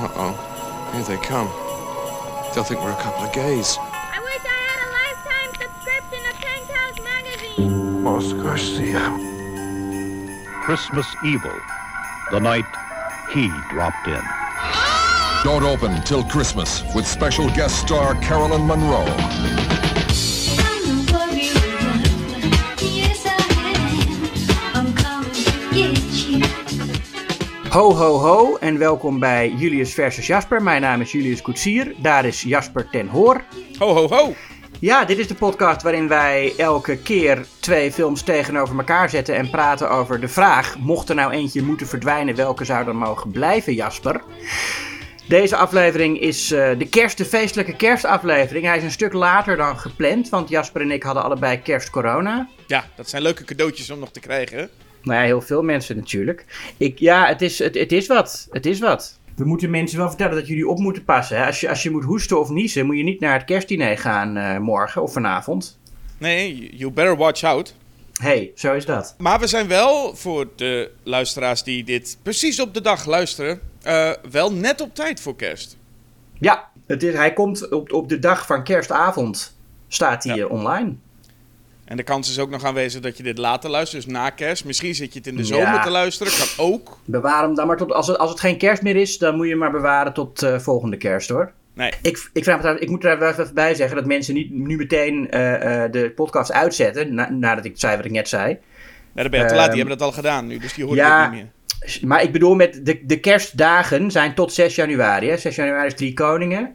Uh-oh. Here they come. They'll think we're a couple of gays. I wish I had a lifetime subscription to Penthouse magazine. Oscar Christmas Evil, the night he dropped in. Don't open till Christmas with special guest star Carolyn Monroe. Ho, ho, ho en welkom bij Julius versus Jasper. Mijn naam is Julius Koetsier, daar is Jasper ten Hoor. Ho, ho, ho. Ja, dit is de podcast waarin wij elke keer twee films tegenover elkaar zetten en praten over de vraag: mocht er nou eentje moeten verdwijnen, welke zou dan mogen blijven, Jasper? Deze aflevering is eh, de kerst, de feestelijke kerstaflevering. Hij is een stuk later dan gepland, want Jasper en ik hadden allebei kerst-corona. Ja, dat zijn leuke cadeautjes om nog te krijgen. Nou ja, heel veel mensen natuurlijk. Ik, ja, het is, het, het is wat. Het is wat. We moeten mensen wel vertellen dat jullie op moeten passen. Hè? Als, je, als je moet hoesten of niezen, moet je niet naar het kerstdiner gaan eh, morgen of vanavond. Nee, you better watch out. hey, zo is dat. Maar we zijn wel, voor de luisteraars die dit precies op de dag luisteren, eh, wel net op tijd voor kerst. Ja, het is, hij komt op, op de dag van kerstavond. Staat hij Ja. online. En de kans is ook nog aanwezig dat je dit later luistert, dus na kerst. Misschien zit je het in de zomer Ja. te luisteren, kan ook. Bewaar hem dan maar tot. Als het, als het geen kerst meer is, dan moet je hem maar bewaren tot eh, volgende kerst hoor. Nee, Ik, ik, vraag me trouwens- ik moet er even bij zeggen dat mensen niet nu meteen eh, eh, de podcast uitzetten. Na, nadat ik zei wat ik net zei. nee, dan ben je te laat. Ehm, Die hebben dat al gedaan nu, dus die horen ja. het niet meer. Maar ik bedoel, met de, de kerstdagen zijn tot 6 januari. Hè? 6 januari is Drie Koningen.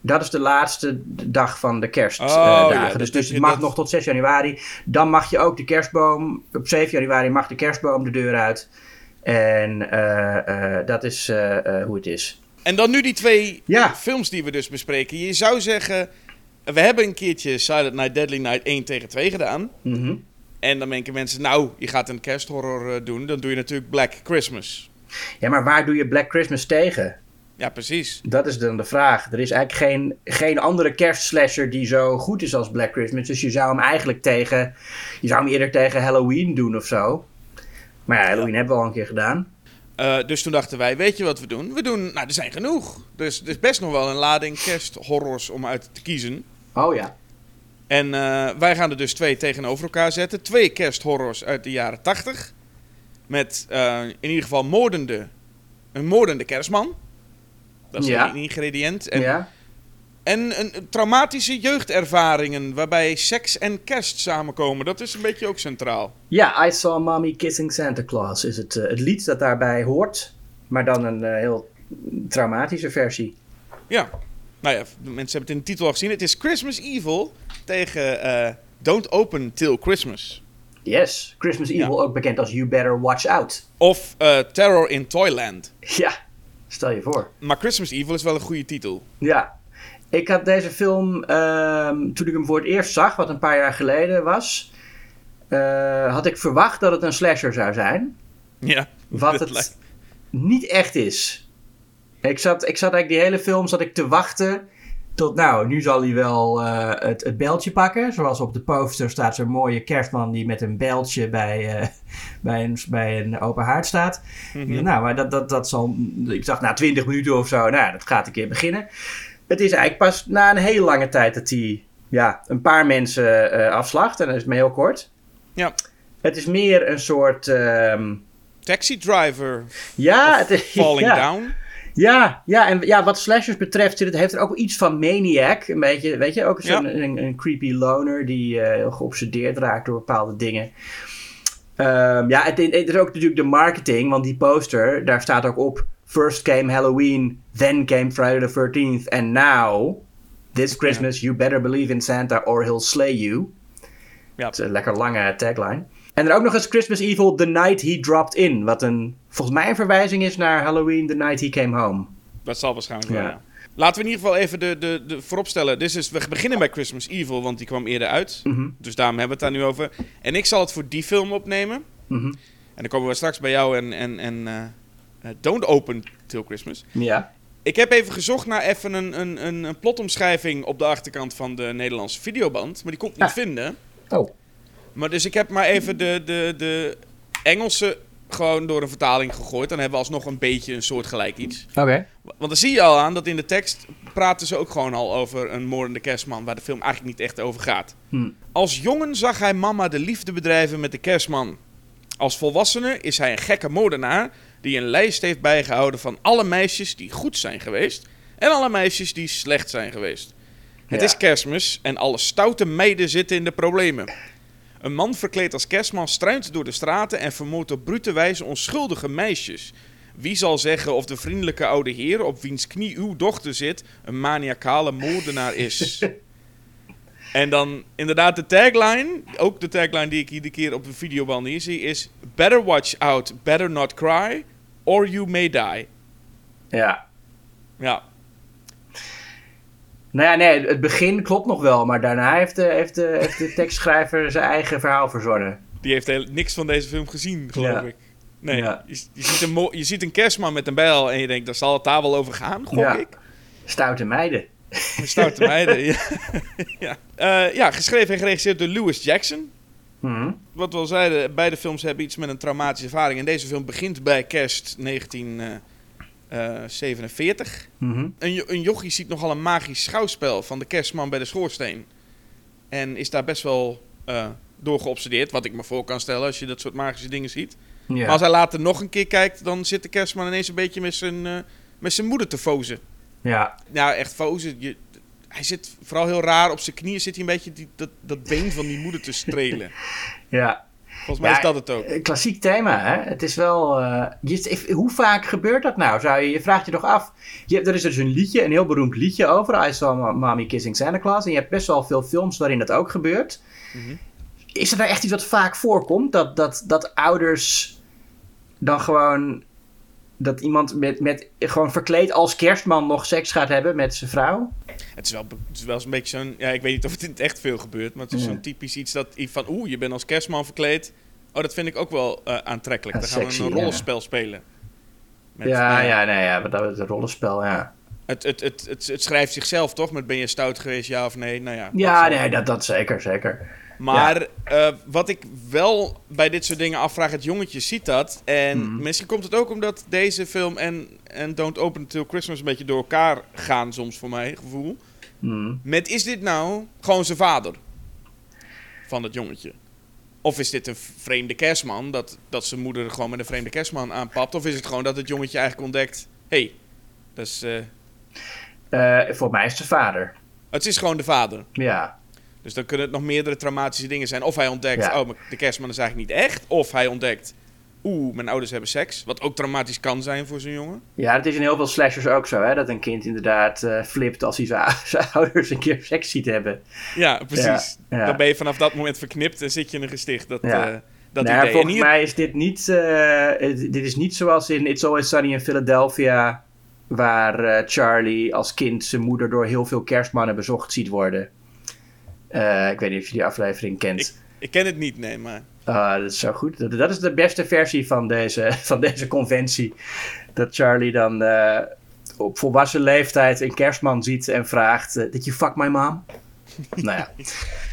Dat is de laatste dag van de kerstdagen. Oh, ja, dus dus het mag dat- nog tot 6 januari. Dan mag je ook de kerstboom. Op 7 januari mag de kerstboom de deur uit. En eh, eh, dat is eh, hoe het is. En dan nu die twee Ja. films die we dus bespreken. Je zou zeggen, we hebben een keertje Silent Night, Deadly Night 1 tegen 2 gedaan. Mhm. En dan denken mensen, nou, je gaat een kersthorror doen. Dan doe je natuurlijk Black Christmas. Ja, maar waar doe je Black Christmas tegen? Ja, precies. Dat is dan de vraag. Er is eigenlijk geen, geen andere kerstslasher die zo goed is als Black Christmas. Dus je zou hem eigenlijk tegen. Je zou hem eerder tegen Halloween doen of zo. Maar ja, Halloween hebben we al een keer gedaan. Eh, dus toen dachten wij, weet je wat we doen? We doen, nou, er zijn genoeg. Dus er is best nog wel een lading kersthorrors om uit te kiezen. Oh ja. En eh, wij gaan er dus twee tegenover elkaar zetten. Twee kersthorrors uit de jaren 80. Met eh, in ieder geval moordende, een moordende kerstman. Dat is Ja. een ingrediënt. En, ja. en een, een traumatische jeugdervaringen waarbij seks en kerst samenkomen. Dat is een beetje ook centraal. Ja, I Saw Mommy Kissing Santa Claus is het, eh, het lied dat daarbij hoort. Maar dan een eh, heel traumatische versie. Ja. Nou ja, de mensen hebben het in de titel al gezien. Het is Christmas Evil tegen eh, Don't Open Till Christmas. Yes, Christmas Evil ook bekend als You Better Watch Out. Of eh, Terror in Toyland. Ja, stel je voor. Maar Christmas Evil is wel een goede titel. Ja, ik had deze film, ehm, toen ik hem voor het eerst zag, wat een paar jaar geleden was, eh, had ik verwacht dat het een slasher zou zijn. Ja. Wat het lijkt- niet echt is. Ik zat, ik zat eigenlijk die hele film zat ik te wachten tot, nou, nu zal hij wel eh, het, het beltje pakken. Zoals op de poster staat zo'n mooie kerstman die met een beltje bij, eh, bij, een, bij een open haard staat. Mhm. Nou, maar dat, dat, dat zal. Ik dacht na 20 minuten of zo, nou, dat gaat een keer beginnen. Het is eigenlijk pas na een hele lange tijd dat hij ja, een paar mensen eh, afslacht. En dat is maar heel kort. Ja. Het is meer een soort. ehm, Taxi Driver ja, het is. Falling ja. Down. Ja, ja, en ja, wat slashers betreft, zit het heeft er ook iets van Maniac. Een beetje, weet je, ook zo'n Ja. een, een creepy loner die heel geobsedeerd raakt door bepaalde dingen. Ehm, ja, het, het is ook natuurlijk de marketing, want die poster, daar staat ook op... First came Halloween, then came Friday the 13th, and now... This Christmas you better believe in Santa or he'll slay you. Ja. Dat is een lekker lange tagline. En dan ook nog eens Christmas Evil, The Night He Dropped In. Wat een, volgens mij een verwijzing is naar Halloween, The Night He Came Home. Dat zal waarschijnlijk wel, Ja. Laten we in ieder geval even de, de, de vooropstellen. Dit is, we beginnen bij Christmas Evil, want die kwam eerder uit. Mhm. Dus daarom hebben we het daar nu over. En ik zal het voor die film opnemen. Mhm. En dan komen we straks bij jou en, en, en eh, eh, Don't Open Till Christmas. Ja. Ik heb even gezocht naar even een, een, een, een plotomschrijving op de achterkant van de Nederlandse videoband. Maar die kon ik niet Ah. vinden. Oh. Maar dus ik heb maar even de, de, de Engelse gewoon door een vertaling gegooid. Dan hebben we alsnog een beetje een soortgelijk iets. Oké. Want dan zie je al aan dat in de tekst praten ze ook gewoon al over een moordende kerstman, waar de film eigenlijk niet echt over gaat. Hm. Als jongen zag hij mama de liefde bedrijven met de kerstman. Als volwassene is hij een gekke moordenaar die een lijst heeft bijgehouden van alle meisjes die goed zijn geweest en alle meisjes die slecht zijn geweest. Het Ja. is kerstmis en alle stoute meiden zitten in de problemen. Een man verkleed als kerstman struint door de straten en vermoordt op brute wijze onschuldige meisjes. Wie zal zeggen of de vriendelijke oude heer op wiens knie uw dochter zit een maniacale moordenaar is? en dan inderdaad de tagline, ook de tagline die ik iedere keer op de videoband hier zie, is Better watch out, better not cry, or you may die. Ja. Ja, Nou ja, nee, het begin klopt nog wel, maar daarna heeft de, heeft de, heeft de tekstschrijver zijn eigen verhaal verzonnen. die heeft heel, niks van deze film gezien, geloof Ja. ik. Nee, Ja. je, je, ziet een je ziet een kerstman met een bijl en je denkt, daar zal het daar wel over gaan, gok Ja. ik. Stoute meiden. Stoute meiden, ja. ja. Eh, ja, geschreven en geregisseerd door Lewis Jackson. Mhm. Wat we al zeiden, beide films hebben iets met een traumatische ervaring. En deze film begint bij kerst 1947. Mhm. Een, een jochie ziet nogal een magisch schouwspel van de kerstman bij de schoorsteen. En is daar best wel eh, door geobsedeerd, wat ik me voor kan stellen als je dat soort magische dingen ziet. Ja. Maar als hij later nog een keer kijkt, dan zit de kerstman ineens een beetje met zijn, eh, met zijn moeder te fozen. ja. Nou, echt fozen. Je, hij zit vooral heel raar op zijn knieën, zit hij een beetje die, dat, dat been van die moeder te strelen. ja. Volgens mij Ja, is dat het ook. Een klassiek thema, hè? Het is wel. eh, je, hoe vaak gebeurt dat nou? Zou je, je vraagt je toch af. Je er is dus een liedje, een heel beroemd liedje over. I saw Mommy Kissing Santa Claus. En je hebt best wel veel films waarin dat ook gebeurt. Mhm. Is er nou echt iets wat vaak voorkomt? Dat, dat, dat ouders dan gewoon. Dat iemand met, met gewoon verkleed als kerstman nog seks gaat hebben met zijn vrouw? Het is wel, het is wel zo'n beetje zo'n... Ja, ik weet niet of het in het echt veel gebeurt, maar het is Ja. zo'n typisch iets dat... Van, oeh, je bent als kerstman verkleed. Oh, dat vind ik ook wel eh, aantrekkelijk. Ja, Dan gaan we een ja. rollenspel spelen. Met, ja, nou ja, nee, ja, maar dat is een rollenspel, ja. Het, het, het, het, het schrijft zichzelf toch? Met ben je stout geweest, ja of nee? Nou ja, Ja, dat nee, dat, dat zeker, zeker. Maar eh, wat ik wel bij dit soort dingen afvraag, het jongetje ziet dat. En Mhm. misschien komt het ook omdat deze film en, en Don't Open Until Christmas een beetje door elkaar gaan soms voor mij, gevoel. Hm. Met is dit nou gewoon zijn vader van het jongetje? Of is dit een vreemde kerstman, dat, dat zijn moeder gewoon met een vreemde kerstman aanpapt? Of is het gewoon dat het jongetje eigenlijk ontdekt, hé, hey, dat is, eh, Eh, voor mij is het zijn vader. het is gewoon de vader. Ja. Dus dan kunnen het nog meerdere traumatische dingen zijn. Of hij ontdekt, Ja. oh, de kerstman is eigenlijk niet echt. Of hij ontdekt, oeh, mijn ouders hebben seks. Wat ook traumatisch kan zijn voor zo'n jongen. Ja, het is in heel veel slashers ook zo, hè? Dat een kind inderdaad eh, flipt als hij zijn, ouders een keer seks ziet hebben. Ja, precies. Ja, ja. Dan ben je vanaf dat moment verknipt en zit je in een gesticht. Dat, Ja. eh, dat nou, idee. En volgens hier- mij is dit niet, eh, dit is niet zoals in It's Always Sunny in Philadelphia, waar Charlie als kind zijn moeder door heel veel kerstmannen bezocht ziet worden. Eh, ik weet niet of je die aflevering kent. Ik- Ik ken het niet, nee, maar... Ah, dat is zo goed. Dat, dat is de beste versie van deze, van deze conventie. Dat Charlie dan eh, op volwassen leeftijd een kerstman ziet en vraagt: eh, Did you fuck my mom? nou ja.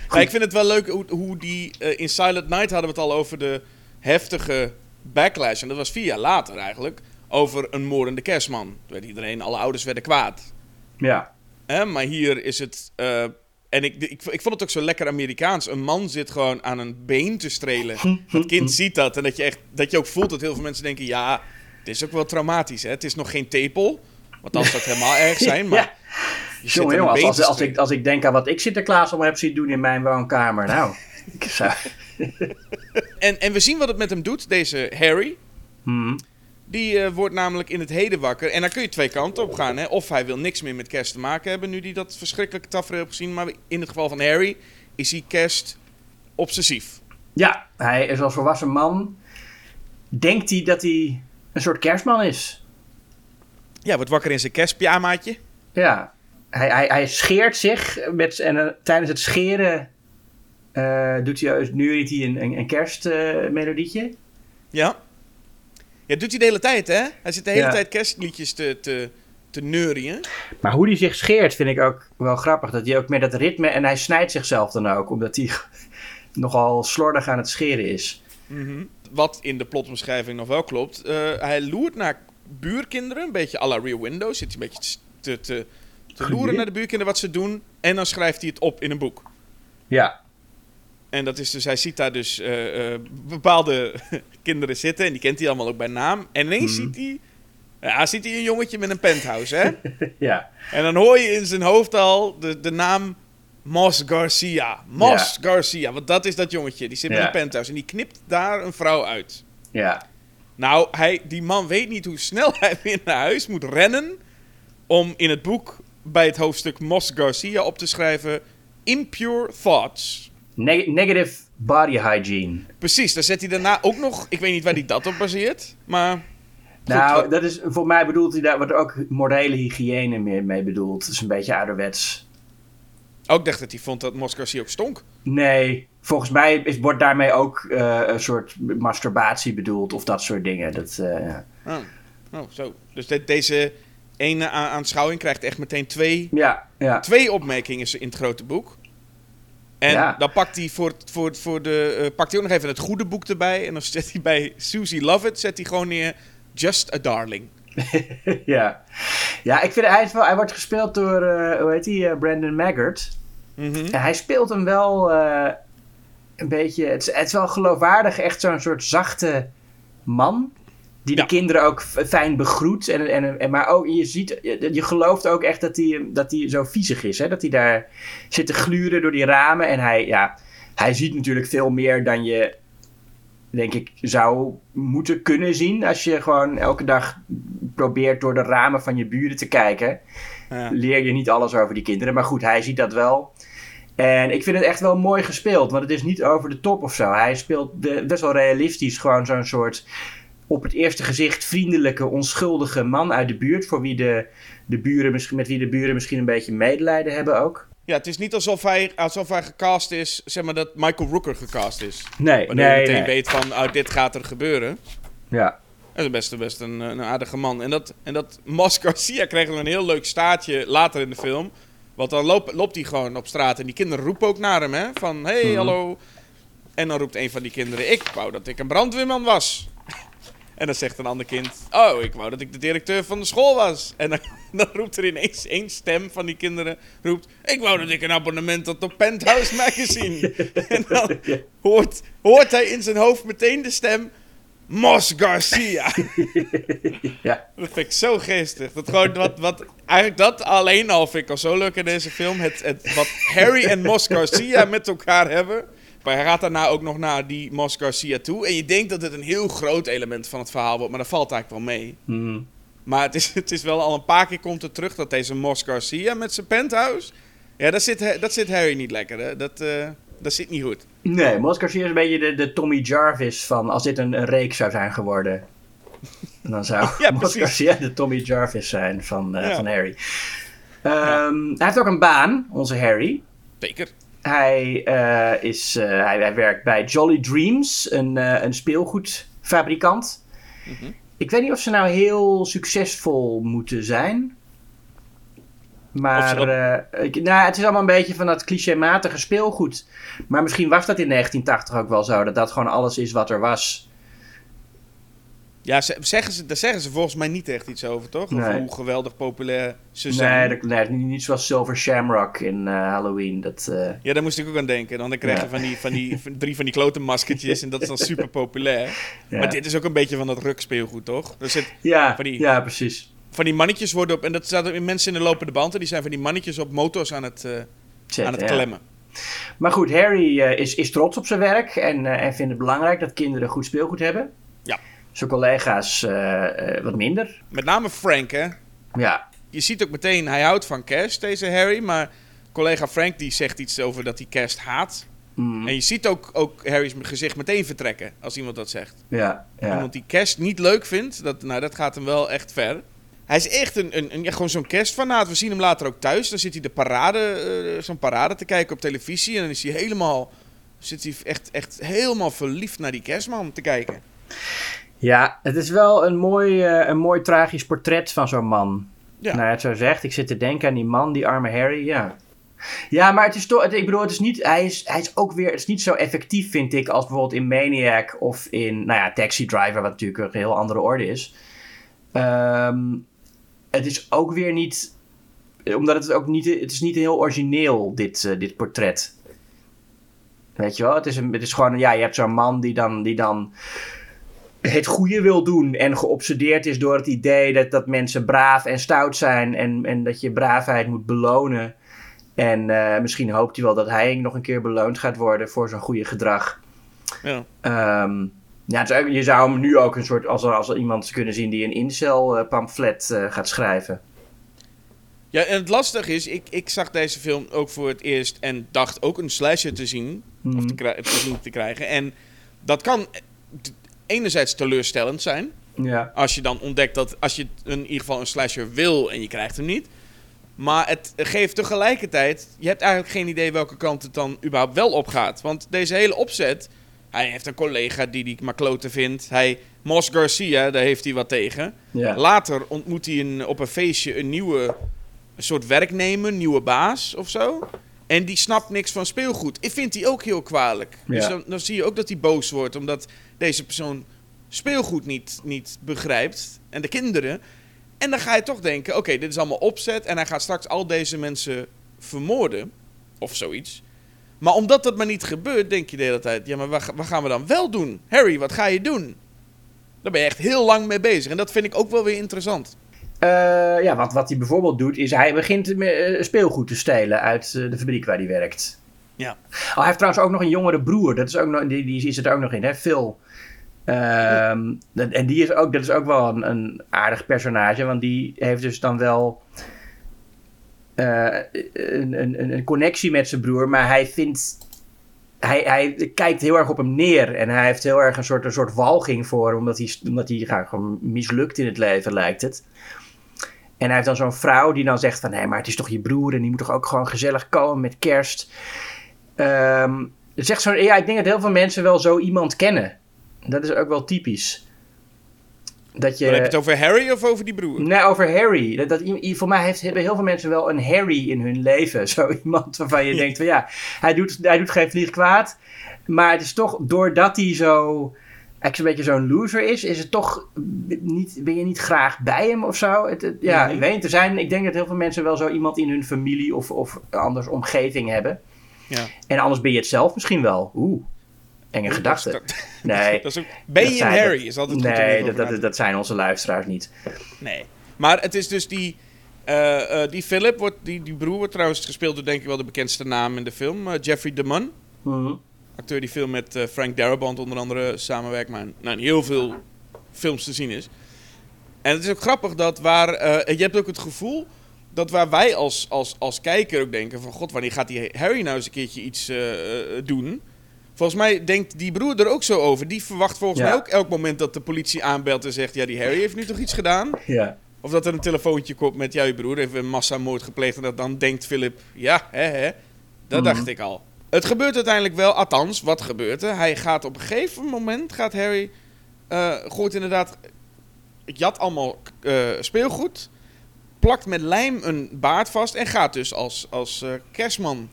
Ja, ik vind het wel leuk hoe, hoe die... eh, in Silent Night hadden we het al over de heftige backlash. En dat was vier jaar later eigenlijk. Over een moordende kerstman. Toen werd iedereen, alle ouders werden kwaad. Ja. Hè, maar hier is het. En ik, ik, ik vond het ook zo lekker Amerikaans. Een man zit gewoon aan een been te strelen. Dat kind ziet dat. En dat je, echt, dat je ook voelt dat heel veel mensen denken: ja, het is ook wel traumatisch. Hè? Het is nog geen tepel. Want dan zou het helemaal erg zijn. Maar Ja. je zit Jongen, als, been als, ik, als ik denk aan wat ik Sinterklaas allemaal heb zien doen in mijn woonkamer. Nou, ik zou. En, en we zien wat het met hem doet, deze Harry. Hmm. Die eh, wordt namelijk in het heden wakker. En daar kun je twee kanten op gaan. Hè? Of hij wil niks meer met kerst te maken hebben, nu hij dat verschrikkelijke tafereel heeft gezien. Maar in het geval van Harry is hij kerst obsessief. Ja, hij is als volwassen man. Denkt hij dat hij een soort kerstman is? Ja, wordt wakker in zijn kerstpyjamaatje. Ja, hij, hij, hij scheert zich met, en eh, tijdens het scheren eh, doet hij, nu hij een, een, een kerstmelodietje. Ja. Ja, doet hij de hele tijd, hè? Hij zit de hele Ja. tijd kerstliedjes te, te, te neurien. maar hoe hij zich scheert vind ik ook wel grappig. Dat hij ook met dat ritme en hij snijdt zichzelf dan ook, omdat hij nogal slordig aan het scheren is. wat in de plotbeschrijving nog wel klopt. eh, hij loert naar buurkinderen, een beetje à la Rear Window. Zit hij een beetje te, te, te loeren naar de buurkinderen wat ze doen. En dan schrijft hij het op in een boek. Ja. En dat is dus, hij ziet daar dus eh, eh, bepaalde kinderen zitten. En die kent hij allemaal ook bij naam. En ineens ziet hij, ja, ziet hij een jongetje met een penthouse, hè? Ja. En dan hoor je in zijn hoofd al de, de naam Moss Garcia. Moss Garcia, want dat is dat jongetje. Die zit met Ja. een penthouse en die knipt daar een vrouw uit. Ja. Nou, hij, die man weet niet hoe snel hij weer naar huis moet rennen... om in het boek bij het hoofdstuk Moss Garcia op te schrijven... Impure Thoughts. Neg- negative body hygiene. Precies, daar zet hij daarna ook nog... Ik weet niet waar hij dat op baseert, maar... nou, wat- dat is, voor mij bedoelt hij daar wordt ook morele hygiëne meer mee bedoeld. Dat is een beetje ouderwets. Ook dacht dat hij vond dat Garcia ook stonk. Nee, volgens mij is, wordt daarmee ook eh, een soort masturbatie bedoeld of dat soort dingen. Dat, eh, Oh, oh zo. Dus de- deze ene aanschouwing krijgt echt meteen twee, ja, ja. twee opmerkingen in het grote boek. En Ja. dan pakt hij, voor, voor, voor de, eh, pakt hij ook nog even het goede boek erbij. En dan zet hij bij Susie Lovett zet hij gewoon neer... Just a darling. ja. ja, ik vind hij, wel, hij wordt gespeeld door, eh, hoe heet hij, Brandon Maggart. Mhm. En hij speelt hem wel eh, een beetje, het is, het is wel geloofwaardig, echt zo'n soort zachte man. Die Ja. de kinderen ook fijn begroet. En, en, en, maar ook, je, ziet, je, je gelooft ook echt dat hij, dat zo viezig is. Hè? Dat hij daar zit te gluren door die ramen. En hij, ja, hij ziet natuurlijk veel meer dan je, denk ik, zou moeten kunnen zien. Als je gewoon elke dag probeert door de ramen van je buren te kijken Ja. leer je niet alles over die kinderen. Maar goed, hij ziet dat wel. En ik vind het echt wel mooi gespeeld. Want het is niet over de top of zo. Hij speelt be- best wel realistisch. Gewoon zo'n soort op het eerste gezicht vriendelijke, onschuldige man uit de buurt. Voor wie de, de buren misschien, met wie de buren misschien een beetje medelijden hebben ook. Ja, het is niet alsof hij, alsof hij gecast is, zeg maar dat Michael Rooker gecast is. Nee, Waardoor je nee, meteen nee. weet van, oh, dit gaat er gebeuren. Ja. Dat is best, best een, een aardige man. En dat, en dat Mas Garcia kreeg nog een heel leuk staartje later in de film. Want dan loopt, loopt hij gewoon op straat en die kinderen roepen ook naar hem, hè. Van, hey, Mhm. hallo. En dan roept een van die kinderen, ik wou dat ik een brandweerman was. En dan zegt een ander kind, oh, ik wou dat ik de directeur van de school was. En dan, dan roept er ineens één stem van die kinderen, roept, ik wou dat ik een abonnement had op Penthouse Magazine. en dan hoort, hoort hij in zijn hoofd meteen de stem, Mos Garcia. ja. Dat vind ik zo geestig. Dat gewoon wat, wat, eigenlijk dat alleen al vind ik al zo leuk in deze film. Het, het, wat Harry en Mos Garcia met elkaar hebben. Maar hij gaat daarna ook nog naar die Mos Garcia toe. En je denkt dat het een heel groot element van het verhaal wordt. Maar dat valt eigenlijk wel mee. Mhm. Maar het is, het is wel al een paar keer komt het terug dat deze Mos Garcia met zijn penthouse. Ja, dat zit, dat zit Harry niet lekker. Hè? Dat, eh, dat zit niet goed. Nee, Mos Garcia is een beetje de, de Tommy Jarvis van als dit een, een reeks zou zijn geworden. Dan zou Ja, Mos. Garcia de Tommy Jarvis zijn van, eh, Ja. van Harry. Ehm, Hij heeft ook een baan, onze Harry. Zeker. Hij, eh, is, eh, hij, hij werkt bij Jolly Dreams, een, eh, een speelgoedfabrikant. Mhm. Ik weet niet of ze nou heel succesvol moeten zijn. Maar dat- nou, het is allemaal een beetje van dat clichématige speelgoed. Maar misschien was dat in 1980 ook wel zo. Dat dat gewoon alles is wat er was. Ja, ze- zeggen ze, daar zeggen ze volgens mij niet echt iets over, toch? Nee. hoe geweldig populair ze zijn. Nee, dat, nee, niet zoals Silver Shamrock in eh, Halloween. Dat, eh, Ja, daar moest ik ook aan denken. Dan krijg je Ja. van die, van die, van drie van die klote maskertjes en dat is dan super populair. ja. Maar dit is ook een beetje van dat rukspeelgoed, toch? Er zit, ja, van die- ja, precies. van die mannetjes worden op, en dat staat in mensen in de lopende band, en die zijn van die mannetjes op motors aan het, eh, Zet, aan het klemmen. Maar goed, Harry is, is trots op zijn werk en, en vindt het belangrijk dat kinderen goed speelgoed hebben. Zijn collega's eh, eh, wat minder. Met name Frank, hè. Ja, Je ziet ook meteen, hij houdt van kerst, deze Harry, maar collega Frank die zegt iets over dat hij kerst haat. Mm, En je ziet ook, ook Harry's gezicht meteen vertrekken als iemand dat zegt. ja, ja. Iemand die kerst niet leuk vindt, dat, nou, dat gaat hem wel echt ver. Hij is echt een, een, een- ja, gewoon zo'n kerstfanaat. We zien hem later ook thuis. Dan zit hij de parade, eh, zo'n parade te kijken op televisie. En dan is hij helemaal, zit hij echt, echt helemaal verliefd naar die kerstman te kijken. Ja, het is wel een mooi, eh, een mooi tragisch portret van zo'n man. Ja. Nou, het zo zegt, ik zit te denken aan die man, die arme Harry, ja. Ja, maar het is toch, ik bedoel, het is niet, hij is, hij is ook weer, het is niet zo effectief, vind ik, als bijvoorbeeld in Maniac of in, nou ja, Taxi Driver, wat natuurlijk een heel andere orde is. Ehm, het is ook weer niet, omdat het ook niet, het is niet heel origineel, dit, eh, dit portret. Weet je wel, het is, een, het is gewoon, ja, je hebt zo'n man die dan, die dan het goede wil doen en geobsedeerd is door het idee dat, dat mensen braaf en stout zijn en, en dat je braafheid moet belonen. En eh, misschien hoopt hij wel dat hij nog een keer beloond gaat worden voor zijn goede gedrag. Ja. Ehm, ja, je zou hem nu ook een soort, als als iemand kunnen zien die een incel eh, pamflet eh, gaat schrijven. Ja, en het lastige is, ik, ik zag deze film ook voor het eerst en dacht ook een slasher te zien, of Mhm. te, krij- te zien te krijgen. En dat kan enerzijds teleurstellend zijn, Ja. als je dan ontdekt dat, als je in ieder geval een slasher wil en je krijgt hem niet. Maar het geeft tegelijkertijd, je hebt eigenlijk geen idee welke kant het dan überhaupt wel op gaat. Want deze hele opzet, hij heeft een collega die die maar kloten vindt. Hij, Mos Garcia, daar heeft hij wat tegen. Ja. Later ontmoet hij een, op een feestje een nieuwe een soort werknemer, nieuwe baas of zo. En die snapt niks van speelgoed. Ik vind die ook heel kwalijk. Dus dan, dan zie je ook dat hij boos wordt, omdat deze persoon speelgoed niet, niet begrijpt. En de kinderen. En dan ga je toch denken, oké, dit is allemaal opzet. En hij gaat straks al deze mensen vermoorden. Of zoiets. Maar omdat dat maar niet gebeurt, denk je de hele tijd... Ja, maar wat, wat gaan we dan wel doen? Harry, wat ga je doen? Daar ben je echt heel lang mee bezig. En dat vind ik ook wel weer interessant. Eh, ja, wat, wat hij bijvoorbeeld doet, is hij begint eh, speelgoed te stelen uit eh, de fabriek waar hij werkt. Ja. Oh, hij heeft trouwens ook nog een jongere broer. Dat is ook nog, die, die zit er ook nog in, hè? Phil. Ehm, en die is ook, dat is ook wel een, een aardig personage, want die heeft dus dan wel een, een, een connectie met zijn broer, maar hij vindt. Hij, hij kijkt heel erg op hem neer en hij heeft heel erg een soort, een soort walging voor hem, omdat hij, omdat hij ja, gewoon mislukt in het leven, lijkt het. En hij heeft dan zo'n vrouw die dan zegt van... nee, maar het is toch je broer en die moet toch ook gewoon gezellig komen met kerst. Ehm, zegt zo, ja, ik denk dat heel veel mensen wel zo iemand kennen. Dat is ook wel typisch. Dat je... Maar heb je het over Harry of over die broer? Nee, over Harry. Dat, voor mij heeft, hebben heel veel mensen wel een Harry in hun leven. Zo iemand waarvan je denkt van ja, hij doet, hij doet geen vlieg kwaad. Maar het is toch, doordat hij zo, eigenlijk zo'n beetje zo'n loser is, is het toch, niet, ben je niet graag bij hem of zo? Het, het- ja, ik weet niet. Er zijn, ik denk dat heel veel mensen wel zo iemand in hun familie of, of anders omgeving hebben. Ja. En anders ben je het zelf misschien wel. Oeh, enge gedachte. Dat, Nee. dat is ook, ben je een Harry? Is altijd Nee, dat, dat, dat zijn onze luisteraars niet. Nee. Maar het is dus die... eh, eh, die Philip, wordt, die, die broer wordt trouwens gespeeld door denk ik wel de bekendste naam in de film. eh, Jeffrey DeMunn. Mhm. Acteur die veel met eh, Frank Darabont onder andere samenwerkt. Maar nou, in heel veel films te zien is. En het is ook grappig dat waar... eh, je hebt ook het gevoel dat waar wij als, als, als kijker ook denken van... God, wanneer gaat die Harry nou eens een keertje iets eh, doen? Volgens mij denkt die broer er ook zo over. Die verwacht volgens Ja. mij ook elk moment dat de politie aanbelt en zegt... Ja, die Harry heeft nu toch iets gedaan? Ja. Of dat er een telefoontje komt met... Je broer heeft een massamoord gepleegd. En dat dan denkt Philip... Ja, hè, hè. Dat Mhm. dacht ik al. Het gebeurt uiteindelijk wel. Althans, wat gebeurt er? Hij gaat op een gegeven moment... Gaat Harry... eh, gooit inderdaad... Jat allemaal eh, speelgoed. Plakt met lijm een baard vast. En gaat dus als, als eh, kerstman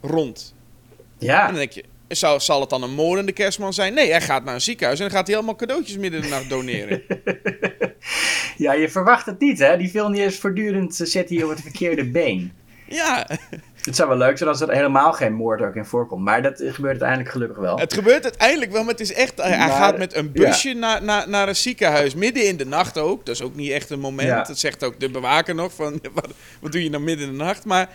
rond. Ja. En dan denk je... Zou, zal het dan een moordende kerstman zijn? Nee, hij gaat naar een ziekenhuis en dan gaat hij allemaal cadeautjes midden in de nacht doneren. Ja, je verwacht het niet, hè? Die film die is voortdurend zet hij op het verkeerde been. ja, Het zou wel leuk zijn als er helemaal geen moord ook in voorkomt. Maar dat gebeurt uiteindelijk gelukkig wel. Het gebeurt uiteindelijk wel, maar het is echt... Hij, Maar, gaat met een busje naar, naar, naar een ziekenhuis, midden in de nacht ook. Dat is ook niet echt een moment. Ja. Dat zegt ook de bewaker nog, van wat, wat doe je nou midden in de nacht? Maar,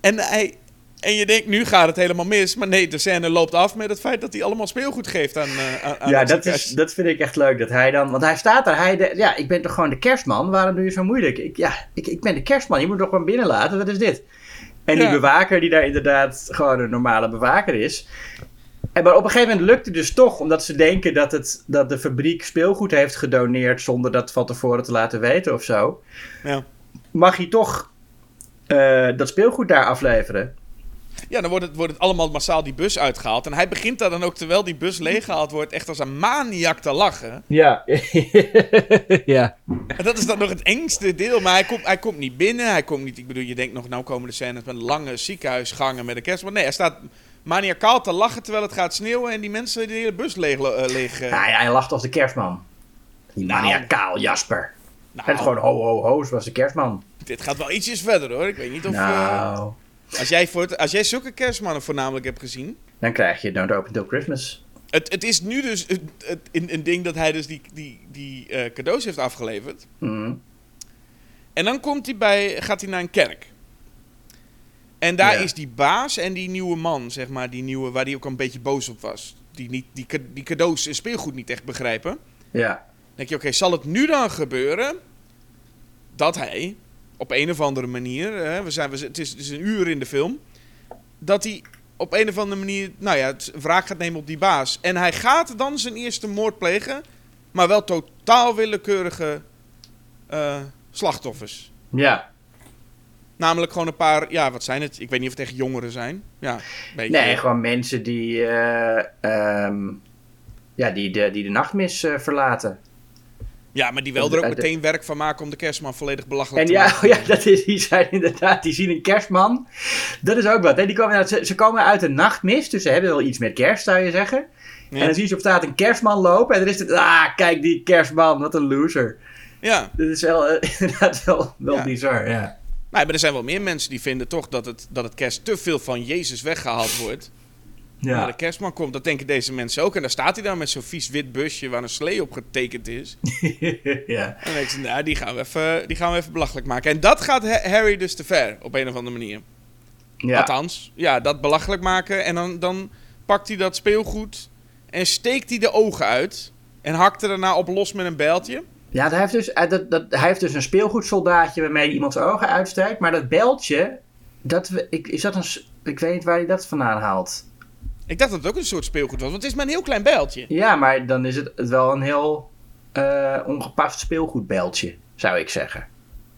en, hij, en je denkt, nu gaat het helemaal mis. Maar nee, de scène loopt af met het feit dat hij allemaal speelgoed geeft aan, eh, aan, aan ja, het dat, is, dat vind ik echt leuk. Dat hij dan, want hij staat daar. Hij de- ja, ik ben toch gewoon de kerstman? Waarom doe je zo moeilijk? Ik, ja, ik, ik ben de kerstman. Je moet toch gewoon binnenlaten? Wat is dit? En die Ja. bewaker, die daar inderdaad gewoon een normale bewaker is. En maar op een gegeven moment lukt het dus toch, omdat ze denken dat, het, dat de fabriek speelgoed heeft gedoneerd zonder dat van tevoren te laten weten of zo. Ja. Mag hij toch eh, dat speelgoed daar afleveren? Ja, dan wordt het, wordt het allemaal massaal die bus uitgehaald. En hij begint daar dan ook, terwijl die bus leeggehaald wordt, echt als een maniak te lachen. Ja. ja. En dat is dan nog het engste deel. Maar hij komt, hij komt niet binnen. Hij komt niet, ik bedoel, je denkt nog, nou komen de scènes met lange ziekenhuisgangen met een kerstman. Nee, hij staat maniacaal te lachen terwijl het gaat sneeuwen en die mensen die hele bus leeg... eh, leeg eh, Ja, ja, hij lacht als de kerstman. Die Nou. maniacaal Jasper. nou, Het is gewoon ho ho ho, zoals de kerstman. Dit gaat wel ietsjes verder hoor. Ik weet niet of... eh, Nou, als, jij voor het- als jij zulke kerstmannen voornamelijk hebt gezien... dan krijg je Don't Open Till Christmas. Het, het is nu dus het, het- een, een ding dat hij dus die, die, die eh, cadeaus heeft afgeleverd. Mhm. En dan komt hij bij, gaat hij naar een kerk. En daar Ja. is die baas en die nieuwe man, zeg maar, die nieuwe, waar hij ook een beetje boos op was. Die, niet, die, die cadeaus en speelgoed niet echt begrijpen. Ja. Dan denk je, oké, zal het nu dan gebeuren dat hij op een of andere manier, hè, we zijn, we, het, is, het is een uur in de film, dat hij op een of andere manier, nou ja, het wraak gaat nemen op die baas. En hij gaat dan zijn eerste moord plegen, maar wel totaal willekeurige eh, slachtoffers. Ja. Namelijk gewoon een paar, ja, wat zijn het? Ik weet niet of het echt jongeren zijn. Ja, beetje. Nee, gewoon mensen die, eh, ehm, ja, die, de, die de nachtmis eh, verlaten. Ja, maar die wel er ook meteen werk van maken om de kerstman volledig belachelijk En te ja, maken. ja, dat is, die zijn inderdaad, die zien een kerstman. Dat is ook wat. Hè? Die komen uit, ze, ze komen uit een nachtmist, dus ze hebben wel iets met kerst, zou je zeggen. Ja. En dan zien ze op straat een kerstman lopen en dan is het, ah, kijk die kerstman, wat een loser. Ja. Dat is wel, eh, inderdaad wel, wel Ja. bizar, ja. Nee, maar er zijn wel meer mensen die vinden toch dat het, dat het kerst te veel van Jezus weggehaald wordt. Ja. De kerstman komt, dat denken deze mensen ook. En daar staat hij dan met zo'n vies wit busje waar een slee op getekend is. ja. En dan denk ze, nou, die gaan, we even, die gaan we even belachelijk maken. En dat gaat Ha- Harry dus te ver, op een of andere manier. Ja. Althans, ja, dat belachelijk maken. En dan, dan pakt hij dat speelgoed en steekt hij de ogen uit. En hakt er daarna op los met een bijltje. Ja, hij heeft, dus, hij, dat, dat, hij heeft dus een speelgoedsoldaatje waarmee hij iemands ogen uitsteekt. Maar dat beltje, dat, ik, is dat een, ik weet niet waar hij dat vandaan haalt. Ik dacht dat het ook een soort speelgoed was, want het is maar een heel klein bijltje. Ja, maar dan is het wel een heel eh, ongepast speelgoedbeltje, zou ik zeggen.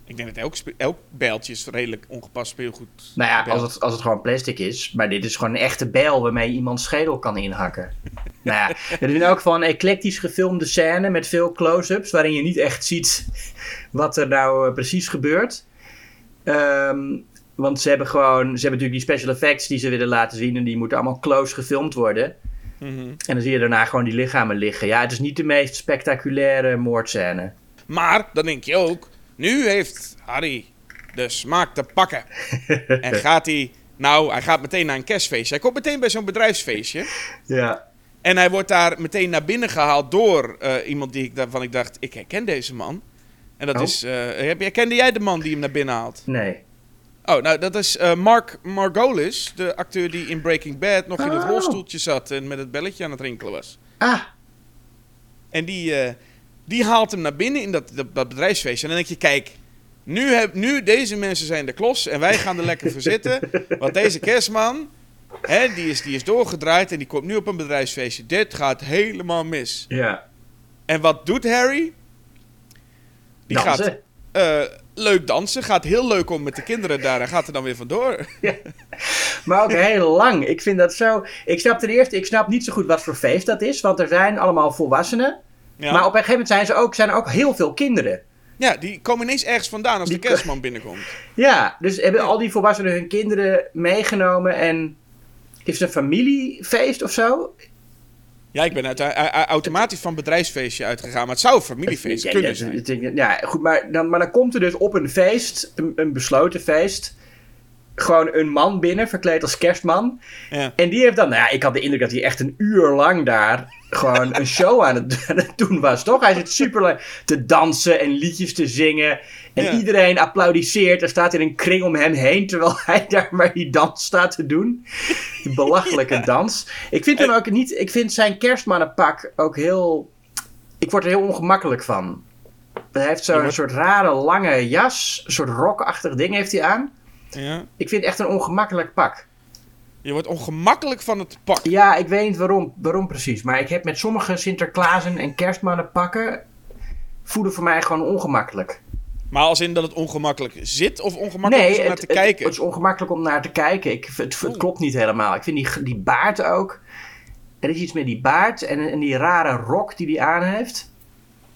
Ik denk dat elk, elk bijltje is redelijk ongepast speelgoed. Nou ja, als het, als het gewoon plastic is. Maar dit is gewoon een echte bijl waarmee je iemands schedel kan inhakken. nou ja, het is in elk geval een eclectisch gefilmde scène met veel close-ups. Waarin je niet echt ziet wat er nou eh, precies gebeurt. Ehm, want ze hebben gewoon, ze hebben natuurlijk die special effects die ze willen laten zien. En die moeten allemaal close gefilmd worden. Mhm. En dan zie je daarna gewoon die lichamen liggen. Ja, het is niet de meest spectaculaire moordscène. Maar dan denk je ook, nu heeft Harry de smaak te pakken. en gaat hij, nou, hij gaat meteen naar een kerstfeestje. Hij komt meteen bij zo'n bedrijfsfeestje. Ja. En hij wordt daar meteen naar binnen gehaald door eh, iemand die ik, waarvan ik dacht, ik herken deze man. En dat Oh. is, eh, herkende jij de man die hem naar binnen haalt? Nee. Oh, nou, dat is eh, Mark Margolis, de acteur die in Breaking Bad nog in het Oh. rolstoeltje zat en met het belletje aan het rinkelen was. Ah, En die, eh, die haalt hem naar binnen in dat, dat, dat bedrijfsfeest. En dan denk je, kijk, nu, heb, nu deze mensen zijn de klos en wij gaan er lekker voor zitten. Want deze kerstman, hè, die, is, die is doorgedraaid en die komt nu op een bedrijfsfeestje. Dit gaat helemaal mis. ja. En wat doet Harry? Die Dansen. gaat eh, leuk dansen, gaat heel leuk om met de kinderen daar en gaat er dan weer vandoor. Maar ook heel lang. Ik vind dat zo. Ik snap ten eerste, ik snap niet zo goed wat voor feest dat is. Want er zijn allemaal volwassenen. Ja, Maar op een gegeven moment zijn, ze ook, zijn er ook heel veel kinderen. ja die komen ineens ergens vandaan als Die de kerstman binnenkomt. Ja, dus hebben al die volwassenen hun kinderen meegenomen. En is het een familiefeest of zo? Ja, ik ben uit, automatisch van bedrijfsfeestje uitgegaan, maar het zou een familiefeest kunnen zijn. Ja, goed, maar dan, maar dan komt er dus op een feest, een, een besloten feest. Gewoon een man binnen, verkleed als kerstman. Ja. En die heeft dan, nou ja, ik had de indruk dat hij echt een uur lang daar gewoon een show aan het, aan het doen was, toch? Hij zit super lang te dansen en liedjes te zingen. En Ja. iedereen applaudisseert. Er staat in een kring om hem heen, terwijl hij daar maar die dans staat te doen. Die belachelijke dans. Ik vind hem ook niet, ik vind zijn kerstmannenpak ook heel, ik word er heel ongemakkelijk van. Hij heeft zo'n wordt- soort rare lange jas, een soort rokachtig ding heeft hij aan. Ja. Ik vind het echt een ongemakkelijk pak. Je wordt ongemakkelijk van het pak. Ja, ik weet niet waarom, waarom precies. Maar ik heb met sommige Sinterklaasen en kerstmannen pakken... voelen voor mij gewoon ongemakkelijk. Maar als in dat het ongemakkelijk zit of ongemakkelijk is om naar het, te het- kijken? het is ongemakkelijk om naar te kijken. Ik, het, het klopt niet helemaal. Ik vind die, die baard ook. Er is iets met die baard en, en die rare rok die hij aan heeft.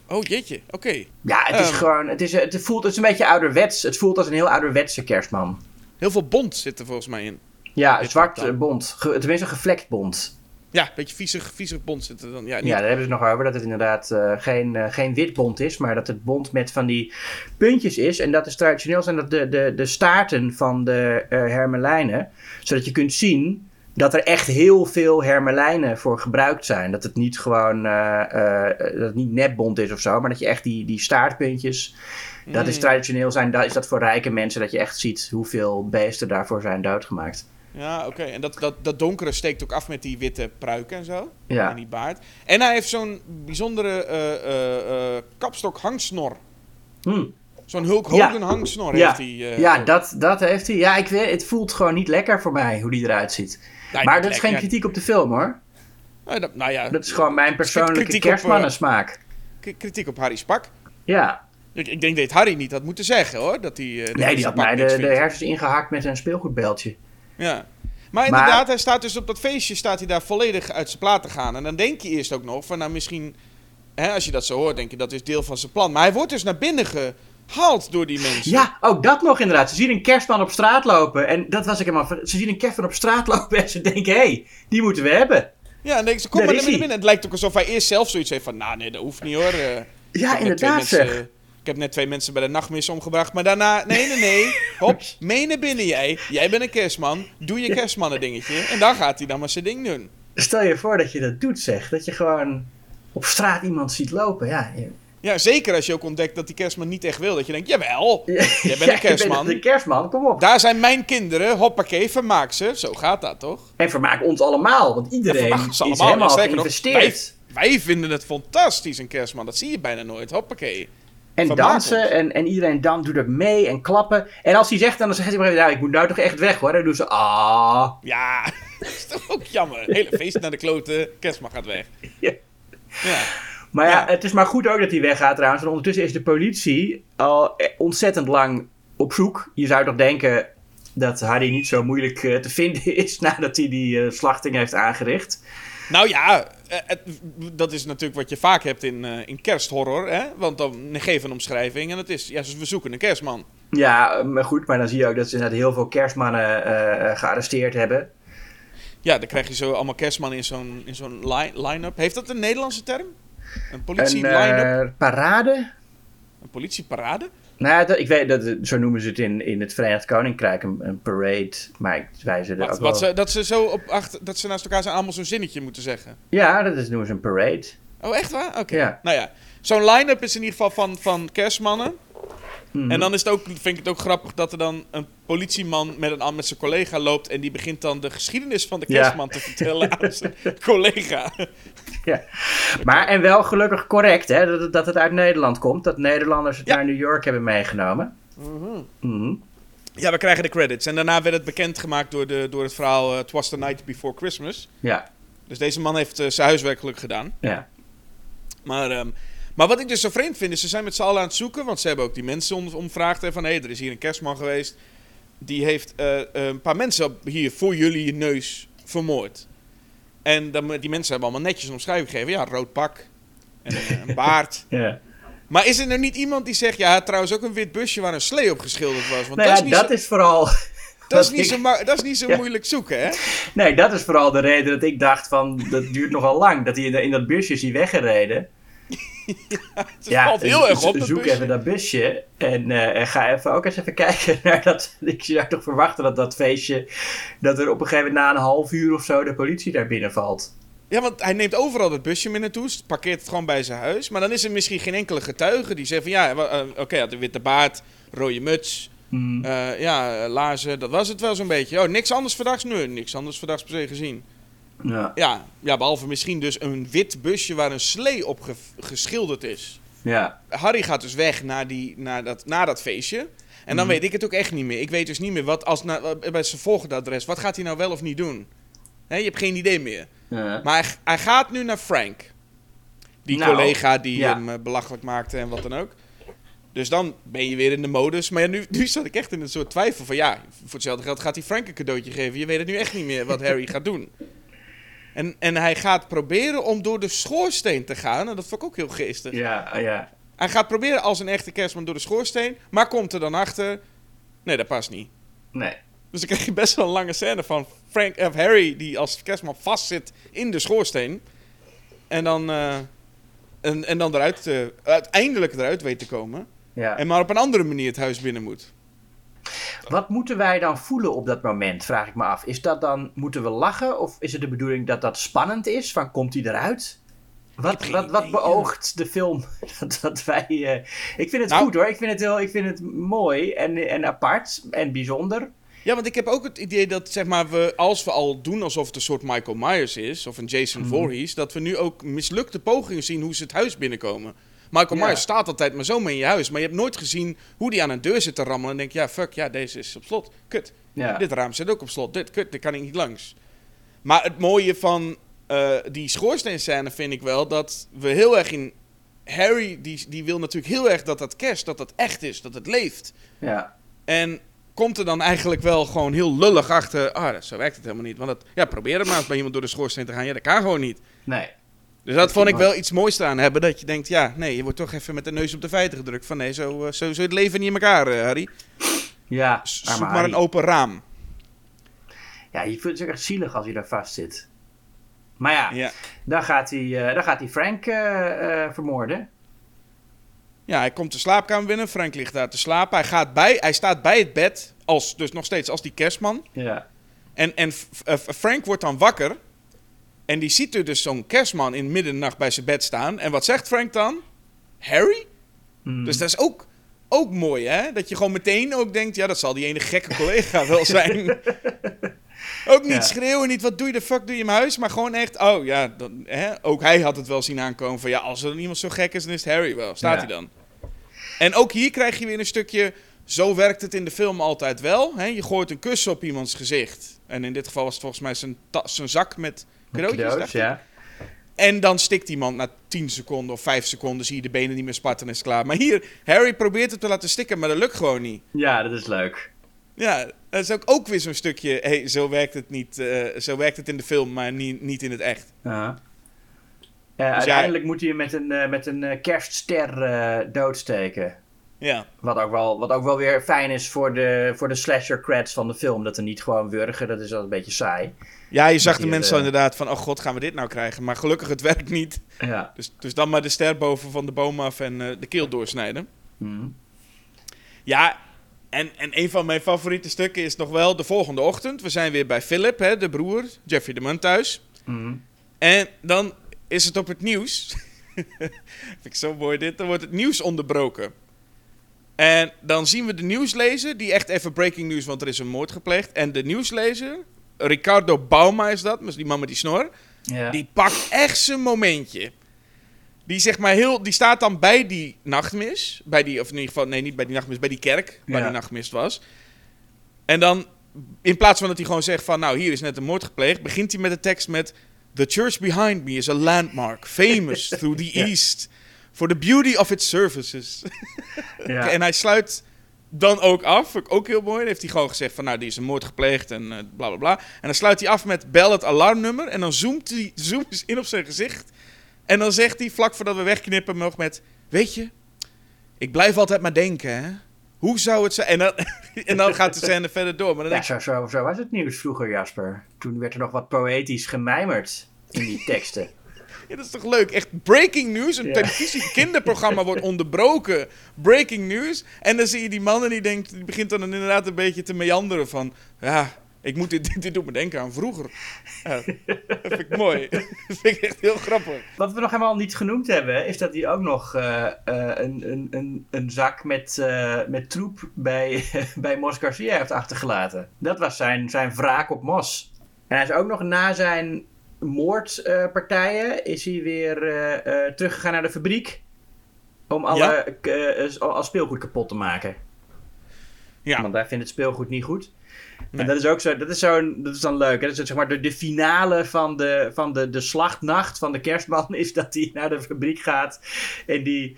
Oh jeetje, oké. Ja, het is Ehm. gewoon. Het, is, het voelt het is een beetje ouderwets. Het voelt als een heel ouderwetse kerstman. Heel veel bont zit er volgens mij in. Ja, zwart bont. Ge- tenminste, gevlekt bont. Ja, een beetje viezig, viezig bont zit er dan. Ja, niet. Ja, daar hebben ze het nog over dat het inderdaad eh, geen, eh, geen wit bont is, maar dat het bont met van die puntjes is. En dat is traditioneel zijn dat de, de, de staarten van de eh, hermelijnen, zodat je kunt zien dat er echt heel veel hermelijnen voor gebruikt zijn. Dat het niet gewoon dat het niet nepbont is of zo, maar dat je echt die, die staartpuntjes, dat Mm. is traditioneel zijn, dat is dat voor rijke mensen, dat je echt ziet hoeveel beesten daarvoor zijn doodgemaakt. Ja, oké. En dat, dat, dat donkere steekt ook af met die witte pruik en zo. Ja. En die baard. En hij heeft zo'n bijzondere eh, kapstok hangsnor. Hm. Zo'n Hulk Ja. Hogan hangsnor Ja, heeft hij. ja ook. dat, dat heeft hij. Ja, ik weet, het voelt gewoon niet lekker voor mij hoe die eruit ziet. Nee, maar dat is geen kritiek op de film hoor. Nou, dat, nou ja, Dat is gewoon mijn persoonlijke kerstmannensmaak. kritiek op Harry Spak. Ja. Ik, ik denk dat Harry niet had moeten zeggen hoor. Dat hij, Nee, die zijn had mij de, de hersens ingehakt met een speelgoedbeltje. Ja. Maar Maar- inderdaad, hij staat dus op dat feestje staat hij daar volledig uit zijn plaat te gaan. En dan denk je eerst ook nog van nou misschien, hè, als je dat zo hoort, denk je dat is deel van zijn plan. Maar hij wordt dus naar binnen gehaald door die mensen. Ja, ook dat nog inderdaad. Ze zien een kerstman op straat lopen. En dat was ik helemaal... Ze zien een kerstman op straat lopen en ze denken... Hé, hey, die moeten we hebben. Ja, en dan denk ze, kom Daar maar naar binnen. Het lijkt ook alsof hij eerst zelf zoiets heeft van, nou nee, dat hoeft niet hoor. Eh, Ja, inderdaad mensen- zeg. Ik heb net twee mensen bij de nachtmis omgebracht, maar daarna, nee, nee, nee. Hop, mee naar binnen jij. Jij bent een kerstman, doe je kerstmannen dingetje. En dan gaat hij dan maar zijn ding doen. Stel je voor dat je dat doet zeg. Dat je gewoon op straat iemand ziet lopen. Ja, Ja, zeker als je ook ontdekt dat die kerstman niet echt wil. Dat je denkt, jawel, jij bent een kerstman. de kerstman, kom op. Daar zijn mijn kinderen, hoppakee, vermaak ze. Zo gaat dat toch? En vermaak ons allemaal, want iedereen is allemaal. helemaal sterker nog, geïnvesteerd. Wij, wij vinden het fantastisch, een kerstman. Dat zie je bijna nooit. Hoppakee. En dansen en, en iedereen dan doet ook mee en klappen. En als hij zegt, dan zegt hij maar even, nou, ik moet nou toch echt weg hoor. Dan doen ze, ah. Ja, dat is toch ook jammer. Hele feest naar de kloten, kerstman gaat weg. Ja. Ja. Maar ja, Ja. het is maar goed ook dat hij weggaat trouwens. Want ondertussen is de politie al ontzettend lang op zoek. Je zou toch denken dat Harry niet zo moeilijk eh, te vinden is nadat hij die eh, slachting heeft aangericht. Nou ja, het- dat is natuurlijk wat je vaak hebt in, eh, in kersthorror. Hè? Want dan geef een omschrijving en het is, ja, we zoeken een kerstman. Ja, eh, maar goed, maar dan zie je ook dat ze inderdaad heel veel kerstmannen eh, eh, gearresteerd hebben. Ja, dan krijg je zo allemaal kerstmannen in zo'n, in zo'n li- line-up. Heeft dat een Nederlandse term? Een Een politie-line-up? eh, parade? Een politieparade? Nou, dat, ik weet, dat, zo noemen ze het in, in het Verenigd Koninkrijk, een, een parade. Maar wij ze er Wat, ook wat wel... ze, dat ze zo op achter, dat ze naast elkaar zijn allemaal zo'n zinnetje moeten zeggen. Ja, dat is, noemen ze een parade. Oh, echt waar? Oké. Ja. Nou ja, zo'n line-up is in ieder geval van, van kerstmannen. Mhm. En dan is het ook, vind ik het ook grappig dat er dan een politieman met, een, met zijn collega loopt. En die begint dan de geschiedenis van de Ja. kerstman te vertellen aan zijn collega. Ja. Maar, en wel gelukkig correct, hè, dat, het- dat het uit Nederland komt. Dat Nederlanders het Ja. naar New York hebben meegenomen. Mhm. Ja, we krijgen de credits. En daarna werd het bekendgemaakt door, de, door het verhaal eh, It Was the Night Before Christmas. Ja, Dus deze man heeft eh, zijn huiswerk gelukkig gedaan. ja. Maar, ehm, maar wat ik dus zo vreemd vind, is ze zijn met z'n allen aan het zoeken. Want ze hebben ook die mensen om, omvraagd. hè, Van hé, hey, er is hier een kerstman geweest. Die heeft eh, eh, een paar mensen hier voor jullie neus vermoord. En dan, die mensen hebben allemaal netjes een omschrijving gegeven. Ja, rood pak. En een, een baard. ja. Maar is er nou niet iemand die zegt... Ja, trouwens ook een wit busje waar een slee op geschilderd was. Want Nou dat, ja, is niet dat zo, is vooral... dat is niet ik- zo, dat is niet zo Ja. moeilijk zoeken, hè? Nee, dat is vooral de reden dat ik dacht van... Dat duurt nogal lang, dat hij in, in dat busje is hij weggereden. Het valt heel erg op, Zoek busje. even dat busje. En, eh, en ga even ook eens even kijken naar dat... Ik zou toch verwachten dat dat feestje... Dat er op een gegeven moment na een half uur of zo de politie daar binnen valt. Ja, want hij neemt overal dat busje mee naartoe, parkeert het gewoon bij zijn huis. Maar dan is er misschien geen enkele getuige die zegt van ja, eh, oké, hij had een witte baard, rode muts, eh, ja, laarzen, dat was het wel zo'n beetje. Oh, niks anders verdachts? Nee, niks anders verdachts per se gezien. Ja, Ja, ja, behalve misschien dus een wit busje waar een slee op ge- geschilderd is. ja. Harry gaat dus weg naar, die, naar, dat, naar dat feestje. En dan weet ik het ook echt niet meer. Ik weet dus niet meer wat als na, bij zijn volgende adres. Wat gaat hij nou wel of niet doen? Hè, je hebt geen idee meer. ja. Maar hij, hij gaat nu naar Frank. Die Nou, collega die ja. hem eh, belachelijk maakte en wat dan ook. Dus dan ben je weer in de modus. Maar ja, nu, nu zat ik echt in een soort twijfel van ja, voor hetzelfde geld gaat hij Frank een cadeautje geven. Je weet het nu echt niet meer wat Harry gaat doen. En, en hij gaat proberen om door de schoorsteen te gaan. En dat vond ik ook heel geestig. Ja, ja. Hij gaat proberen als een echte kerstman door de schoorsteen. Maar komt er dan achter. Nee, dat past niet. Nee. Dus dan krijg je best wel een lange scène van Frank, of Harry die als kerstman vastzit in de schoorsteen. En dan, eh, en, en dan eruit, eh, uiteindelijk eruit weet te komen. Ja. En maar op een andere manier het huis binnen moet. Wat moeten wij dan voelen op dat moment, vraag ik me af. Is dat dan, moeten we lachen? Of is het de bedoeling dat dat spannend is? Van, komt hij eruit? Wat, wat, wat beoogt de film dat, dat wij... eh, ik vind het Nou- goed hoor. Ik vind het, heel, ik vind het mooi en, en apart en bijzonder. Ja, want ik heb ook het idee dat zeg maar, we, als we al doen alsof het een soort Michael Myers is, of een Jason Voorhees, dat we nu ook mislukte pogingen zien hoe ze het huis binnenkomen. Michael. Myers staat altijd maar zomaar in je huis, maar je hebt nooit gezien hoe die aan een deur zit te rammelen en denk ja, fuck, ja, deze is op slot. Kut. Dit raam zit ook op slot. Dit, kut, daar kan ik niet langs. Maar het mooie van eh, die schoorsteenscène vind ik wel dat we heel erg in... Harry, die, die wil natuurlijk heel erg dat dat kerst, dat dat echt is, dat het leeft. Ja. En komt er dan eigenlijk wel gewoon heel lullig achter... Ah, zo werkt het helemaal niet. Want dat, ja, probeer het maar eens bij iemand door de schoorsteen te gaan. Ja, dat kan gewoon niet. Nee. Dus dat vond ik wel iets moois eraan hebben. Dat je denkt, ja, nee, je wordt toch even met de neus op de feiten gedrukt. Van nee, zo, eh, zo zit het leven niet in elkaar, eh, Harry. Ja, Zoek maar een open raam. Ja, je voelt zich echt zielig als hij daar vast zit. Maar ja, Ja. dan, gaat hij, eh, dan gaat hij Frank vermoorden. Ja, hij komt de slaapkamer binnen. Frank ligt daar te slapen. Hij, gaat bij, hij staat bij het bed, als, dus nog steeds als die kerstman. Ja. En, en Frank wordt dan wakker. En die ziet er dus zo'n kerstman in middernacht bij zijn bed staan. En wat zegt Frank dan? Harry? Mm. Dus dat is ook, ook mooi, hè? Dat je gewoon meteen ook denkt... Ja, dat zal die ene gekke collega wel zijn. ook niet Ja. schreeuwen, niet wat doe je de fuck doe je in mijn huis. Maar gewoon echt, oh ja, dan, hè? ook hij had het wel zien aankomen van... Ja, als er iemand zo gek is, dan is het Harry wel. Staat Ja. hij dan. En ook hier krijg je weer een stukje... Zo werkt het in de film altijd wel. Hè? Je gooit een kus op iemands gezicht. En in dit geval was het volgens mij zijn, zijn zak met cadeautjes. Cadeaus, ja. En dan stikt iemand na 10 seconden of 5 seconden. Zie je de benen niet meer sparten en is klaar. Maar hier, Harry probeert het te laten stikken, maar dat lukt gewoon niet. Ja, dat is leuk. Ja, dat is ook, ook weer zo'n stukje. hey, zo werkt het niet. eh, zo werkt het in de film, maar niet, niet in het echt. Ja. Eh, uiteindelijk moet hij hem met een, eh, met een kerstster eh, doodsteken. Ja. Wat ook, wel, wat ook wel weer fijn is voor de, voor de slasher creds van de film. Dat er niet gewoon wurgen, dat is wel een beetje saai. Ja, je zag de mensen inderdaad van, oh god, gaan we dit nou krijgen? Maar gelukkig, het werkt niet. Ja. Dus, dus dan maar de ster boven van de boom af en eh, de keel doorsnijden. Hm. Ja, en, en een van mijn favoriete stukken is nog wel de volgende ochtend. We zijn weer bij Philip, hè, de broer, Jeffrey de Munt thuis. Hm. En dan is het op het nieuws. Vind ik zo mooi dit. Dan wordt het nieuws onderbroken. En dan zien we de nieuwslezer, die echt even breaking news, want er is een moord gepleegd. En de nieuwslezer, Ricardo Bauma is dat, dus die man met die snor. Ja. Die pakt echt zijn momentje. Die, zeg maar heel, die staat dan bij die nachtmis. Bij die, of in ieder geval, nee, niet bij die nachtmis, bij die kerk waar Ja. die nachtmis was. En dan, in plaats van dat hij gewoon zegt van, nou, hier is net een moord gepleegd, begint hij met de tekst met... The church behind me is a landmark, famous through the Ja. east, for the beauty of its services. Ja. En hij sluit dan ook af, vind ik ook heel mooi. Dan heeft hij gewoon gezegd van, nou, die is een moord gepleegd en eh, bla bla bla. En dan sluit hij af met bel het alarmnummer. En dan zoomt hij zoomt in op zijn gezicht. En dan zegt hij, vlak voordat we wegknippen, nog met... Weet je, ik blijf altijd maar denken, hè. Hoe zou het zijn? En dan, en dan gaat de scène verder door. Maar dan Ja, denk ik, zo, zo, zo was het nieuws vroeger, Jasper. Toen werd er nog wat poëtisch gemijmerd in die teksten. ja, dat is toch leuk? Echt breaking news. Een Ja. televisie kinderprogramma wordt onderbroken. Breaking news. En dan zie je die man en die, denkt, die begint dan inderdaad een beetje te meanderen van... Ja, ik moet dit, dit, dit doet me denken aan vroeger. Ja, dat vind ik mooi. dat vind ik echt heel grappig. Wat we nog helemaal niet genoemd hebben, is dat hij ook nog eh, eh, een, een, een, een zak met, eh, met troep bij, bij Mos Garcia heeft achtergelaten. Dat was zijn, zijn wraak op Mos. En hij is ook nog na zijn moordpartijen is hij weer eh, eh, teruggegaan naar de fabriek. Om alle eh, al speelgoed kapot te maken. Ja. Want hij vindt het speelgoed niet goed. Nee. En dat is ook zo, dat is, zo, dat is dan leuk. Hè? Dat is zeg maar de, de finale van, de, van de, de slachtnacht van de kerstman is dat hij naar de fabriek gaat en die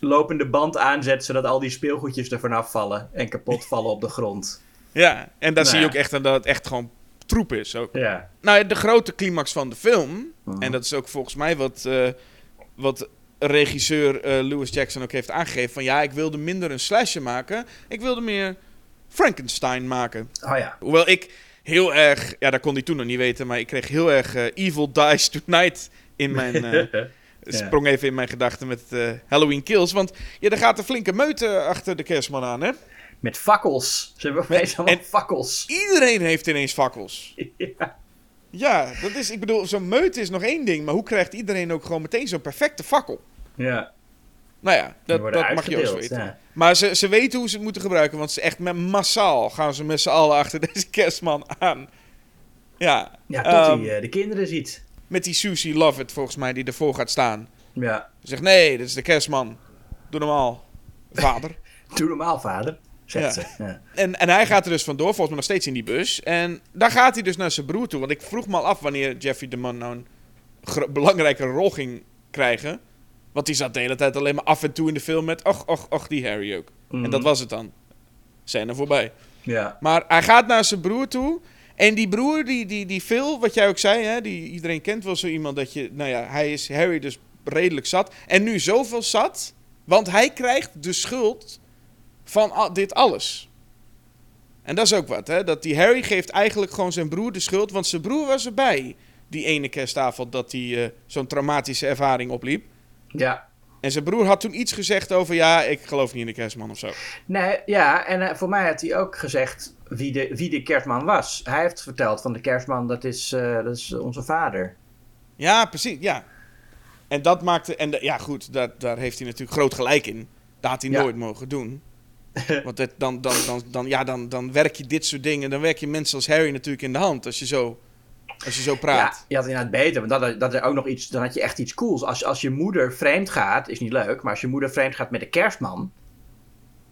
lopende band aanzet, zodat al die speelgoedjes er vanaf vallen en kapot vallen op de grond. Ja, en daar Nou zie je ja. ook echt dat het echt gewoon troep is. Ook. Ja. Nou, de grote climax van de film, Mhm. en dat is ook volgens mij wat, eh, wat regisseur eh, Lewis Jackson ook heeft aangegeven: van ja, ik wilde minder een slasher maken, ik wilde meer Frankenstein maken. Oh ja. Hoewel ik heel erg, ja, dat kon hij toen nog niet weten, maar ik kreeg heel erg eh, Evil Dies Tonight in mijn. eh, sprong even in mijn gedachten met eh, Halloween Kills. Want ja, er gaat een flinke meute achter de kerstman aan, hè? Met fakkels. Ze hebben opeens allemaal fakkels. Iedereen heeft ineens fakkels. Ja. Ja, dat is, ik bedoel, zo'n meute is nog één ding, maar hoe krijgt iedereen ook gewoon meteen zo'n perfecte fakkel? ja. Nou ja, dat, dat mag je ook weten. ja. Maar ze, ze weten hoe ze het moeten gebruiken, want ze echt met massaal gaan ze met z'n allen achter deze kerstman aan. Ja, Ja, tot ehm, hij eh, de kinderen ziet. met die Susie Lovett volgens mij die ervoor gaat staan. Ja. Ze zegt, nee, dit is de kerstman. Doe normaal, vader. Doe normaal, vader. Zegt Ja. ze. Ja. En, en hij gaat er dus vandoor, volgens mij nog steeds in die bus. En daar gaat hij dus naar zijn broer toe. Want ik vroeg me al af wanneer Jeffrey DeMunn nou een belangrijke rol ging krijgen. Want die zat de hele tijd alleen maar af en toe in de film met... Och, och, och, die Harry ook. En Mhm. dat was het dan. Zijn er voorbij. ja. Maar hij gaat naar zijn broer toe. En die broer, die, die, die Phil, wat jij ook zei, hè, die, iedereen kent wel zo iemand dat je... Nou ja, hij is Harry dus redelijk zat. En nu zoveel zat, want hij krijgt de schuld van al- dit alles. En dat is ook wat, hè. Dat die Harry geeft eigenlijk gewoon zijn broer de schuld, want zijn broer was erbij. Die ene kerstavond dat hij eh, zo'n traumatische ervaring opliep. Ja. En zijn broer had toen iets gezegd over, ja, ik geloof niet in de kerstman of zo. Nee, ja, en eh, voor mij had hij ook gezegd wie de, wie de kerstman was. Hij heeft verteld van de kerstman, dat is, eh, dat is onze vader. Ja, precies, ja. En dat maakte... En de- ja, goed, daar, daar heeft hij natuurlijk groot gelijk in. Dat had hij Ja. nooit mogen doen. Want het, dan, dan, dan, dan, ja, dan, dan werk je dit soort dingen... Dan werk je mensen als Harry natuurlijk in de hand. Als je zo, als je zo Ja, praat. je had inderdaad beter, want dat, dat is ook nog iets, dan had je echt iets cools. Als, als je moeder vreemd gaat, is niet leuk, maar als je moeder vreemd gaat met de kerstman,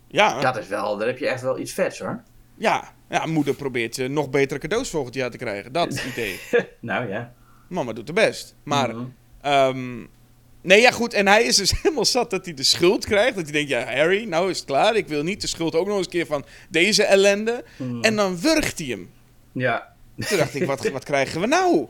Ja, dat is wel, dan heb je echt wel iets vets hoor. ja, ja, moeder probeert eh, nog betere cadeaus volgend jaar te krijgen. Dat idee. Nou ja. Mama doet haar best. Maar... Ehm, nee, ja, goed. En hij is dus helemaal zat dat hij de schuld krijgt. Dat hij denkt, ja, Harry, nou is het klaar. Ik wil niet de schuld ook nog eens een keer van deze ellende. Mhm. En dan wurgt hij hem. Ja. Toen dacht ik, wat, wat krijgen we nou?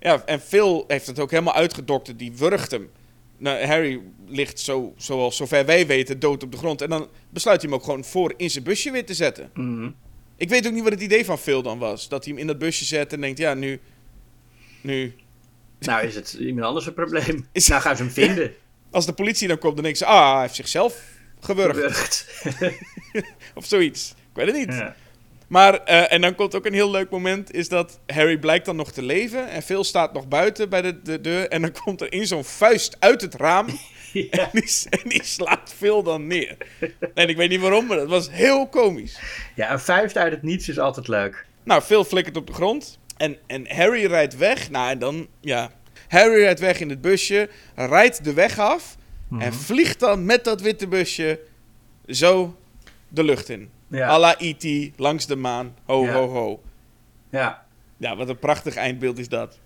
Ja, en Phil heeft het ook helemaal uitgedokterd. Die wurgt hem. Nou, Harry ligt zo, zoals zover wij weten dood op de grond. En dan besluit hij hem ook gewoon voor in zijn busje weer te zetten. Mhm. Ik weet ook niet wat het idee van Phil dan was. Dat hij hem in dat busje zet en denkt, ja, nu... Nu... Nou is het iemand anders een probleem. Is- Nou gaan ze hem vinden. Als de politie dan komt, dan denken ze... Ah, hij heeft zichzelf gewurgd. Gewurgd. Of zoiets. Ik weet het niet. Ja. Maar, eh, en dan komt ook een heel leuk moment, is dat Harry blijkt dan nog te leven. En Phil staat nog buiten bij de, de deur. En dan komt er in zo'n vuist uit het raam. Ja. En, die, en die slaat Phil dan neer. En ik weet niet waarom, maar dat was heel komisch. ja, een vuist uit het niets is altijd leuk. Nou, Phil flikkert op de grond. En, en Harry rijdt weg. Nou, en dan, ja. Harry rijdt weg in het busje. Rijdt de weg af. En vliegt dan met dat witte busje zo de lucht in. Ja. à la E.T. langs de maan. Ho, Ja. ho, ho. Ja. Ja, wat een prachtig eindbeeld is dat.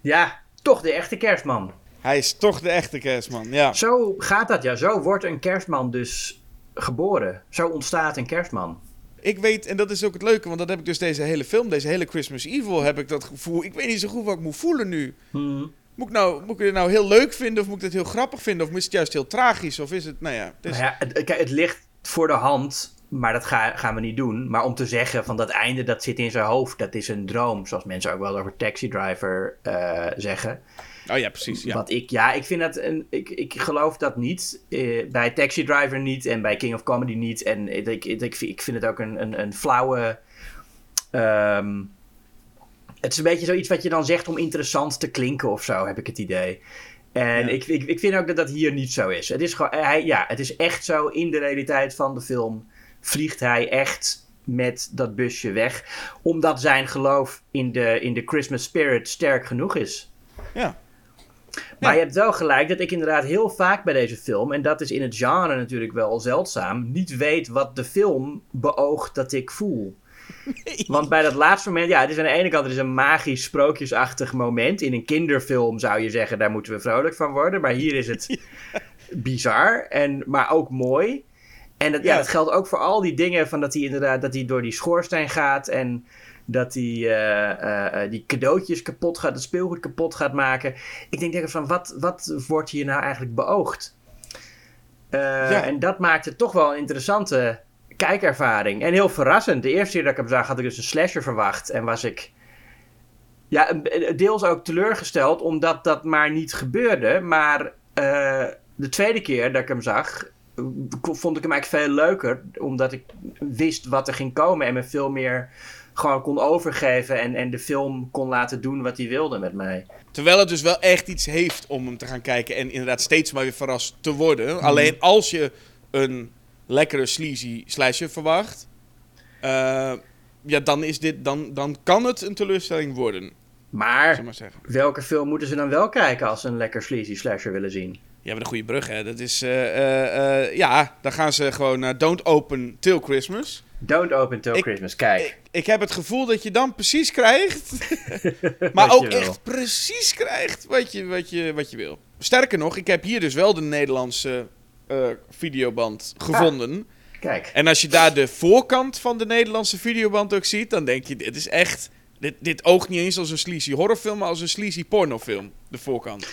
Ja, toch de echte kerstman. Hij is toch de echte kerstman, ja. Zo gaat dat ja. Zo wordt een kerstman dus geboren. Zo ontstaat een kerstman. Ik weet, en dat is ook het leuke, want dat heb ik dus deze hele film, deze hele Christmas Evil, heb ik dat gevoel. Ik weet niet zo goed wat ik moet voelen nu. Moet ik, nou, moet ik het nou heel leuk vinden, of moet ik het heel grappig vinden, of is het juist heel tragisch, of is het, nou ja. Het is, Nou ja, het, kijk, het ligt voor de hand, maar dat ga- gaan we niet doen. Maar om te zeggen van dat einde dat zit in zijn hoofd, dat is een droom. Zoals mensen ook wel over Taxi Driver eh, zeggen. Oh ja, precies, ja. Wat ik, ja, ik vind dat een, ik, ik geloof dat niet. Eh, bij Taxi Driver niet en bij King of Comedy niet. En ik, ik, ik, vind- ik vind het ook een, een, een flauwe. ehm, het is een beetje zoiets wat je dan zegt om interessant te klinken of zo, heb ik het idee. En Ja. ik, ik, ik vind ook dat dat hier niet zo is. Het is, gewoon, hij, ja, het is echt zo in de realiteit van de film. Vliegt hij echt met dat busje weg. Omdat zijn geloof in de, in de Christmas spirit sterk genoeg is. ja. Maar je hebt wel gelijk dat ik inderdaad heel vaak bij deze film, en dat is in het genre natuurlijk wel zeldzaam, niet weet wat de film beoogt dat ik voel. Want bij dat laatste moment, ja, het is aan de ene kant het is een magisch, sprookjesachtig moment. In een kinderfilm zou je zeggen, daar moeten we vrolijk van worden. Maar hier is het bizar, en, maar ook mooi. En dat, ja. Ja. dat geldt ook voor al die dingen van dat hij inderdaad dat hij door die schoorsteen gaat en dat hij eh, eh, eh, die cadeautjes kapot gaat, het speelgoed kapot gaat maken. Ik denk, denk van wat, wat wordt hier nou eigenlijk beoogd? Ja. En dat maakt het toch wel een interessante kijkervaring. En heel verrassend. De eerste keer dat ik hem zag had ik dus een slasher verwacht. En was ik ja, deels ook teleurgesteld omdat dat maar niet gebeurde. Maar de tweede keer dat ik hem zag, vond ik hem eigenlijk veel leuker. Omdat ik wist wat er ging komen en me veel meer gewoon kon overgeven. En, en de film kon laten doen wat hij wilde met mij. Terwijl het dus wel echt iets heeft om hem te gaan kijken en inderdaad steeds maar weer verrast te worden. Alleen als je een lekkere sleazy slasher verwacht, eh, ja, dan, is dit, dan, dan kan het een teleurstelling worden, Maar maar welke film moeten ze dan wel kijken als ze een lekker sleazy slasher willen zien? Je hebt een goede brug, hè. Dat is, eh, eh, eh, ja, dan gaan ze gewoon naar Don't Open Till Christmas. Don't Open Till Ik- Christmas. Kijk. Ik, ik heb het gevoel dat je dan precies krijgt, maar ook wil. echt precies krijgt wat je, wat, je, wat je wil. Sterker nog, ik heb hier dus wel de Nederlandse videoband gevonden. Kijk. En als je daar de voorkant van de Nederlandse videoband ook ziet, dan denk je, dit is echt... Dit, dit oogt niet eens als een sleazy horrorfilm, maar als een sleazy pornofilm. De voorkant.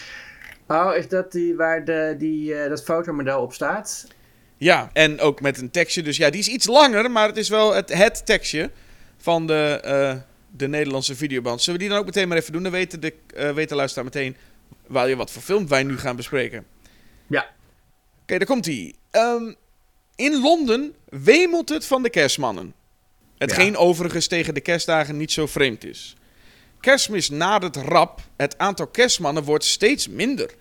Oh, is dat die waar de, die, eh, dat fotomodel op staat? Ja, en ook met een tekstje. Dus ja, die is iets langer, maar het is wel het, het tekstje van de, eh, de Nederlandse videoband. Zullen we die dan ook meteen maar even doen? Dan weten de, eh weten de luisteraar meteen waar je wat voor film wij nu gaan bespreken. Ja. Oké, daar komt hij. in Londen wemelt het van de kerstmannen. Hetgeen Ja. overigens tegen de kerstdagen niet zo vreemd is. Kerstmis nadert rap. Het aantal kerstmannen wordt steeds minder.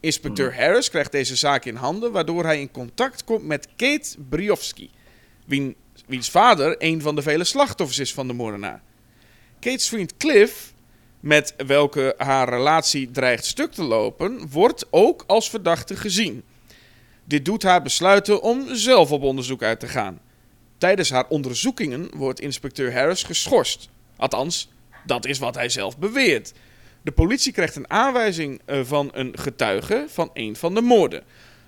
Inspecteur Harris krijgt deze zaak in handen, waardoor hij in contact komt met Kate Briofsky, wien, wiens vader een van de vele slachtoffers is van de moordenaar. Kate's vriend Cliff, met welke haar relatie dreigt stuk te lopen, wordt ook als verdachte gezien. Dit doet haar besluiten om zelf op onderzoek uit te gaan. Tijdens haar onderzoekingen wordt inspecteur Harris geschorst. Althans, dat is wat hij zelf beweert. De politie krijgt een aanwijzing eh, van een getuige van een van de moorden.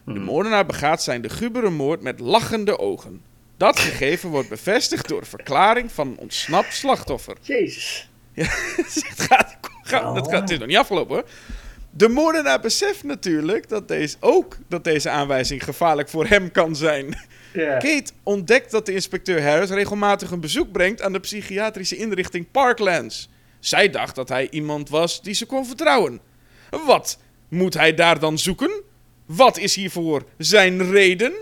De moordenaar begaat zijn de gubere moord met lachende ogen. Dat gegeven wordt bevestigd door verklaring van een ontsnapt slachtoffer. Jezus. het, gaat, gaat- het, gaat- het is nog niet afgelopen hoor. De moordenaar beseft natuurlijk dat deze, ook dat deze aanwijzing gevaarlijk voor hem kan zijn. Kate ontdekt dat de inspecteur Harris regelmatig een bezoek brengt aan de psychiatrische inrichting Parklands. Zij dacht dat hij iemand was die ze kon vertrouwen. Wat moet hij daar dan zoeken? Wat is hiervoor zijn reden?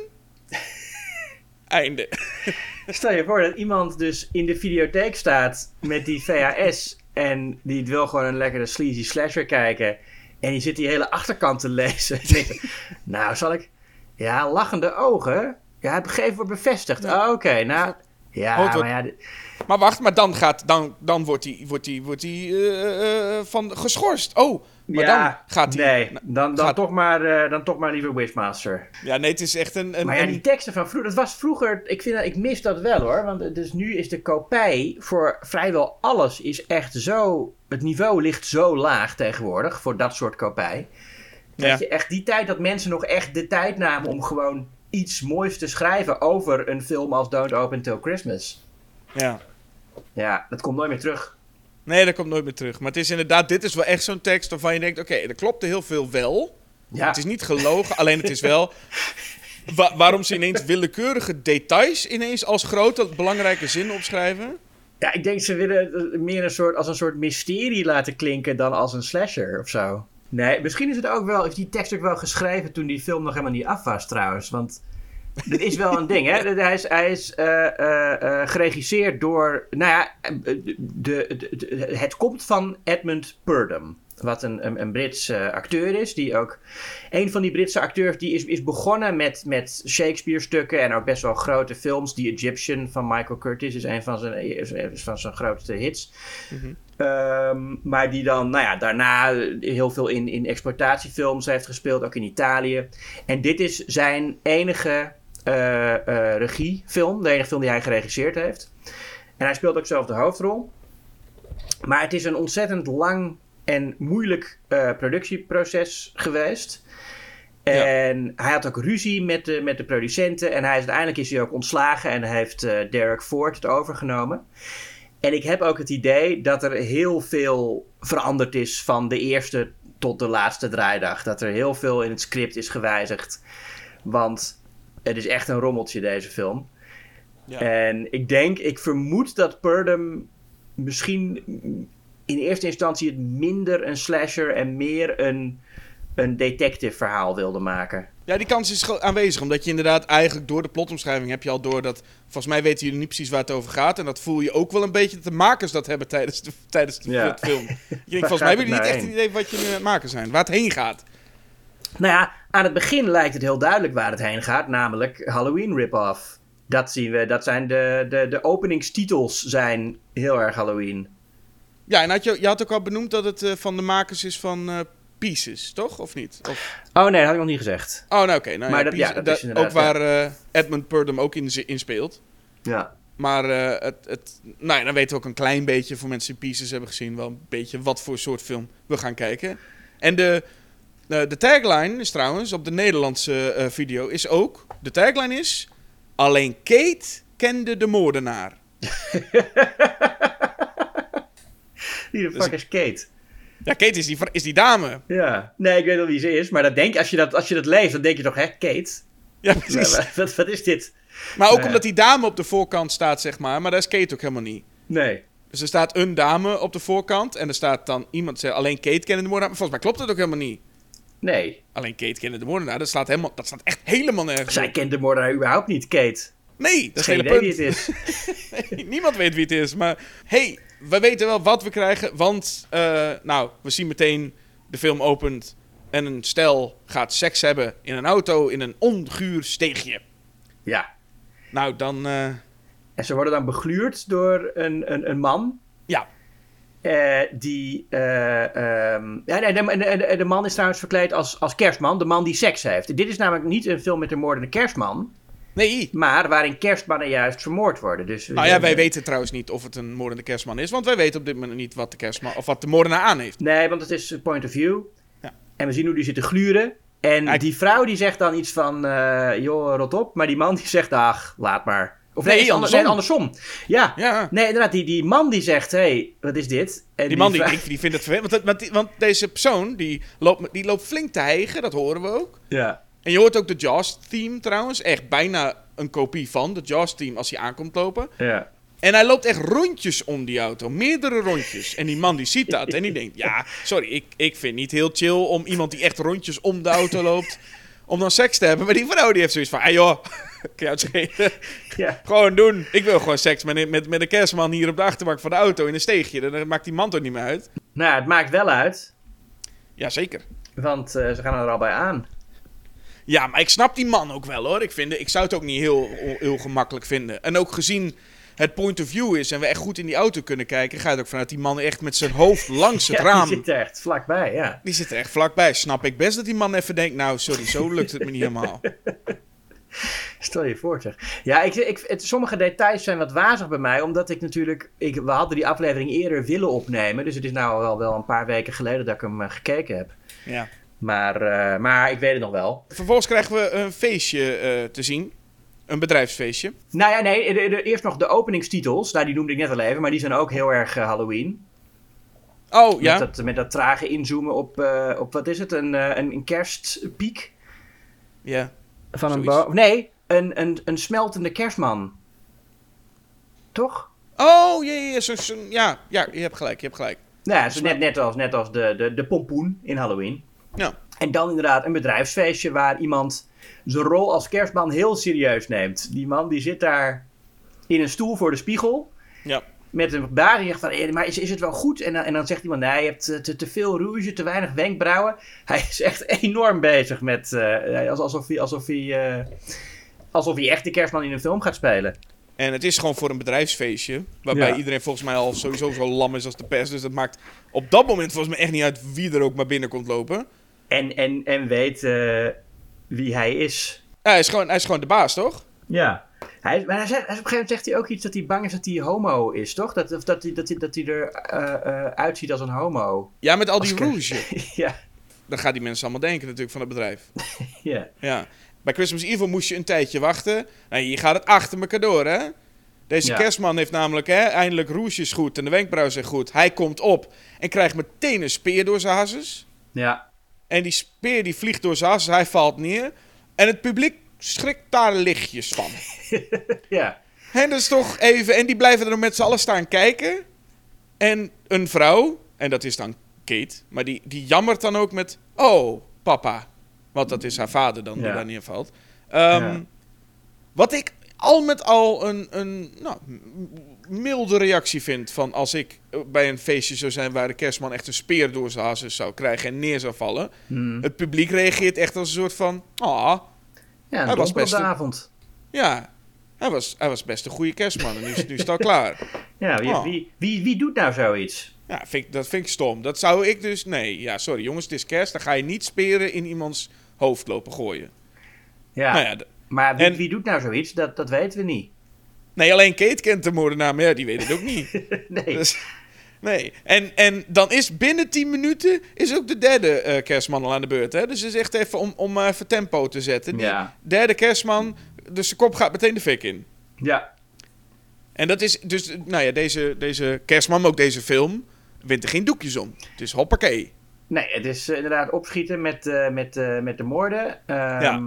Einde. Stel je voor dat iemand dus in de videotheek staat met die VHS en die wil gewoon een lekkere sleazy slasher kijken en die zit die hele achterkant te lezen. Nou, zal ik... Ja, lachende ogen. Ja, het gegeven wordt bevestigd. Oh, Oké, nou... Ja, maar ja... dit- Maar wacht, maar dan, gaat, dan, dan wordt hij wordt die, wordt die, eh, eh, van geschorst. Oh, maar ja, dan gaat hij... Nee, dan, dan, gaat- toch maar, eh, dan toch maar liever Wishmaster. Ja, nee, het is echt een... een, Maar ja, een- die teksten van vroeger, dat was vroeger, ik, vind ik mis dat wel hoor. Want dus nu is de kopij voor vrijwel alles is echt zo, het niveau ligt zo laag tegenwoordig voor dat soort kopij. Dat Ja. je echt die tijd dat mensen nog echt de tijd namen om gewoon iets moois te schrijven over een film als Don't Open Till Christmas. ja. Ja, dat komt nooit meer terug. Nee, dat komt nooit meer terug. Maar het is inderdaad, dit is wel echt zo'n tekst waarvan je denkt... Oké, er klopte heel veel wel. Ja, Het is niet gelogen, alleen het is wel... wa- waarom ze ineens willekeurige details ineens als grote belangrijke zin opschrijven? ja ik denk ze willen het meer een soort, als een soort mysterie laten klinken dan als een slasher of zo. Nee, misschien is het ook wel, is die tekst ook wel geschreven toen die film nog helemaal niet af was trouwens. Want dit is wel een ding, hè? Hij is, hij is eh, eh, eh, geregisseerd door, nou ja, de, de, de- het komt van Edmund Purdom. Wat een, een, een Brits eh, acteur is, die ook... Een van die Britse acteurs die is, is begonnen met, met Shakespeare-stukken en ook best wel grote films. The Egyptian van Michael Curtis is een van zijn, is- van zijn grootste hits. Ehm, maar die dan, nou ja, daarna heel veel in, in exploitatiefilms heeft gespeeld, ook in Italië. En dit is zijn enige eh, eh, regiefilm, de enige film die hij geregisseerd heeft. En hij speelt ook zelf de hoofdrol. Maar het is een ontzettend lang en moeilijk eh, productieproces geweest. En hij had ook ruzie met de, met de producenten. En hij is, uiteindelijk is hij ook ontslagen. En heeft eh, Derek Ford het overgenomen. En ik heb ook het idee dat er heel veel veranderd is van de eerste tot de laatste draaidag. Dat er heel veel in het script is gewijzigd. Want het is echt een rommeltje, deze film. Ja. En ik denk, ik vermoed dat Purdom misschien in eerste instantie het minder een slasher en meer een, een detective verhaal wilde maken. Ja, die kans is aanwezig. Omdat je inderdaad eigenlijk door de plotomschrijving heb je al door dat... Volgens mij weten jullie niet precies waar het over gaat. En dat voel je ook wel een beetje dat de makers dat hebben tijdens de, tijdens de Ja. film. Je denkt, volgens mij hebben jullie niet nou echt een heen? idee wat je nu aan het maken zijn. Waar het heen gaat. Nou ja, aan het begin lijkt het heel duidelijk waar het heen gaat, namelijk Halloween rip-off. Dat zien we, dat zijn de, de, de openingstitels zijn heel erg Halloween. Ja, en had je, je had ook al benoemd dat het eh, van de makers is van eh, Pieces, toch? Of niet? Of... Oh nee, dat had ik nog niet gezegd. Oh, nou oké. nou Maar ja, dat- ja, Pieces- dat is inderdaad, Ook waar eh, Edmund Purdom ook in, in speelt. Ja. Maar eh, het, het, nou ja, dan weten we ook een klein beetje, voor mensen die Pieces hebben gezien, wel een beetje wat voor soort film we gaan kijken. En de, de tagline is trouwens, op de Nederlandse eh, video, is ook, de tagline is, alleen Kate kende de moordenaar. Wie de Dus- fuck is Kate? Ja, Kate is die, is die dame. Ja. Nee, ik weet wel wie ze is, maar dat denk, als, je dat, als je dat leest, dan denk je toch, hè, Kate? Ja, precies. Wat, wat, wat is dit? Maar ook Ja. omdat die dame op de voorkant staat, zeg maar, maar daar is Kate ook helemaal niet. Nee. Dus er staat een dame op de voorkant en er staat dan iemand alleen Kate kende de moordenaar. Maar volgens mij klopt dat ook helemaal niet. Nee. Alleen Kate kende de moordenaar, dat staat, helemaal, dat staat echt helemaal nergens Zij kent de moordenaar überhaupt niet, Kate. Nee, dat is Geen idee hele wie punt. het is. Niemand weet wie het is, maar hey, we weten wel wat we krijgen, want eh, nou, we zien meteen de film opent en een stel gaat seks hebben in een auto in een onguur steegje. Ja. Nou, dan eh, En ze worden dan begluurd door een, een, een man. ja, eh, die. eh, ehm, ja, nee, de, de, de, de man is trouwens verkleed als, als kerstman. De man die seks heeft. Dit is namelijk niet een film met een moordende kerstman. Nee. Maar waarin kerstmannen juist vermoord worden. Dus, Nou ja, wij weten trouwens niet of het een moordende kerstman is, want wij weten op dit moment niet wat de kerstman of wat de moordenaar aan heeft. Nee, want het is point of view. Ja. En we zien hoe die zitten gluren. En Hij- die vrouw die zegt dan iets van, eh, joh, rot op. Maar die man die zegt, ach, laat maar. Of Nee, nee, is ander- nee, andersom. Ja. Ja. Nee, inderdaad, die, die man die zegt, hé, hey, wat is dit? En Die man die, vrou- die, vindt het vervelend. Want, want, deze persoon die loopt, die loopt flink te hijgen, dat horen we ook. Ja. En je hoort ook de Jaws-theme trouwens. Echt bijna een kopie van de Jaws-theme als hij aankomt lopen. Ja. En hij loopt echt rondjes om die auto. Meerdere rondjes. En die man die ziet dat en die denkt... Ja, sorry, ik, ik vind niet heel chill om iemand die echt rondjes om de auto loopt... om dan seks te hebben. Maar die vrouw die heeft zoiets van... Ah joh, kan je het schelen? Ja. Gewoon doen. Ik wil gewoon seks met, met, met een kerstman hier op de achterbank van de auto in een steegje. Dan maakt die man toch niet meer uit? Nou, het maakt wel uit. Jazeker. Want eh, ze gaan er al bij aan. Ja, maar ik snap die man ook wel hoor. Ik, vind, ik zou het ook niet heel, heel gemakkelijk vinden. En ook gezien het point of view is en we echt goed in die auto kunnen kijken, ga je ook vanuit die man echt met zijn hoofd langs het ja, raam. die zit er echt vlakbij, ja. Die zit er echt vlakbij. Snap ik best dat die man even denkt, nou sorry, zo lukt het me niet helemaal. Stel je voor, zeg. Ja, ik, ik, het, sommige details zijn wat wazig bij mij, omdat ik natuurlijk... Ik, we hadden die aflevering eerder willen opnemen, dus het is nou wel, wel een paar weken geleden dat ik hem eh, gekeken heb. Ja. Maar, eh, maar ik weet het nog wel. Vervolgens krijgen we een feestje eh, te zien. Een bedrijfsfeestje. Nou ja, nee, de- de- eerst nog de openingstitels. Nou, die noemde ik net al even, maar die zijn ook heel erg eh, Halloween. Oh ja. Met, dat, met dat trage inzoomen op, eh, op wat is het, een, eh, een, een kerstpiek ja. van een Zoiets. boom. Nee, een, een, een smeltende kerstman. Toch? Oh ja, ja, ja, ja, ja, je hebt gelijk, je hebt gelijk. Nou ja, net, net als, net als de, de, de pompoen in Halloween. Ja. En dan inderdaad een bedrijfsfeestje waar iemand zijn rol als kerstman heel serieus neemt. Die man die zit daar in een stoel voor de spiegel. Ja. Met een baard die zegt van, "Eh, maar is, is het wel goed? En dan, en dan zegt iemand, nee, je hebt eh, te, te veel rouge, te weinig wenkbrauwen. Hij is echt enorm bezig met, eh, als- alsof hij, alsof hij, alsof hij echt de kerstman in een film gaat spelen. En het is gewoon voor een bedrijfsfeestje. Waarbij Ja. iedereen volgens mij al sowieso zo lam is als de pers. Dus dat maakt op dat moment volgens mij echt niet uit wie er ook maar binnen komt lopen. En, en, en weet eh, wie hij is. Ja, hij, is gewoon, hij is gewoon de baas, toch? Ja. Hij, maar hij zegt, op een gegeven moment zegt hij ook iets dat hij bang is dat hij homo is, toch? Dat, of dat, hij, dat, hij, dat hij er eh, eh, uitziet als een homo. Ja, met al die rouge. ja. dan gaan die mensen allemaal denken natuurlijk van het bedrijf. Ja. Ja. Bij Christmas Evil moest je een tijdje wachten. Nou, hier gaat het achter elkaar door, hè? Deze Ja. kerstman heeft namelijk hè, eindelijk roesjes goed en de wenkbrauwen zijn goed. Hij komt op en krijgt meteen een speer door zijn hasses. Ja. En die speer die vliegt door zijn hasses, hij valt neer. En het publiek schrikt daar lichtjes van. Ja. En dat is toch even... En die blijven er met z'n allen staan kijken. En een vrouw, en dat is dan Kate, maar die, die jammert dan ook met... Oh, papa. Want dat is haar vader dan, die daar neervalt. Ehm, Ja. Wat ik al met al een, een nou, milde reactie vind van als ik eh, bij een feestje zou zijn waar de kerstman echt een speer door zijn zou krijgen en neer zou vallen. Hmm. Het publiek reageert echt als een soort van, ah, Ja, Hij was best een- avond. ja, hij was, hij was best een goede kerstman en nu, is- nu is het al klaar. Ja, wie, Oh. wie, wie, wie doet nou zoiets? Ja, vind dat vind ik stom. Dat zou ik dus, nee, ja, sorry jongens, het is kerst, dan ga je niet speren in iemands hoofd lopen gooien. Ja, Nou ja, maar wie, en- wie doet nou zoiets? Dat, dat weten we niet. Nee, alleen Kate kent de moordenaar, maar ja, die weet het ook niet. Nee. Dus, nee, en, en dan is binnen 10 minuten is ook de derde eh, kerstman al aan de beurt. Hè? Dus het is echt even om, om eh, even tempo te zetten. Die Ja. derde kerstman, dus de kop gaat meteen de fik in. Ja. En dat is dus, nou ja, deze, deze kerstman, maar ook deze film, wint er geen doekjes om. Het is hoppakee. Nee, het is eh, inderdaad opschieten met, met, met de moorden. Ehm, Ja.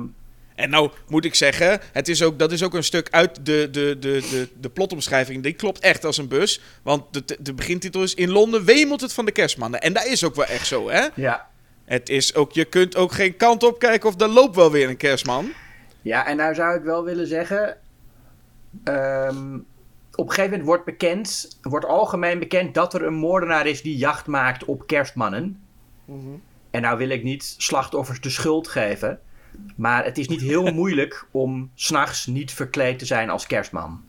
En nou moet ik zeggen, het is ook, dat is ook een stuk uit de, de, de, de, de plotomschrijving. Die klopt echt als een bus. Want de, de begintitel is In Londen wemelt het van de kerstmannen. En dat is ook wel echt zo, hè? ja. Het is ook, je kunt ook geen kant op kijken of er loopt wel weer een kerstman. Ja, en nou zou ik wel willen zeggen. ehm, op een gegeven moment wordt bekend, wordt algemeen bekend dat er een moordenaar is die jacht maakt op kerstmannen. En nou wil ik niet slachtoffers de schuld geven. Maar het is niet heel moeilijk om s'nachts niet verkleed te zijn als kerstman.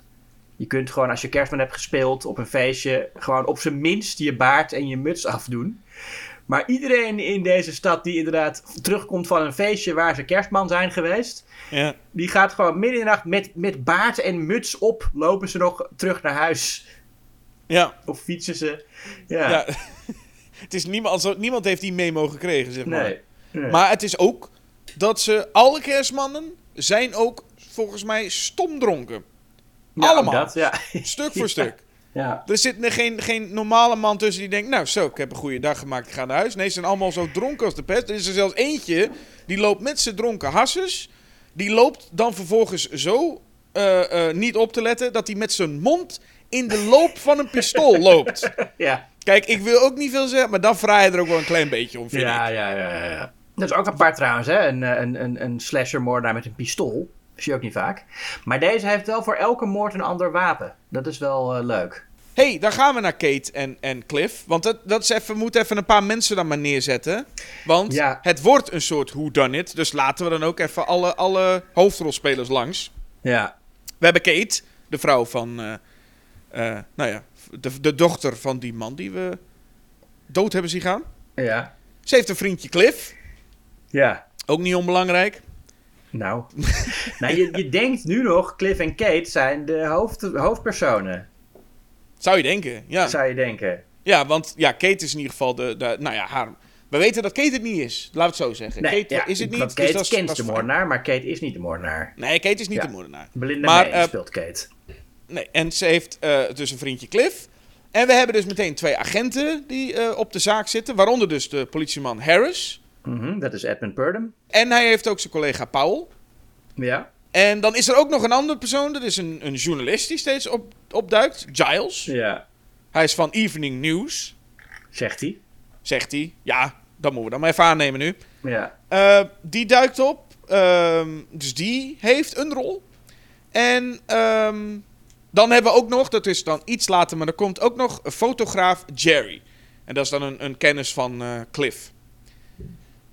Je kunt gewoon, als je kerstman hebt gespeeld op een feestje, gewoon op zijn minst je baard en je muts afdoen. Maar iedereen in deze stad die inderdaad terugkomt van een feestje waar ze kerstman zijn geweest, Ja. die gaat gewoon midden in de nacht met, met baard en muts op, lopen ze nog terug naar huis. Ja. Of fietsen ze. Ja, ja. het is niemand, niemand heeft die memo gekregen, zeg maar. nee. nee. Maar het is ook dat ze, alle kerstmannen zijn ook volgens mij stom dronken. Ja, allemaal. Dat, ja. Stuk voor stuk. ja. Er zit geen, geen normale man tussen die denkt, nou zo, ik heb een goede dag gemaakt, ik ga naar huis. Nee, ze zijn allemaal zo dronken als de pest. Er is er zelfs eentje, die loopt met zijn dronken hasses. Die loopt dan vervolgens zo eh, eh, niet op te letten, dat hij met zijn mond in de loop van een pistool loopt. ja. Kijk, ik wil ook niet veel zeggen, maar dan vraag je er ook wel een klein beetje om, vind Ja, ik. ja, ja, ja, ja. Dat is ook apart trouwens, hè? Een, eh, een, een, een slasher-moordenaar met een pistool. Zie je ook niet vaak. Maar deze heeft wel voor elke moord een ander wapen. Dat is wel eh, leuk. hey, dan gaan we naar Kate en, en Cliff. Want dat, dat is even, we moeten even een paar mensen dan maar neerzetten. Want Ja. het wordt een soort whodunit. Dus laten we dan ook even alle, alle hoofdrolspelers langs. Ja. We hebben Kate, de vrouw van, eh, nou ja, de, de dochter van die man die we dood hebben zien gaan. Ja. Ze heeft een vriendje Cliff, Ja. ook niet onbelangrijk. Nou. nou je, je denkt nu nog, Cliff en Kate zijn de hoofd, hoofdpersonen. Zou je denken, ja. Zou je denken. Ja, want ja, Kate is in ieder geval de, de nou ja, haar... We weten dat Kate het niet is, laat het zo zeggen. Nee, Kate ja, is het niet, dus Kate is- kent de moordenaar, maar Kate is niet de moordenaar. Nee, Kate is niet Ja. de moordenaar. Belinda Maar, eh, speelt Kate. Nee, en ze heeft eh, dus een vriendje Cliff. En we hebben dus meteen twee agenten die eh, op de zaak zitten. Waaronder dus de politieman Harris. Mhm, dat is Edmund Purdom. En hij heeft ook zijn collega Powell. Ja. En dan is er ook nog een andere persoon. Dat is een, een journalist die steeds op, opduikt. Giles. Ja. Hij is van Evening News. Zegt hij. Zegt hij. Ja, dat moeten we dan maar even aannemen nu. Ja. Eh, die duikt op. Ehm, dus die heeft een rol. En ehm, dan hebben we ook nog, dat is dan iets later, maar er komt ook nog een fotograaf Jerry. En dat is dan een, een kennis van eh, Cliff.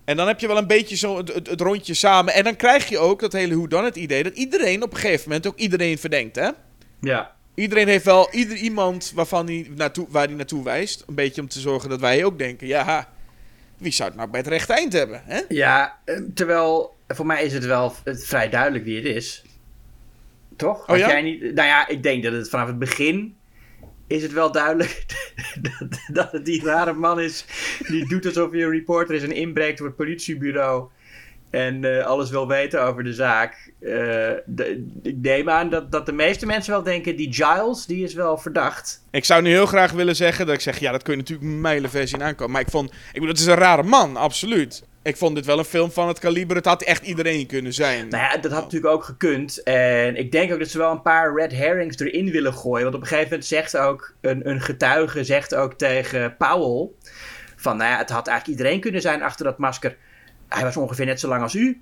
En dan heb je wel een beetje zo het, het, het rondje samen. En dan krijg je ook dat hele hoe dan het idee dat iedereen op een gegeven moment ook iedereen verdenkt, hè? Ja. Iedereen heeft wel ieder iemand waarvan hij naartoe, waar hij naartoe wijst. Een beetje om te zorgen dat wij ook denken, ja, wie zou het nou bij het rechte eind hebben, hè? Ja, eh, terwijl voor mij is het wel vrij duidelijk wie het is. Toch? Oh ja? jij niet, nou ja, ik denk dat het vanaf het begin is het wel duidelijk dat, dat het die rare man is die doet alsof hij een reporter is en inbreekt op het politiebureau en eh, alles wil weten over de zaak. Eh, ik neem aan dat, dat de meeste mensen wel denken, die Giles, die is wel verdacht. Ik zou nu heel graag willen zeggen dat ik zeg, ja, dat kun je natuurlijk mijlenver zien aankomen. Maar ik vond, ik bedoel, het is een rare man, absoluut. Ik vond dit wel een film van het kaliber, het had echt iedereen kunnen zijn. Nou ja, dat had natuurlijk ook gekund. En ik denk ook dat ze wel een paar red herrings erin willen gooien. Want op een gegeven moment zegt ook een, een getuige zegt ook tegen Powell... van nou ja, het had eigenlijk iedereen kunnen zijn achter dat masker. Hij was ongeveer net zo lang als u.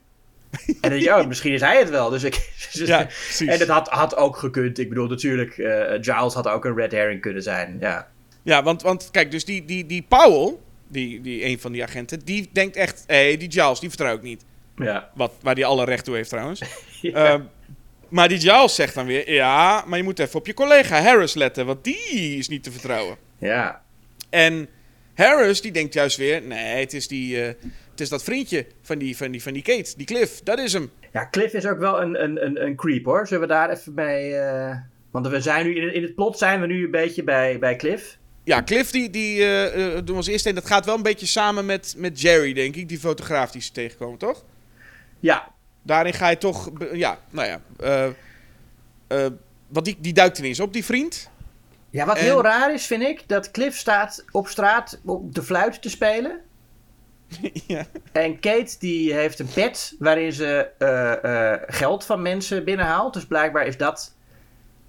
En dan je, oh, misschien is hij het wel. Dus ik, Ja, en dat had, had ook gekund. Ik bedoel, natuurlijk, eh, Giles had ook een red herring kunnen zijn. Ja, Ja, want, want kijk, dus die, die, die Powell, die, die een van die agenten, die denkt echt, hé, hey, die Giles, die vertrouw ik niet. ja. Wat, waar die alle recht toe heeft trouwens. Ja. Ehm, maar die Giles zegt dan weer, ja, maar je moet even op je collega Harris letten, want die is niet te vertrouwen. ja. En Harris, die denkt juist weer, nee, het is, die, eh, het is dat vriendje van die, van, die, van die Kate, die Cliff, dat is hem. Ja, Cliff is ook wel een, een, een, een creep hoor. Zullen we daar even mee. eh, Want we zijn nu in, het- in het plot zijn we nu een beetje bij, bij Cliff. Ja, Cliff, die, die eh, doen we als eerste. En dat gaat wel een beetje samen met, met Jerry, denk ik, die fotograaf die ze tegenkomen, toch? Ja, Daarin ga je toch, ja, nou ja. eh, want die, die duikt ineens op, die vriend. ja wat En- heel raar is, vind ik, dat Cliff staat op straat op de fluit te spelen. ja. En Kate die heeft een pet waarin ze geld van mensen binnenhaalt. Dus blijkbaar is dat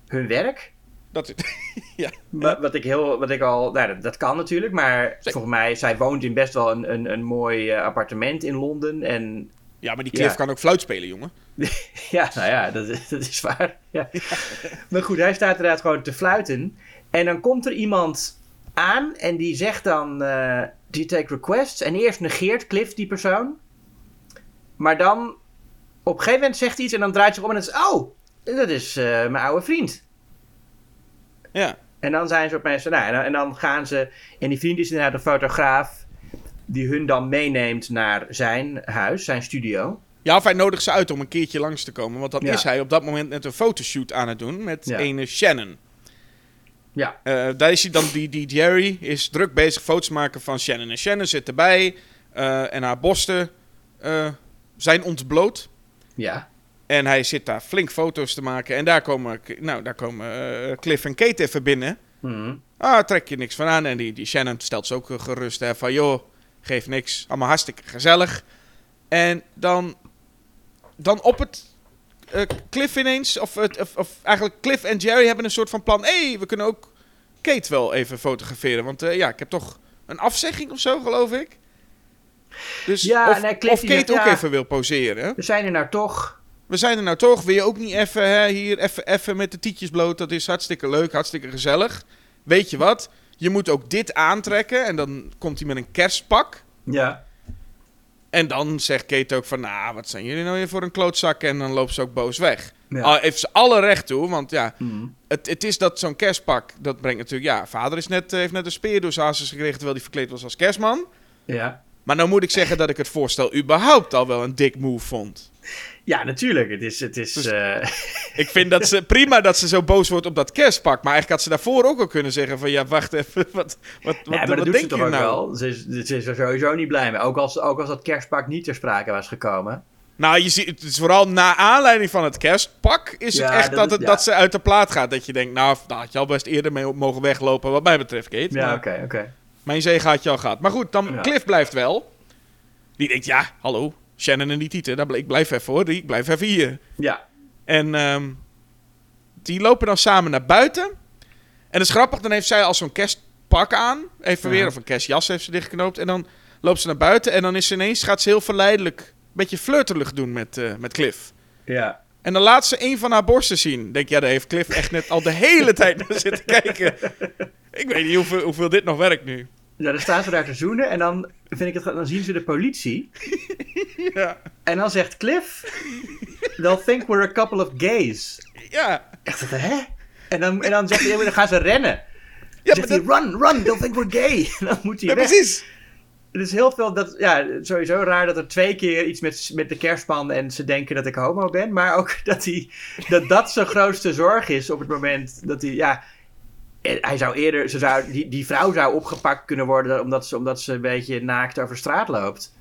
hun werk. Dat, ja. Wa- Wat ik, heel, wat ik al, nou, dat, dat kan natuurlijk, maar volgens mij, zij woont in best wel een, een, een mooi eh, appartement in Londen. En ja, maar die Cliff Ja. kan ook fluit spelen, jongen. Ja, nou ja, dat, is- dat is waar. Ja. Maar goed, hij staat inderdaad gewoon te fluiten. En dan komt er iemand aan en die zegt dan: eh Do you take requests? En eerst negeert Cliff die persoon. Maar dan, op een gegeven moment zegt hij iets en dan draait hij zich om en dan is Oh, dat is eh, mijn oude vriend. Ja. En dan zijn ze opeens, nou, en dan, en dan gaan ze, en die vriend is inderdaad een fotograaf die hun dan meeneemt naar zijn huis, zijn studio. Ja, of hij nodigt ze uit om een keertje langs te komen. Want dan Ja. is hij op dat moment net een fotoshoot aan het doen met Ja. ene Shannon. Ja, Eh, daar is hij dan, die, die Jerry is druk bezig foto's maken van Shannon. En Shannon zit erbij eh, en haar borsten eh, zijn ontbloot. ja, En hij zit daar flink foto's te maken. En daar komen, nou, daar komen eh, Cliff en Kate even binnen. Mhm. Ah, trek je niks van aan. En die, die Shannon stelt ze ook eh, gerust. Hè, van joh, geef niks. Allemaal hartstikke gezellig. En dan, dan op het eh, Cliff ineens, of, het- of, of eigenlijk Cliff en Jerry hebben een soort van plan. Hé, hey, we kunnen ook Kate wel even fotograferen. Want ja, ik heb toch een afzegging of zo, geloof ik. Dus Ja, of, nee, Cliff of die Kate zegt, ook ja. even wil poseren. We zijn er nou toch. We zijn er nou toch. Wil je ook niet even hier even, even met de tietjes bloot? Dat is hartstikke leuk, hartstikke gezellig. Weet je wat? Je moet ook dit aantrekken. En dan komt hij met een kerstpak. Ja. En dan zegt Kate ook van... Nou, wat zijn jullie nou weer voor een klootzak? En dan loopt ze ook boos weg. Ja. Al heeft ze alle recht toe. Want ja, Mhm. het, het is dat zo'n kerstpak... Dat brengt natuurlijk... Ja, vader is net, eh, heeft net een speer door zijn hazes gekregen... terwijl hij verkleed was als kerstman. Ja. Maar nou moet ik zeggen dat ik het voorstel überhaupt al wel een dik move vond. Ja, natuurlijk. Het is. Het is Dus- eh, Ik vind dat ze prima dat ze zo boos wordt op dat kerstpak. Maar eigenlijk had ze daarvoor ook al kunnen zeggen van... Ja, wacht even. Wat, wat, wat, ja, maar wat dat doet denk je nou? wel. Ze is, ze is er sowieso niet blij mee. Ook als, ook als dat kerstpak niet ter sprake was gekomen. Nou, je ziet, het is vooral na aanleiding van het kerstpak... is het echt dat het, ja. dat ze uit de plaat gaat. Dat je denkt, nou, daar had je al best eerder mee mogen weglopen... wat mij betreft, Kate. Ja, Maar oké, oké. Mijn zege had je al gehad. Maar goed, dan. Cliff blijft wel. Die denkt, ja, hallo, Shannon en die Tieten. daar Ik blijf even hoor, ik blijf even hier. Ja. En ehm, die lopen dan samen naar buiten. En dat is grappig, dan heeft zij al zo'n kerstpak aan. Even Ja. weer, of een kerstjas heeft ze dichtgeknoopt. En dan loopt ze naar buiten en dan is ze ineens, gaat ze heel verleidelijk... een beetje flirterig doen met, eh, met Cliff. Ja. En dan laat ze een van haar borsten zien. Denk, ja, daar heeft Cliff echt net al de hele tijd naar zitten kijken. Ik weet niet hoeveel, hoeveel dit nog werkt nu. Ja, dan staan ze daar te zoenen en dan, vind ik het, dan zien ze de politie. Ja, En dan zegt Cliff, they'll think we're a couple of gays. ja. Echt, hè? En dan, en dan zegt hij, dan gaan ze rennen. Ja, zegt hij, dat- run, run, they'll think we're gay. En dan moet hij ja weg. precies. Het is heel veel, dat, ja, sowieso raar dat er twee keer iets met, met de kerstman en ze denken dat ik homo ben. Maar ook dat, hij, dat dat zijn grootste zorg is op het moment dat hij, ja... eh, hij zou eerder, ze zou, die, die vrouw zou opgepakt kunnen worden omdat ze, omdat ze een beetje naakt over straat loopt.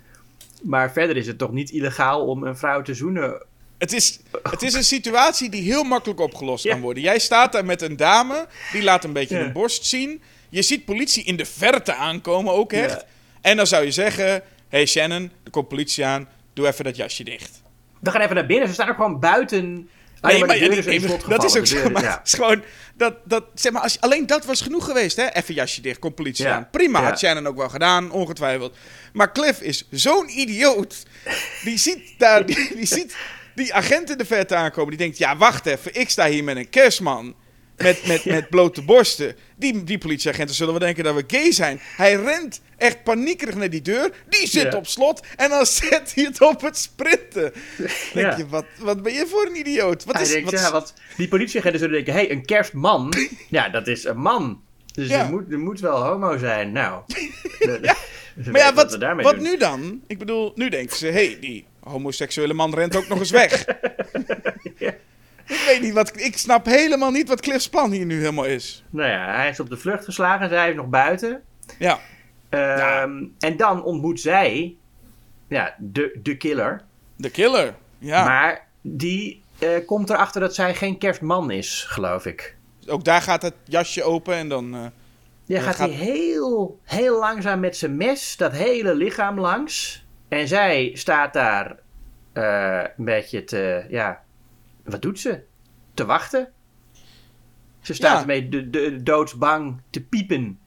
Maar verder is het toch niet illegaal om een vrouw te zoenen. Het is, het is een situatie die heel makkelijk opgelost kan worden. Jij staat daar met een dame, die laat een beetje Ja. een borst zien. Je ziet politie in de verte aankomen, ook echt. Ja. En dan zou je zeggen: hey Shannon, er komt politie aan, doe even dat jasje dicht. We gaan even naar binnen. Ze staan ook gewoon buiten. Ah, Nee, maar, is dat is ook zo. Maar ja. is gewoon dat, dat zeg maar, als, alleen dat was genoeg geweest, hè? Even jasje dicht, komt politie Ja. aan. Prima, Ja. had Shannon ook wel gedaan, ongetwijfeld. Maar Cliff is zo'n idioot. Die ziet daar, die, die ziet die agent in de verte aankomen. Die denkt, ja, wacht even, ik sta hier met een kerstman. Met, met, met blote borsten. Die, die politieagenten zullen wel denken dat we gay zijn. Hij rent echt paniekerig naar die deur. Die zit op slot. En dan zet hij het op het sprinten. Denk je, wat, wat ben je voor een idioot? Wat Hij is, denkt, wat ja, die politieagenten zullen denken: hé, hey, een kerstman. ja, dat is een man. Dus Ja. er, moet, er moet wel homo zijn. Nou. de- Maar ja, wat, wat nu dan? Ik bedoel, nu denken ze, hé, hey, die homoseksuele man rent ook nog eens weg. Ik weet niet wat, ik snap helemaal niet wat Cliff's plan hier nu helemaal is. Nou ja, hij is op de vlucht geslagen. Zij is nog buiten. Ja, Ehm, En dan ontmoet zij ja, de, de killer. de killer. Ja, Maar die eh, komt erachter dat zij geen kerstman is, geloof ik. ook daar gaat het jasje open en dan... eh, Ja, gaat- hij heel, heel langzaam met zijn mes dat hele lichaam langs. En zij staat daar eh, een beetje te, ja, wat doet ze? Te wachten. Ze staat Ja. ermee de, de, doodsbang te piepen.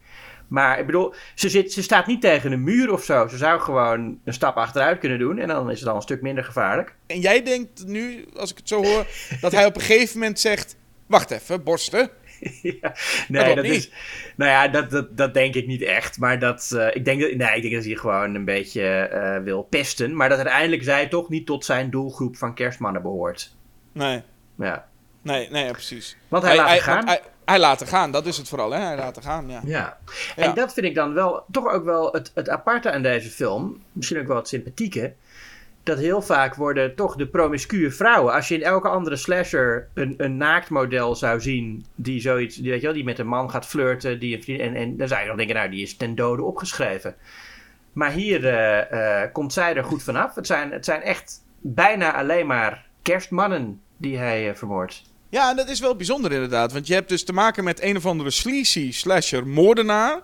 Maar ik bedoel, ze, zit, ze staat niet tegen een muur of zo. Ze zou gewoon een stap achteruit kunnen doen en dan is het al een stuk minder gevaarlijk. En jij denkt nu, als ik het zo hoor, dat hij op een gegeven moment zegt... Wacht even, borsten. ja, nee, dat is. Nou ja, dat, dat, dat denk ik niet echt. Maar dat, eh, ik, denk dat, nee, ik denk dat hij gewoon een beetje eh, wil pesten. Maar dat uiteindelijk zij toch niet tot zijn doelgroep van kerstmannen behoort. Nee, Ja. nee, nee, precies. Want hij laat gaan. Hij, hij laat haar gaan, dat is het vooral, hè? Hij laat haar gaan, ja. Ja. Ja. En dat vind ik dan wel toch ook wel het, het aparte aan deze film. Misschien ook wel het sympathieke. Dat heel vaak worden toch de promiscue vrouwen. Als je in elke andere slasher een, een naaktmodel zou zien. die zoiets. Die, weet je wel, die met een man gaat flirten. Die en, en dan zou je dan denken, nou, die is ten dode opgeschreven. Maar hier eh, eh, komt zij er goed vanaf. Het zijn, het zijn echt bijna alleen maar kerstmannen die hij eh, vermoordt. Ja, en dat is wel bijzonder inderdaad. Want je hebt dus te maken met een of andere sleazy slasher moordenaar.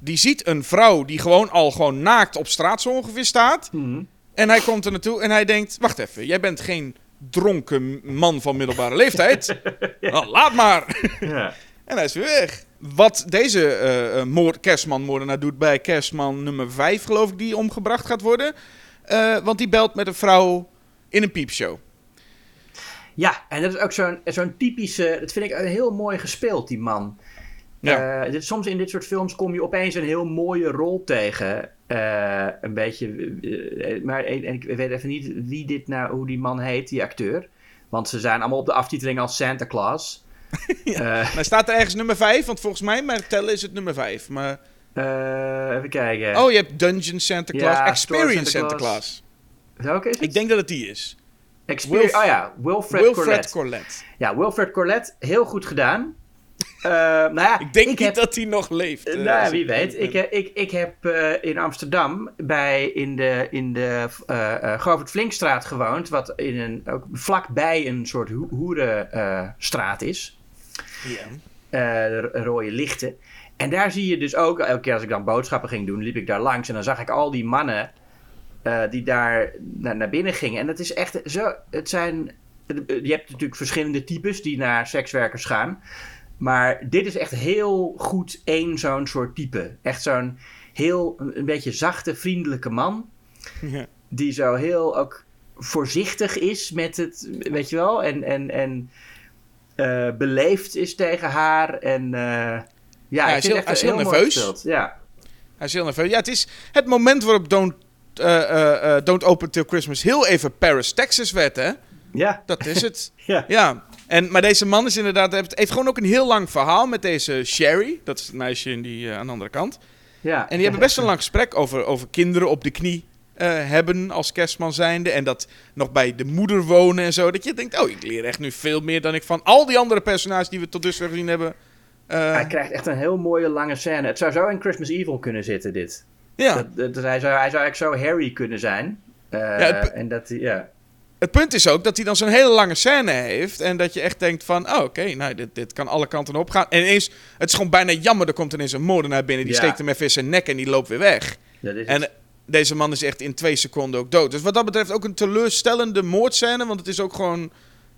Die ziet een vrouw die gewoon al gewoon naakt op straat zo ongeveer staat. Mhm. En hij komt er naartoe en hij denkt... Wacht even, jij bent geen dronken man van middelbare leeftijd. Nou, laat maar. Ja. En hij is weer weg. Wat deze eh, eh, moord, kerstman-moordenaar doet bij kerstman nummer 5, geloof ik, die omgebracht gaat worden. Want die belt met een vrouw in een piepshow. Ja, en dat is ook zo'n zo'n typische. Dat vind ik heel mooi gespeeld, die man. Ja. Eh, dit, soms in dit soort films kom je opeens een heel mooie rol tegen. Eh, een beetje. eh, maar en ik weet even niet wie dit nou, hoe die man heet, die acteur. Want ze zijn allemaal op de aftiteling als Santa Claus. Eh, Nou staat er ergens nummer 5, want volgens mij, maar tellen is het nummer 5. Maar, even kijken. oh, je hebt Dungeon Santa Claus, Ja, Experience Santa Santa Claus. Is het? Ik denk dat het die is. Wilf- oh ja, Wilfred, Wilfred Corlett. Corlett. Ja, Wilfred Corlett, heel goed gedaan. Eh, nou ja, Ik denk niet heb- dat hij nog leeft. eh, nou, als wie weet. Ik, eh, ik, ik heb eh, in Amsterdam bij in de, in de Govert Flinkstraat gewoond. Wat in een, ook vlakbij een soort ho hoerenstraat is. Ja. Eh, de rode lichten. En daar zie je dus ook, elke keer als ik dan boodschappen ging doen, liep ik daar langs. En dan zag ik al die mannen eh, die daar naar, naar binnen gingen. En dat is echt zo. Het zijn. Je hebt natuurlijk verschillende types die naar sekswerkers gaan. Maar dit is echt heel goed één zo'n soort type. Echt zo'n heel, een beetje zachte, vriendelijke man. Ja. Die zo heel ook voorzichtig is met het, weet je wel. En, en, en uh, beleefd is tegen haar. En uh, ja, Ja, hij is heel- het hij is echt heel nerveus. Ja. Hij is heel nerveus. Ja, het is het moment waarop Don't, eh, eh, eh, Don't Open Till Christmas heel even Paris, Texas werd, hè? Ja. Dat is het. Ja. Ja, en, maar deze man is inderdaad, heeft, heeft gewoon ook een heel lang verhaal met deze Sherry. Dat is het meisje in die, aan de andere kant. ja. En die hebben best een lang gesprek over, over kinderen op de knie hebben als kerstman zijnde. En dat nog bij de moeder wonen en zo. Dat je denkt, oh, ik leer echt nu veel meer dan ik van al die andere personages die we tot dusver gezien hebben Hij krijgt echt een heel mooie lange scène. Het zou zo in Christmas Evil kunnen zitten, dit. Ja. Dat, dat, dat hij, zou, hij zou eigenlijk zo Harry kunnen zijn. Eh, het be- en dat ja. Het punt is ook dat hij dan zo'n hele lange scène heeft. En dat je echt denkt van, oh, oké, nou, dit, dit kan alle kanten op gaan. En ineens, het is gewoon bijna jammer, er komt ineens een moordenaar binnen. Die Ja. steekt hem even in zijn nek en die loopt weer weg. dat is En het. deze man is echt in twee seconden ook dood. Dus wat dat betreft ook een teleurstellende moordscène. Want het is ook gewoon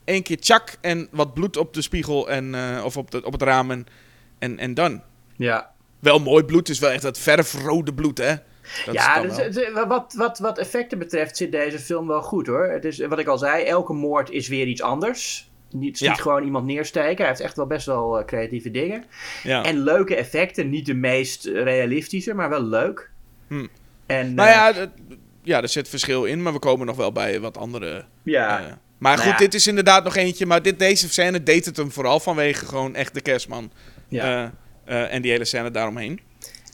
één keer tjak en wat bloed op de spiegel en, eh, of op, de, op het raam en, en, en dan. ja. Wel mooi bloed, het is wel echt dat verfrode bloed, hè? Dat ja, dus, wel. het- wat, wat, wat effecten betreft zit deze film wel goed hoor. Het is, wat ik al zei, elke moord is weer iets anders. Niet, Ja. niet gewoon iemand neersteken. Hij heeft echt wel best wel eh, creatieve dingen. ja. En leuke effecten. Niet de meest realistische, maar wel leuk. Hm. En, nou eh, ja, ja, er zit verschil in, maar we komen nog wel bij wat andere... ja. eh, maar Nou goed, ja. dit is inderdaad nog eentje. Maar dit, deze scène deed het hem vooral vanwege gewoon echt de kerstman. ja. Eh, en die hele scène daaromheen.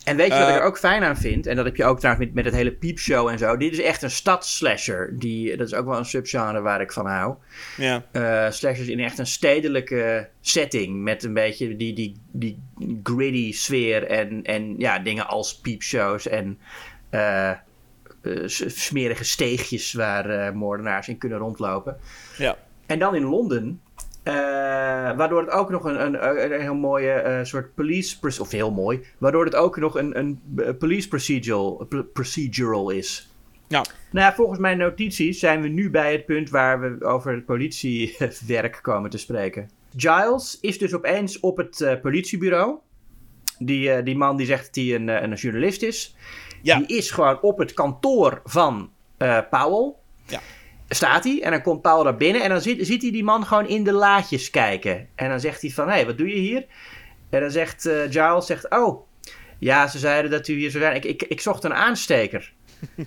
En weet je wat ik Eh, er ook fijn aan vind? En dat heb je ook trouwens met, met het hele piepshow en zo. Dit is echt een stadsslasher. Die, dat is ook wel een subgenre waar ik van hou. Ja, Eh slashers in echt een stedelijke setting. Met een beetje die, die, die gritty sfeer. En, en ja, dingen als piepshows en smerige steegjes waar moordenaars in kunnen rondlopen. ja. En dan in Londen. Eh, waardoor het ook nog een, een, een, heel mooie eh, soort police... Of heel mooi. Waardoor het ook nog een, een eh, police procedural, pr- procedural is. Ja. Nou ja, volgens mijn notities zijn we nu bij het punt waar we over het politiewerk komen te spreken. Giles is dus opeens op het politiebureau. Die, die man die zegt dat hij een, een journalist is. Ja. Die is gewoon op het kantoor van Powell. Ja. Staat hij en dan komt Powell daar binnen en dan ziet, ziet hij die man gewoon in de laadjes kijken. En dan zegt hij van, hé, hey, wat doe je hier? En dan zegt eh, Giles, zegt, oh, ja, ze zeiden dat u hier zou zijn. Ik, ik, ik zocht een aansteker.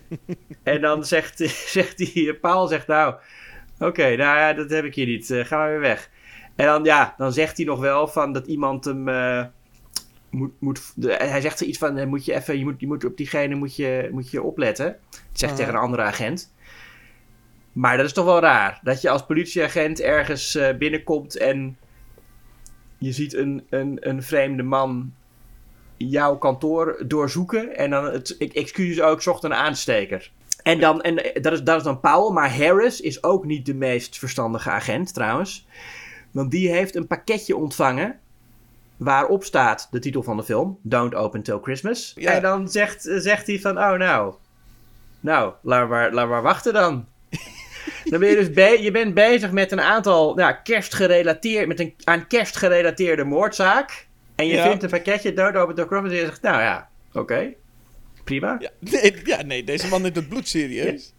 en dan zegt, zegt die, Paul zegt, nou, oké, nou ja, dat heb ik hier niet. Eh, ga maar weer weg. En dan, ja, dan zegt hij nog wel van dat iemand hem eh, moet, moet... de- hij zegt er iets van, eh, moet je even, je moet, je moet op diegene moet je, moet je opletten. Dat zegt Ah. tegen een andere agent. Maar dat is toch wel raar. Dat je als politieagent ergens eh, binnenkomt en je ziet een, een, een vreemde man jouw kantoor doorzoeken. En dan, het, ik, excuses ook, zocht een aansteker. En, dan, en eh, dat, is, dat is dan Powell, maar Harris is ook niet de meest verstandige agent trouwens. Want die heeft een pakketje ontvangen waarop staat de titel van de film, Don't Open Till Christmas. Ja. En dan zegt, eh, zegt hij van, oh nou, nou, laat maar, laat maar wachten dan. Dan ben je dus je bent bezig met een aantal ja, kerstgerelateerd, met een aan kerst gerelateerde moordzaak. En je Ja. vindt een pakketje dood open door Crawford en je zegt, nou ja, oké, prima. Ja, nee, ja, nee, deze man neemt het bloed serieus.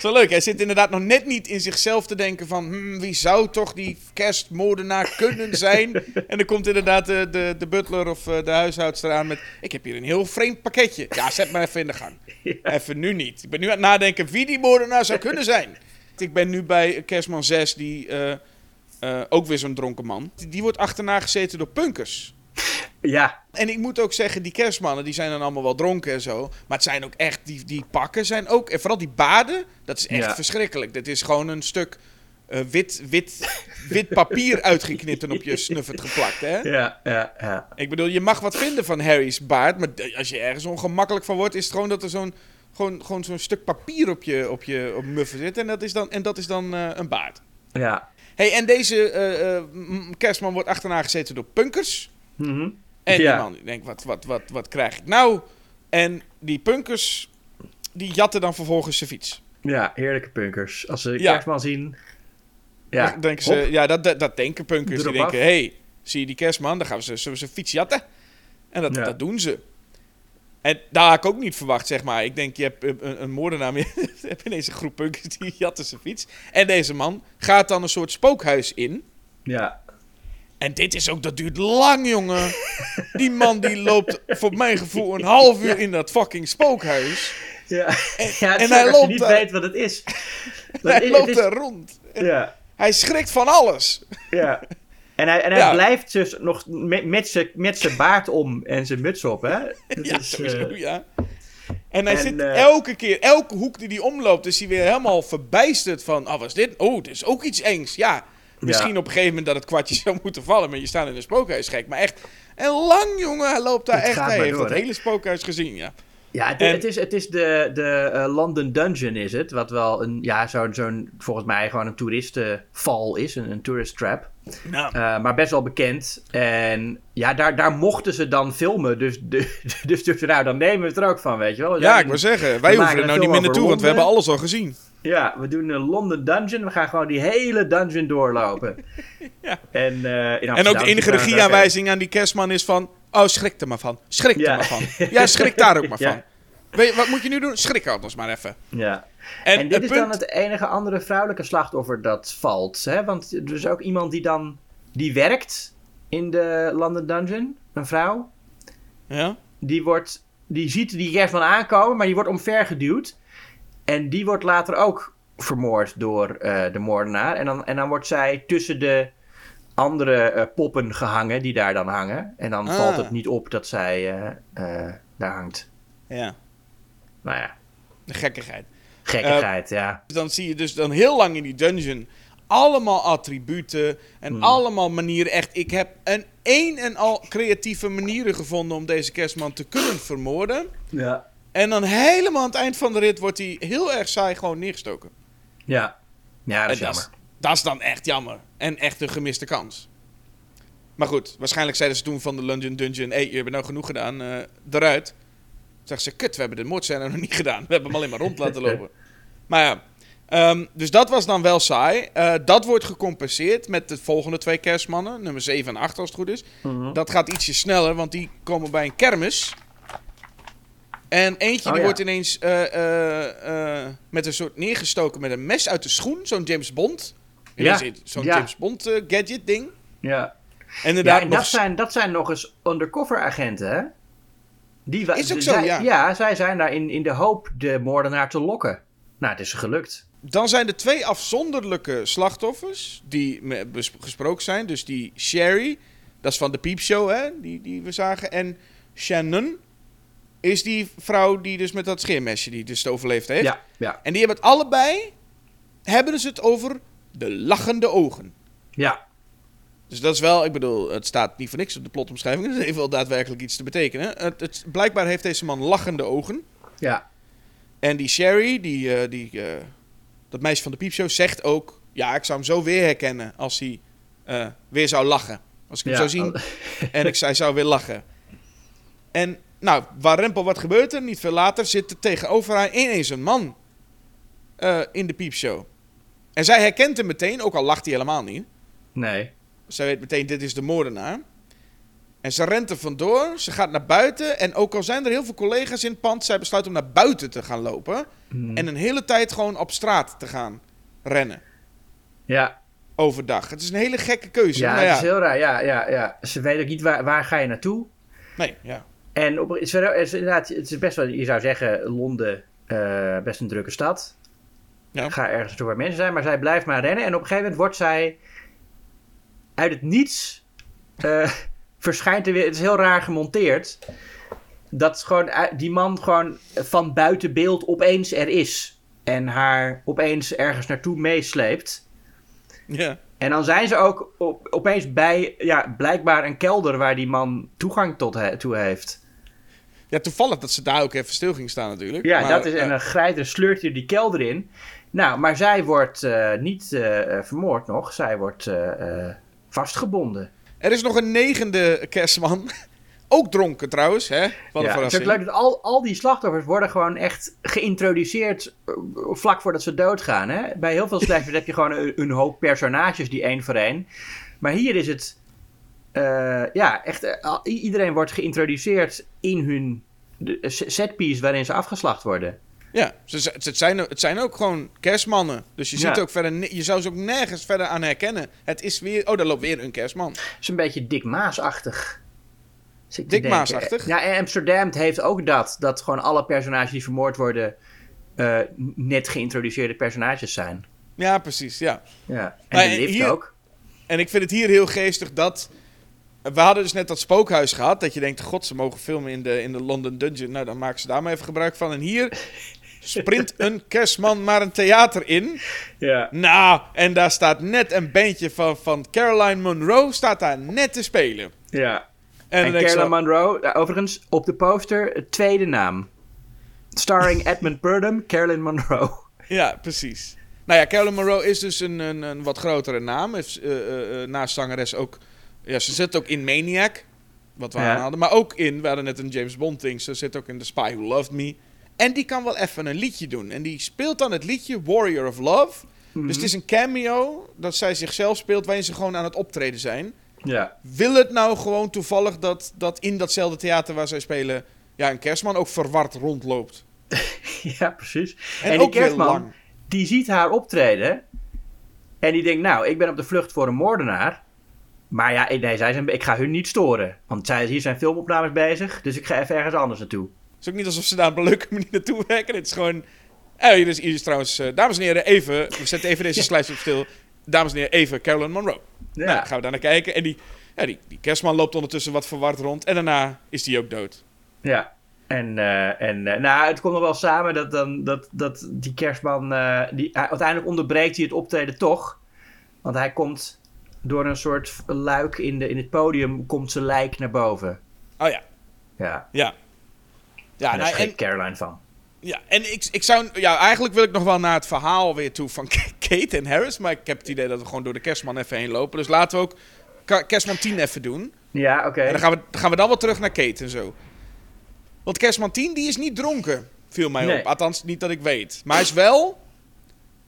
Zo leuk, hij zit inderdaad nog net niet in zichzelf te denken van... hmm, wie zou toch die kerstmoordenaar kunnen zijn? en dan komt inderdaad de, de, de butler of eh, de huishoudster aan met... Ik heb hier een heel vreemd pakketje. Ja, zet maar even in de gang. Even nu niet. Ik ben nu aan het nadenken wie die moordenaar zou kunnen zijn. Ik ben nu bij Kerstman 6, die... eh, eh, ook weer zo'n dronken man. Die wordt achterna gezeten door punkers. Ja, En ik moet ook zeggen, die kerstmannen, die zijn dan allemaal wel dronken en zo. Maar het zijn ook echt, die, die pakken zijn ook... En vooral die baden, dat is echt Ja. verschrikkelijk. Dat is gewoon een stuk eh, wit, wit, wit papier uitgeknipt en op je snuffert geplakt, hè? ja, ja, ja. Ik bedoel, je mag wat vinden van Harry's baard. Maar als je ergens ongemakkelijk van wordt, is het gewoon dat er zo'n... Gewoon, gewoon zo'n stuk papier op je, op je op muffen zit. En dat is dan, en dat is dan eh, een baard. ja. hey, en deze eh, eh, kerstman wordt achterna gezeten door punkers. Mhm. En Ja. die man die denkt, wat, wat, wat, wat krijg ik nou? En die punkers, die jatten dan vervolgens zijn fiets. Ja, heerlijke punkers. Als ze Ja. kerstman zien... Ja, Dan denken ze, hop. ja, dat, dat, dat denken punkers. Die denken, hé, hey, zie je die kerstman? Dan gaan we ze- zijn fiets jatten. En dat, Ja. dat doen ze. En daar had ik ook niet verwacht, zeg maar. Ik denk, je hebt een, een- moordenaar, je hebt ineens een groep punkers die jatten zijn fiets. En deze man gaat dan een soort spookhuis in. Ja. En dit is ook, dat duurt lang, jongen. Die man die loopt voor mijn gevoel een half uur in dat fucking spookhuis. Ja, En, ja en hij je loopt niet daar, weet wat het is. Hij loopt is- daar rond. Ja, Hij schrikt van alles. ja. En hij, en hij Ja. blijft dus nog met, met zijn met zijn baard om en zijn muts op, hè? Dat Ja, is, sowieso, eh, ja. En hij en, zit eh, elke keer, elke hoek die hij omloopt, is hij weer helemaal verbijsterd van, oh, wat is dit? Oh, dit is ook iets engs. Ja, Misschien op een gegeven moment dat het kwartje zou moeten vallen, maar je staat in een spookhuis gek. Maar echt, en lang jongen, hij loopt daar Het echt. Hij heeft door, dat hele spookhuis gezien, ja. Ja, het, En- het is, het is de, de eh, London Dungeon is het. Wat wel een, ja, zo'n, zo'n, volgens mij gewoon een toeristenval is. Een, een tourist trap. Nou, Eh, maar best wel bekend. En ja, daar, daar mochten ze dan filmen. Dus, de, dus, dus nou, dan nemen we het er ook van, weet je wel. We ja, ik wil zeggen, wij hoeven er nou niet meer naartoe, want we hebben alles al gezien. Ja, we doen een London Dungeon. We gaan gewoon die hele dungeon doorlopen. Ja. En, eh, En ook de enige regieaanwijzing aan die kerstman is van... Oh, schrik er maar van. Schrik Ja. er maar van. Ja, schrik daar ook maar van. Weet je, wat moet je nu doen? Schrik anders maar even. Ja. En, En, dit is punt... dan het enige andere vrouwelijke slachtoffer dat valt. Hè? Want er is ook iemand die dan... Die werkt in de London Dungeon. Een vrouw. Ja? Die, wordt, die ziet die kerstman aankomen, maar die wordt omvergeduwd. En die wordt later ook vermoord door eh, de moordenaar. En dan, en dan wordt zij tussen de andere eh, poppen gehangen die daar dan hangen. En dan Ah. valt het niet op dat zij eh, eh, daar hangt. Ja, Nou ja, de gekkigheid. gekkigheid, ja. Dan zie je dus dan heel lang in die dungeon allemaal attributen en Hmm. allemaal manieren. Echt, ik heb een een en al creatieve manieren gevonden om deze kerstman te kunnen vermoorden. Ja. En dan helemaal aan het eind van de rit wordt hij heel erg saai gewoon neergestoken. Ja, ja dat is En jammer. dat is dan echt jammer. En echt een gemiste kans. Maar goed, waarschijnlijk zeiden ze toen van de London Dungeon... Hé, hey, je hebt nou genoeg gedaan, eh, eruit. Zeggen ze, kut, we hebben de moordscène nog niet gedaan. We hebben hem alleen maar rond laten lopen. Maar ja, ehm, dus dat was dan wel saai. Eh, dat wordt gecompenseerd met de volgende twee kerstmannen. Nummer 7 en 8 als het goed is. Mhm. Dat gaat ietsje sneller, want die komen bij een kermis. En eentje Oh, die ja. wordt ineens eh, met een soort neergestoken met een mes uit de schoen. Zo'n James Bond. Ja, Zo'n ja. James Bond eh, gadget ding. Ja. En Ja, inderdaad en nog... dat zijn, dat zijn nog eens undercover agenten, hè? Die Is ook zo, zij- ja. Ja, zij zijn daar in, in de hoop de moordenaar te lokken. Nou, het is gelukt. Dan zijn er twee afzonderlijke slachtoffers die gesproken zijn. Dus die Sherry, dat is van de Piepshow, hè, die, die we zagen. En Shannon is die vrouw die dus met dat scheermesje die dus overleefd heeft. Ja, ja, En die hebben het allebei, hebben ze het over de lachende ogen. ja. Dus dat is wel, ik bedoel, het staat niet voor niks op de plotomschrijving. Het heeft wel daadwerkelijk iets te betekenen. Het, het, blijkbaar heeft deze man lachende ogen. ja. En die Sherry, die, eh, die, eh, dat meisje van de piepshow, zegt ook... Ja, ik zou hem zo weer herkennen als hij eh, weer zou lachen. Als ik hem Ja. zou zien en ik, hij zou weer lachen. En nou, waar Rempel wat gebeurt er? Niet veel later zit er tegenover haar ineens een man in de piepshow. En zij herkent hem meteen, ook al lacht hij helemaal niet. Nee. Zij weet meteen, dit is de moordenaar. En ze rent er vandoor, ze gaat naar buiten. En ook al zijn er heel veel collega's in het pand, zij besluit om naar buiten te gaan lopen. Hmm. En een hele tijd gewoon op straat te gaan rennen. Ja, Overdag. Het is een hele gekke keuze. ja, het ja. is heel raar. Ja, ja, ja. Ze weet ook niet waar, waar ga je naartoe. Nee, ja. En op, het, is, inderdaad, het is best wel, je zou zeggen, Londen, eh, best een drukke stad. Ja. Ga ergens naartoe waar mensen zijn, maar zij blijft maar rennen. En op een gegeven moment wordt zij uit het niets, eh, verschijnt er weer, het is heel raar gemonteerd, dat gewoon, die man gewoon van buiten beeld opeens er is. En haar opeens ergens naartoe meesleept. ja. En dan zijn ze ook op, opeens bij, ja, blijkbaar een kelder waar die man toegang tot he- toe heeft. Ja, toevallig dat ze daar ook even stil ging staan natuurlijk. Ja, Maar, dat is, en dan grijpt en sleurt hij die kelder in. Nou, maar zij wordt eh, niet eh, eh, vermoord nog. Zij wordt vastgebonden. er is nog een negende kerstman. ook dronken trouwens, hè? Wat Ja, het is leuk dat al, al die slachtoffers worden gewoon echt geïntroduceerd vlak voordat ze doodgaan. Hè? Bij heel veel slachtoffers heb je gewoon een, een hoop personages die één voor één. Maar hier is het... ja, echt... iedereen wordt geïntroduceerd in hun setpiece waarin ze afgeslacht worden. Ja, ze, het, zijn, het zijn ook gewoon kerstmannen. Dus je Ja. ziet ook verder, je zou ze ook nergens verder aan herkennen. Het is weer, oh, daar loopt weer een kerstman. Het is een beetje Dick Maas-achtig. Dick. Maas-achtig? Ja, en Amsterdam heeft ook dat. Dat gewoon alle personages die vermoord worden... eh, net geïntroduceerde personages zijn. Ja, precies, ja. Ja. En Maar de lift hier- ook. En ik vind het hier heel geestig dat... We hadden dus net dat spookhuis gehad. Dat je denkt, god, ze mogen filmen in de, in de London Dungeon. Nou, dan maken ze daar maar even gebruik van. En hier sprint een kerstman maar een theater in. Ja. Nou, en daar staat net een bandje van, van Caroline Monroe staat daar net te spelen. ja. En, En Caroline zo, Monroe, overigens, op de poster, tweede naam. Starring Edmund Burnham, Caroline Monroe. Ja, precies. Nou ja, Caroline Monroe is dus een, een, een wat grotere naam. Heeft, eh, eh, eh, naast zangeres ook... Ja, ze zit ook in Maniac, wat we Ja. hadden. Maar ook in, we hadden net een James Bond ding. Ze zit ook in The Spy Who Loved Me. En die kan wel even een liedje doen. En die speelt dan het liedje Warrior of Love. Dus het is een cameo dat zij zichzelf speelt waarin ze gewoon aan het optreden zijn. Ja. Wil het nou gewoon toevallig dat, dat in datzelfde theater waar zij spelen... Ja, een kerstman ook verward rondloopt. ja, precies. En, die ook weer kerstman, die ziet haar optreden. En die denkt, nou, ik ben op de vlucht voor een moordenaar. Maar ja, nee, zij zijn, ik ga hun niet storen. Want zij, hier zijn filmopnames bezig, dus ik ga even ergens anders naartoe. Het is ook niet alsof ze daar op een leuke manier naartoe werken. Het is gewoon... Eh, hier, is, hier is trouwens... eh, dames en heren, even... We zetten even deze slijs op stil. Dames en heren, even Caroline Monroe. Ja. Nou, gaan we daar naar kijken. En die, ja, die, die kerstman loopt ondertussen wat verward rond. En daarna is die ook dood. Ja. En, eh, en eh, nou, het komt nog wel samen dat, dan, dat, dat die kerstman... die, uiteindelijk onderbreekt hij het optreden toch. Want hij komt door een soort luik in, de, in het podium... komt zijn lijk naar boven. Oh ja, Ja, ja. Ja, en daar nou, en, Caroline van. ja, en ik, ik zou... Ja, eigenlijk wil ik nog wel naar het verhaal weer toe van Kate en Harris. Maar ik heb het idee dat we gewoon door de kerstman even heen lopen. Dus laten we ook kerstman 10 even doen. Ja, oké. En dan gaan, we, dan gaan we dan wel terug naar Kate en zo. Want kerstman 10, die is niet dronken, viel mij Nee. op. Althans, niet dat ik weet. Maar hij is wel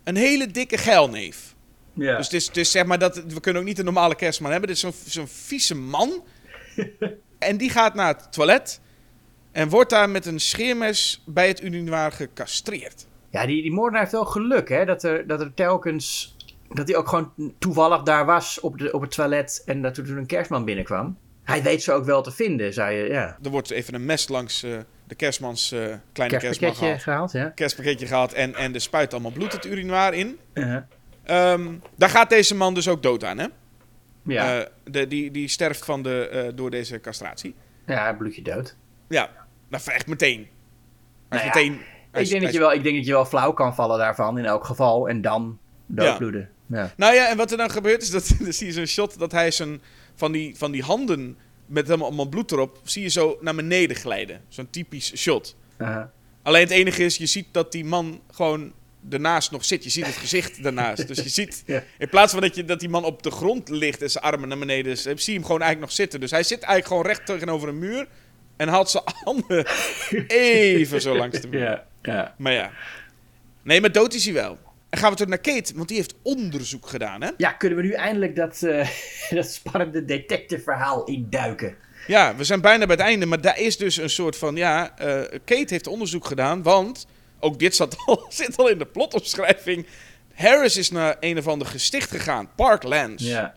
een hele dikke geilneef. Ja. Dus het is, het is zeg maar dat... We kunnen ook niet een normale kerstman hebben. Dit is zo'n zo'n vieze man. en die gaat naar het toilet. En wordt daar met een scheermes bij het urinoir gecastreerd. Ja, die, die moordenaar heeft wel geluk, hè? Dat er, dat er telkens. Dat hij ook gewoon toevallig daar was op, de, op het toilet. En dat er toen een kerstman binnenkwam. Hij weet ze ook wel te vinden, zou je. Ja. Er wordt even een mes langs eh, de kerstmans eh, kleine kerstman Kerstpakketje gehaald. gehaald, ja. Kerstpakketje gehaald en, en er spuit allemaal bloed het urinoir in. Ehm, daar gaat deze man dus ook dood aan, hè? Ja, Eh, de, die, die sterft van de, door deze castratie. ja, bloedje dood. Ja, nou, echt meteen. Nou ja, meteen... hij Ik denk, dat je wel, ik denk dat je wel flauw kan vallen daarvan in elk geval. En dan doodbloeden. Ja. Nou ja, en wat er dan gebeurt is dat... dan zie je zo'n shot dat hij zijn... Van die, van die handen met helemaal allemaal bloed erop... zie je zo naar beneden glijden. Zo'n typisch shot. Uh-huh. Alleen het enige is, je ziet dat die man gewoon ernaast nog zit. Je ziet het gezicht daarnaast. Dus je ziet, in plaats van dat, je, dat die man op de grond ligt en zijn armen naar beneden is, zie je hem gewoon eigenlijk nog zitten. Dus hij zit eigenlijk gewoon recht tegenover een muur en haalt zijn handen even zo langs de muur. ja, ja. Maar ja. Nee, maar dood is hij wel. En gaan we terug naar Kate, want die heeft onderzoek gedaan, hè? Ja, kunnen we nu eindelijk dat, eh, dat spannende detective verhaal induiken? Ja, we zijn bijna bij het einde, maar daar is dus een soort van, ja, eh, Kate heeft onderzoek gedaan, want, ook dit zat al, zit al in de plotomschrijving, Harris is naar een of ander gesticht gegaan, Parklands. Ja.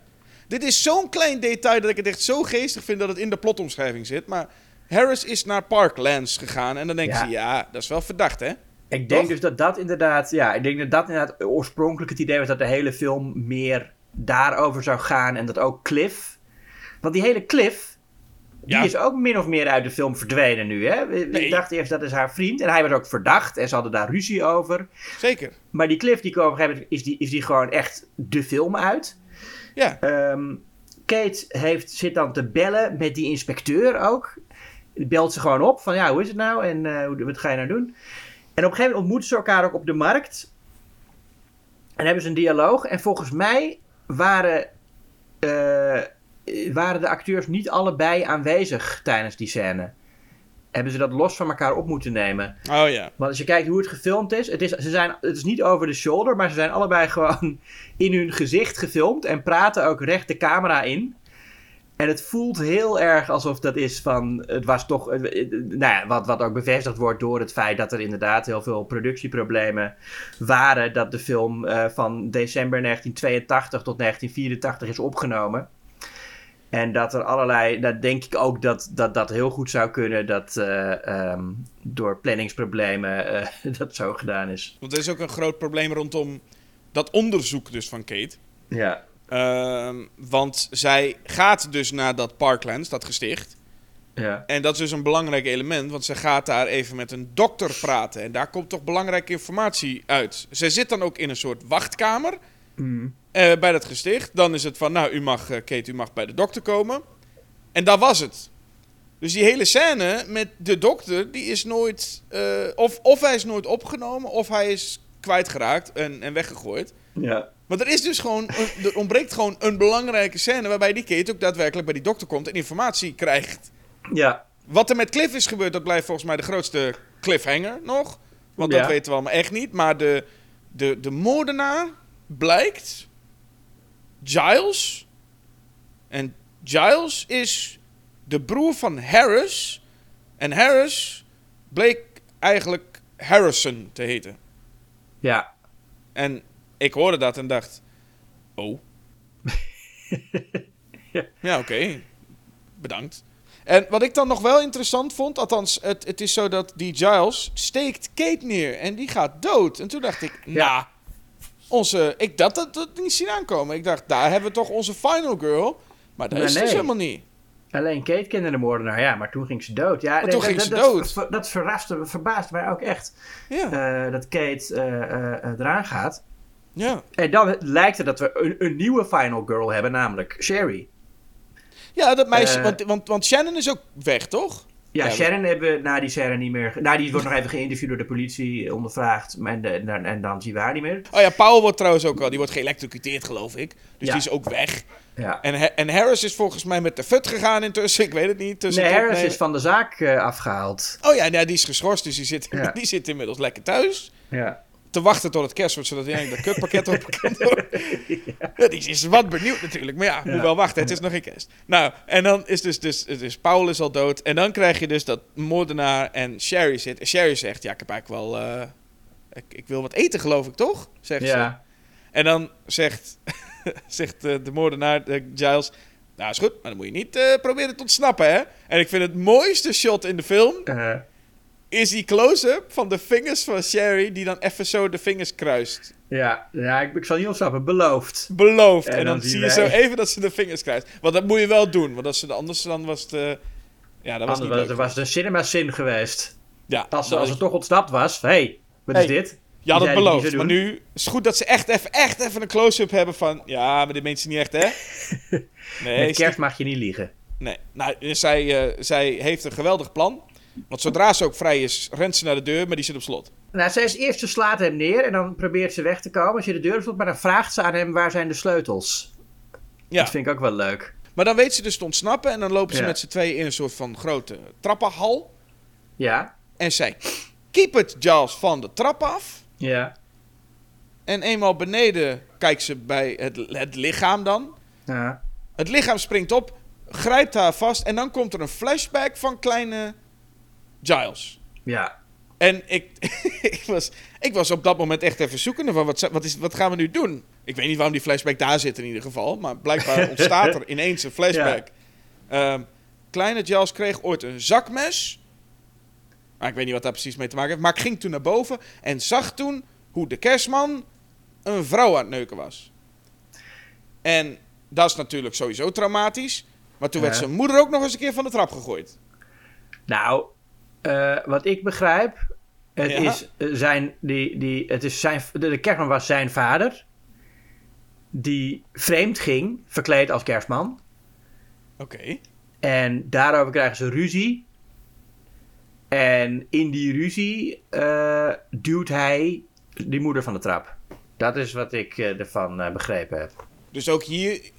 Dit is zo'n klein detail dat ik het echt zo geestig vind dat het in de plotomschrijving zit, maar Harris is naar Parklands gegaan en dan denk Ja. je, ja, dat is wel verdacht, hè? Ik denk Toch? dus dat dat inderdaad, ja, ik denk dat dat inderdaad oorspronkelijk het idee was dat de hele film meer daarover zou gaan en dat ook Cliff, want die hele Cliff, die Ja. is ook min of meer uit de film verdwenen nu, hè? Nee. Ik dacht eerst dat is haar vriend en hij was ook verdacht en ze hadden daar ruzie over, Zeker. maar die Cliff die komen op een gegeven moment, is die, is die gewoon echt de film uit. Ja, Ehm, Kate heeft, zit dan te bellen met die inspecteur ook. Die belt ze gewoon op van ja, hoe is het nou en eh, wat ga je nou doen? En op een gegeven moment ontmoeten ze elkaar ook op de markt. En hebben ze een dialoog. En volgens mij waren, eh, waren de acteurs niet allebei aanwezig tijdens die scène. Hebben ze dat los van elkaar op moeten nemen. oh ja. Want als je kijkt hoe het gefilmd is, het is, ze zijn, het is niet over de shoulder, maar ze zijn allebei gewoon in hun gezicht gefilmd en praten ook recht de camera in. En het voelt heel erg alsof dat is van, het was toch, nou ja, wat, wat ook bevestigd wordt door het feit dat er inderdaad heel veel productieproblemen waren. Dat de film eh, van december 1982 tot 1984 is opgenomen. En dat er allerlei, dat denk ik ook dat dat, dat heel goed zou kunnen, dat eh, ehm, door planningsproblemen eh, dat zo gedaan is. Want er is ook een groot probleem rondom dat onderzoek dus van Kate. Ja. Ehm, want zij gaat dus naar dat Parklands, dat gesticht. Ja. En dat is dus een belangrijk element, want ze gaat daar even met een dokter praten. En daar komt toch belangrijke informatie uit. Ze zit dan ook in een soort wachtkamer Mm. eh, bij dat gesticht. Dan is het van, nou, u mag, eh, Kate, u mag bij de dokter komen. En dat was het. Dus die hele scène met de dokter, die is nooit... eh, of, of hij is nooit opgenomen, of hij is kwijtgeraakt en, en weggegooid. Ja. Maar er is dus gewoon, er ontbreekt gewoon een belangrijke scène waarbij die Kate ook daadwerkelijk bij die dokter komt en informatie krijgt. Ja. Wat er met Cliff is gebeurd, dat blijft volgens mij de grootste cliffhanger nog. Want Ja. dat weten we allemaal echt niet. Maar de, de, de moordenaar blijkt Giles. En Giles is de broer van Harris. En Harris bleek eigenlijk Harrison te heten. Ja. En ik hoorde dat en dacht: Oh. Ja. ja, oké. Bedankt. En wat ik dan nog wel interessant vond, althans, het, het is zo dat die Giles steekt Kate neer en die gaat dood. En toen dacht ik, Ja. nou, onze, ik dat, dat, dat niet zien aankomen. Ik dacht, daar hebben we toch onze final girl. Maar dat Nee, is dus helemaal niet. Alleen Kate kende de moordenaar, ja, maar toen ging ze dood. Ja, Maar toen ging dat, ze dat, dood. Dat, dat verraste, verbaasde mij ook echt. Ja, eh, dat Kate eh, eh, eraan gaat. Ja. En dan lijkt het dat we een, een nieuwe final girl hebben, namelijk Sherry. ja dat meisje, Eh. want, want, want Shannon is ook weg, toch? Ja, Ja, Sharon hebben we na die scène niet meer... ge- Nou, die wordt nog even geïnterviewd door de politie, ondervraagd. En, de- en, en dan zien we haar niet meer. Oh ja, Paul wordt trouwens ook al, die wordt geëlectrocuteerd, geloof ik. Dus Ja. die is ook weg. Ja. En, en Harris is volgens mij met de fut gegaan intussen. Ik weet het niet. Tussen Nee, Harris opnemen. is van de zaak eh, afgehaald. Oh ja, nee, die is geschorst, dus die zit, Ja. die zit inmiddels lekker thuis. Ja. Te wachten tot het kerst wordt, zodat hij eigenlijk dat kutpakket op kan doen. Ja, die is wat benieuwd natuurlijk. Maar ja, moet Ja. wel wachten, het is nog geen kerst. Nou, en dan is dus, dus, dus Paul is al dood. En dan krijg je dus dat moordenaar en Sherry zit. En Sherry zegt, ja, ik heb eigenlijk wel... eh, ik, ik wil wat eten, geloof ik, toch? Zegt ze. Ja. En dan zegt, zegt eh, de moordenaar, de Giles... Nou, is goed, maar dan moet je niet eh, proberen te ontsnappen, hè? En ik vind het mooiste shot in de film... is die close-up van de vingers van Sherry... die dan even zo de vingers kruist. ja. ja ik, ik zal niet ontsnappen. Beloofd. Beloofd. En En, dan zie je zo even dat ze de vingers kruist. Want dat moet je wel doen. Want als ze de, anders dan was het... ja, dat was Anders niet was, de cinema zin geweest. ja, Als, ze- als het toch ontsnapt was. Hé, hey, wat Hey, is dit? Zei dat beloofd. Maar nu is het goed dat ze echt even, echt even een close-up hebben van... Ja, maar dit meent ze niet echt, hè? Nee, Met kerst mag je niet liegen. nee. Nou, zij, eh, zij heeft een geweldig plan. Want zodra ze ook vrij is, rent ze naar de deur, maar die zit op slot. Nou, ze is eerst, ze slaat hem neer en dan probeert ze weg te komen. Als je de deur slot, maar dan vraagt ze aan hem waar zijn de sleutels. Ja. Dat vind ik ook wel leuk. Maar dan weet ze dus te ontsnappen. En dan lopen ze Ja. met z'n tweeën in een soort van grote trappenhal. Ja, En zij keep het Giles van de trap af. ja, En eenmaal beneden kijkt ze bij het, het lichaam dan. ja. Het lichaam springt op, grijpt haar vast. En dan komt er een flashback van kleine Giles. ja. En ik, ik, was, ik was op dat moment echt even zoekende van wat, wat, is, wat gaan we nu doen? Ik weet niet waarom die flashback daar zit in ieder geval. Maar blijkbaar ontstaat er ineens een flashback. Ehm, kleine Giles kreeg ooit een zakmes. Maar ik weet niet wat daar precies mee te maken heeft. Maar ik ging toen naar boven en zag toen hoe de kerstman een vrouw aan het neuken was. En dat is natuurlijk sowieso traumatisch. Maar toen werd Ja. zijn moeder ook nog eens een keer van de trap gegooid. Nou, eh, wat ik begrijp, het Ja. is zijn, die, die, het is zijn, de, de kerstman was zijn vader. Die vreemd ging, verkleed als kerstman. Oké. En daarover krijgen ze ruzie. En in die ruzie eh, duwt hij die moeder van de trap. Dat is wat ik eh, ervan begrepen heb. Dus ook hier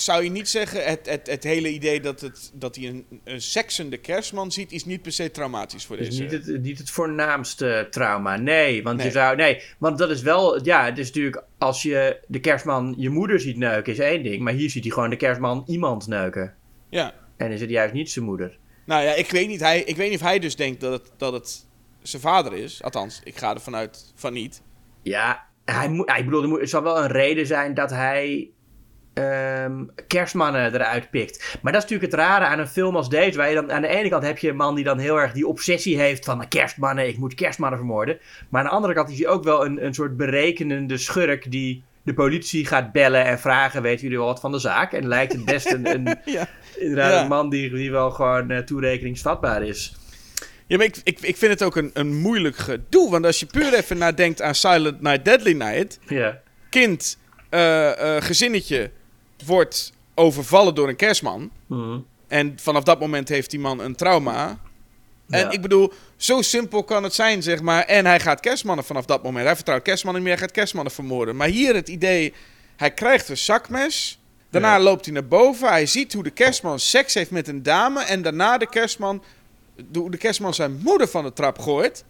zou je niet zeggen, het, het, het hele idee dat, het, dat hij een, een seksende kerstman ziet, is niet per se traumatisch voor Het is deze. niet het, niet het voornaamste trauma. Nee, want je zou. Nee, want dat is wel. Ja, het is natuurlijk. Als je de kerstman je moeder ziet neuken, is één ding. Maar hier ziet hij gewoon de kerstman iemand neuken. Ja. En is het juist niet zijn moeder. Nou ja, ik weet niet, hij, ik weet niet of hij dus denkt dat het, dat het zijn vader is. Althans, ik ga ervan uit van niet. Ja, hij moet. Ik bedoel, er moet- er zal wel een reden zijn dat hij. Ehm, kerstmannen eruit pikt. Maar dat is natuurlijk het rare aan een film als deze. Waar je dan, aan de ene kant heb je een man die dan heel erg die obsessie heeft van "Nou, kerstmannen, ik moet kerstmannen vermoorden. Maar aan de andere kant is hij ook wel een, een soort berekenende schurk die de politie gaat bellen en vragen: weten jullie wel wat van de zaak? En lijkt het best een, een, Ja. inderdaad Ja. een man die, die wel gewoon eh, toerekeningsvatbaar is. Ja, maar ik, ik, ik vind het ook een, een moeilijk gedoe. Want als je puur even nadenkt aan Silent Night, Deadly Night. Ja. Kind, eh, eh, gezinnetje wordt overvallen door een kerstman. Mhm. En vanaf dat moment heeft die man een trauma. En Ja. ik bedoel, zo simpel kan het zijn, zeg maar. En hij gaat kerstmannen vanaf dat moment. Hij vertrouwt kerstmannen niet meer, hij gaat kerstmannen vermoorden. Maar hier het idee, hij krijgt een zakmes. Daarna Ja. loopt hij naar boven. Hij ziet hoe de kerstman seks heeft met een dame. En daarna de kerstman, hoe de kerstman zijn moeder van de trap gooit.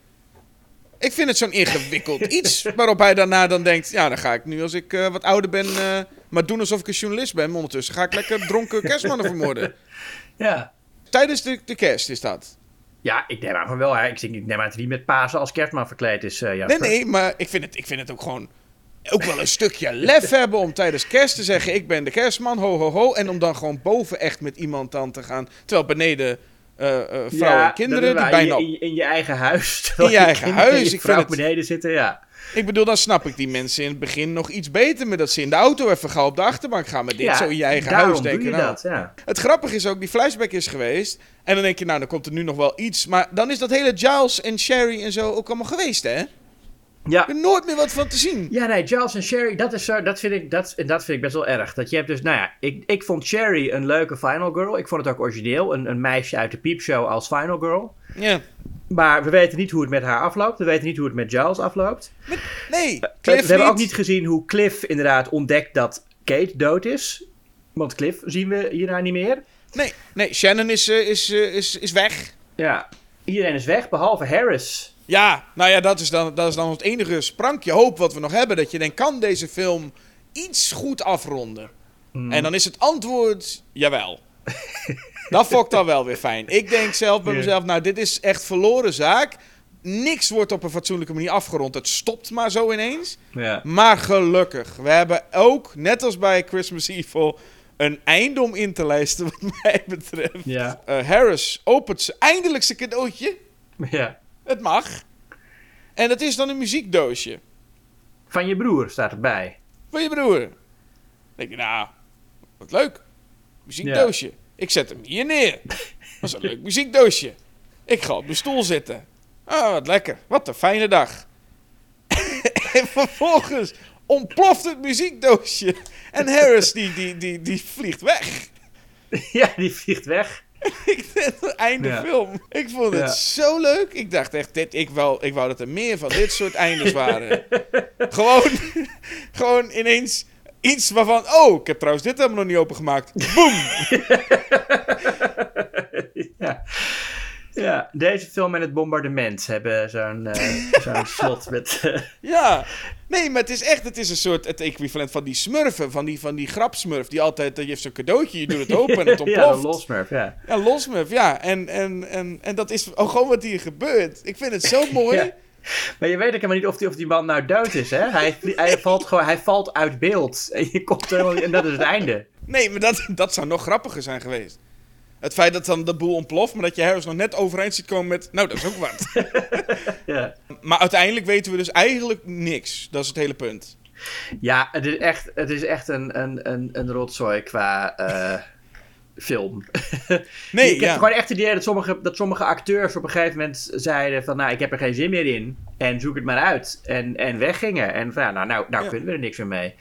Ik vind het zo'n ingewikkeld iets. Waarop hij daarna dan denkt, ja, dan ga ik nu als ik eh, wat ouder ben... eh, maar doen alsof ik een journalist ben. Ondertussen ga ik lekker dronken kerstmannen vermoorden. ja. Tijdens de, de kerst is dat. Ja, ik neem aan van wel. Hè. Ik, denk- ik neem aan dat hij niet met Pasen als kerstman verkleed is. eh Nee, nee, maar ik vind, het, ik vind het ook gewoon... Ook wel een stukje lef hebben om tijdens kerst te zeggen... ik ben de kerstman, ho ho ho. En om dan gewoon boven echt met iemand dan te gaan... terwijl beneden vrouwen Ja, en kinderen die bijna... in, je, in, eigen huis. In je eigen huis, je ik vrouw vind het- beneden zitten, ja. Ik bedoel, dan snap ik die mensen in het begin nog iets beter... met dat ze in de auto even gauw op de achterbank gaan... met dit ja, zo in je eigen huis denken. je nou, dat, ja. Het grappige is ook, die flashback is geweest... en dan denk je, nou, dan komt er nu nog wel iets... maar dan is dat hele Giles en Sherry en zo ook allemaal geweest, hè? Ja, Er is nooit meer wat van te zien. Ja, nee, Giles en Sherry, dat, is zo, dat, vind ik, dat, en dat vind ik best wel erg. Dat je hebt dus, nou ja, ik, ik vond Sherry een leuke Final Girl. Ik vond het ook origineel, een, een meisje uit de piepshow als Final Girl. Ja. Maar we weten niet hoe het met haar afloopt. We weten niet hoe het met Giles afloopt. Nee, We- Cliff we hebben ook niet. gezien hoe Cliff inderdaad ontdekt dat Kate dood is. Want Cliff zien we hierna niet meer. Nee, nee Shannon is, eh, is, eh, is, is weg. Ja, iedereen is weg, behalve Harris. Ja, nou ja, dat is, dan, dat is dan het enige sprankje hoop wat we nog hebben. Dat je denkt, kan deze film iets goed afronden? Hmm. En dan is het antwoord, jawel. dat ik dan wel weer fijn. Ik denk zelf bij mezelf, nou dit is echt verloren zaak. Niks wordt op een fatsoenlijke manier afgerond. Het stopt maar zo ineens. Ja. Maar gelukkig, we hebben ook, net als bij Christmas Evil, een einde om in te lijsten wat mij betreft. Ja. Eh, Harris opent eindelijk zijn cadeautje. ja. Het mag. En dat is dan een muziekdoosje. Van je broer staat erbij. Van je broer. Dan denk je, nou, wat leuk. Muziekdoosje. Ik zet hem hier neer. Dat is een leuk muziekdoosje. Ik ga op mijn stoel zitten. Ah, wat lekker. Wat een fijne dag. en vervolgens ontploft het muziekdoosje. En Harris, die, die, die, die vliegt weg. ja, die vliegt weg. Einde Ja. film. Ik vond het Ja. zo leuk. Ik dacht echt, dit, ik, wou, ik wou dat er meer van dit soort eindes waren. gewoon, gewoon ineens iets waarvan... Oh, ik heb trouwens dit helemaal nog niet opengemaakt. Boom! ja. Ja, deze film en het bombardement hebben zo'n eh, zo'n slot met... eh, Ja. Nee, maar het is echt het is een soort het equivalent van die smurfen. Van die, van die grapsmurf. Die altijd, je heeft zo'n cadeautje, je doet het open en het ja, ontploft. een losmurf, ja. Ja, losmurf, ja. En, en, en, en dat is ook gewoon wat hier gebeurt. Ik vind het zo mooi. Ja. Maar je weet ook helemaal niet of die, of die man nou dood is, hè? Hij, hij, valt gewoon, hij valt uit beeld. En, je komt helemaal, en dat is het einde. Nee, maar dat, dat zou nog grappiger zijn geweest. Het feit dat dan de boel ontploft, maar dat je Harris nog net overeind ziet komen met... Nou, dat is ook wat. Ja, maar uiteindelijk weten we dus eigenlijk niks. Dat is het hele punt. ja het is echt, het is echt een, een, een, een rotzooi qua eh, film. Nee, ik heb ja. gewoon echt het idee dat sommige, dat sommige acteurs op een gegeven moment zeiden van... Nou, ik heb er geen zin meer in. En zoek het maar uit. En, en weggingen. En van, nou, nou, nou Ja. kunnen we er niks meer mee.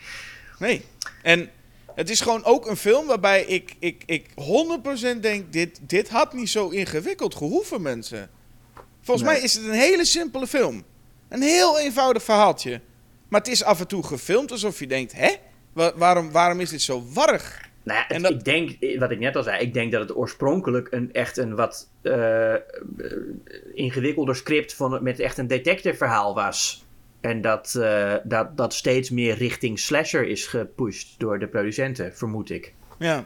Nee. En het is gewoon ook een film waarbij ik, ik, ik 100% denk... Dit, dit had niet zo ingewikkeld gehoeven, mensen. Volgens Nee. mij is het een hele simpele film. Een heel eenvoudig verhaaltje. Maar het is af en toe gefilmd alsof je denkt... Hè? Wa- waarom, waarom is dit zo warrig? Nou ja, het- En dat- ik denk, wat ik net al zei, ik denk dat het oorspronkelijk een echt een wat eh, eh, ingewikkelder script van, met echt een detective verhaal was. En dat, eh, dat dat steeds meer richting slasher is gepusht door de producenten, vermoed ik. Ja.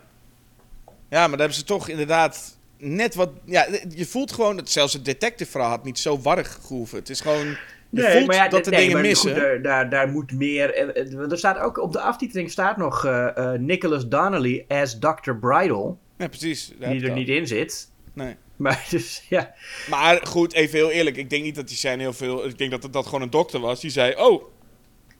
Ja, maar daar hebben ze toch inderdaad net wat... Ja, je voelt gewoon... Dat zelfs het detective verhaal had niet zo warrig gehoeven. Het is gewoon... Je voelt maar ja, dat nee, dingen maar missen. goed, daar, daar, daar moet meer. eh, eh, Er staat ook op de aftiteling staat nog eh, Nicholas Donnelly as Dr. Bridal, Ja, precies. die er niet in zit. Nee. Maar dus ja. Maar goed, even heel eerlijk. Ik denk niet dat die zijn heel veel... Ik denk dat dat gewoon een dokter was. Die zei... Oh,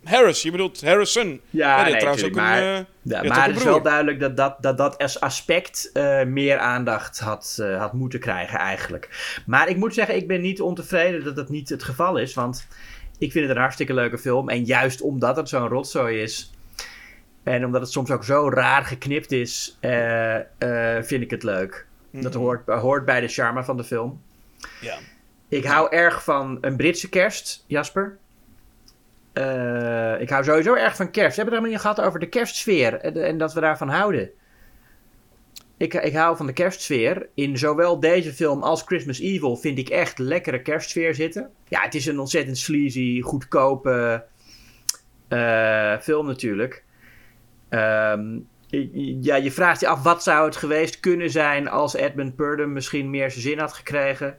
Harris, je bedoelt Harrison. Ja, had nee, trouwens ook tuurlijk, een, maar- eh, Ja, maar het is wel duidelijk dat dat, dat, dat als aspect eh, meer aandacht had, eh, had moeten krijgen eigenlijk. Maar ik moet zeggen, ik ben niet ontevreden dat dat niet het geval is. Want ik vind het een hartstikke leuke film. En juist omdat het zo'n rotzooi is... En omdat het soms ook zo raar geknipt is, vind ik het leuk. Dat hoort, hoort bij de charme van de film. Ja. Ik hou erg van een Britse kerst, Jasper. Eh, ik hou sowieso erg van kerst. We hebben het helemaal niet gehad over de kerstsfeer en, en dat we daarvan houden. Ik, ik hou van de kerstsfeer. In zowel deze film als Christmas Evil vind ik echt lekkere kerstsfeer zitten. Ja, het is een ontzettend sleazy, goedkope eh, film natuurlijk. Ehm, i- ja, je vraagt je af wat zou het geweest kunnen zijn als Edmund Purdom misschien meer zijn zin had gekregen.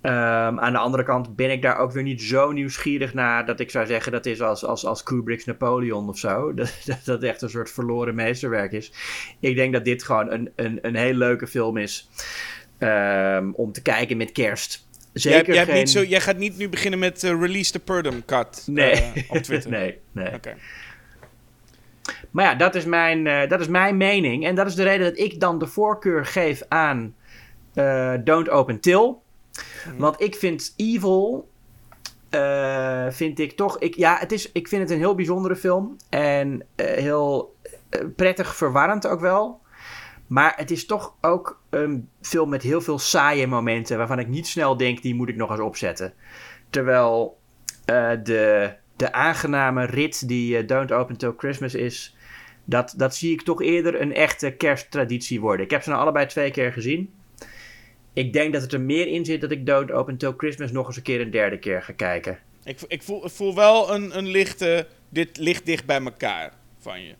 Ehm, aan de andere kant ben ik daar ook weer niet zo nieuwsgierig naar dat ik zou zeggen dat is als, als, als Kubrick's Napoleon of zo. Dat, dat dat echt een soort verloren meesterwerk is. Ik denk dat dit gewoon een, een, een heel leuke film is ehm, om te kijken met kerst. Jij, Zeker jij, geen... niet zo, jij gaat niet nu beginnen met eh, Release the Purdom cut Nee, eh, op Twitter. nee, nee. Oké. Maar ja, dat is, mijn, eh, dat is mijn mening. En dat is de reden dat ik dan de voorkeur geef aan eh, Don't Open Till. Want ik vind Evil. eh, vind ik toch. Ik, ja, het is, ik vind het een heel bijzondere film. En heel prettig verwarrend ook wel. Maar het is toch ook een film met heel veel saaie momenten. Waarvan ik niet snel denk, die moet ik nog eens opzetten. Terwijl de, de aangename rit die Don't Open Till Christmas is. Dat, dat zie ik toch eerder een echte kersttraditie worden. Ik heb ze nou allebei twee keer gezien. Ik denk dat het er meer in zit dat ik Don't Open Till Christmas nog eens een keer een derde keer ga kijken. Ik, ik, voel, ik voel wel een, een lichte... Dit ligt dicht bij elkaar van je.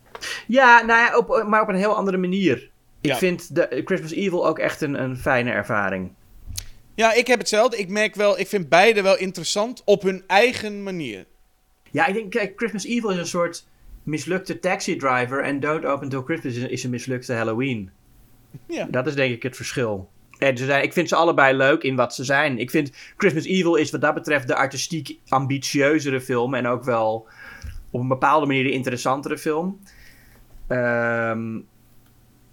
Ja, nou ja, op, maar op een heel andere manier. Ik Ja. vind de Christmas Evil ook echt een, een fijne ervaring. Ja, ik heb hetzelfde. Ik merk wel... Ik vind beide wel interessant op hun eigen manier. Ja, ik denk, kijk, Christmas Evil is een soort mislukte taxi driver. En Don't Open Till Christmas is, is een mislukte Halloween. Ja. Dat is denk ik het verschil. En ze zijn, ik vind ze allebei leuk in wat ze zijn. Ik vind Christmas Evil is wat dat betreft de artistiek ambitieuzere film. En ook wel op een bepaalde manier de interessantere film. Ehm,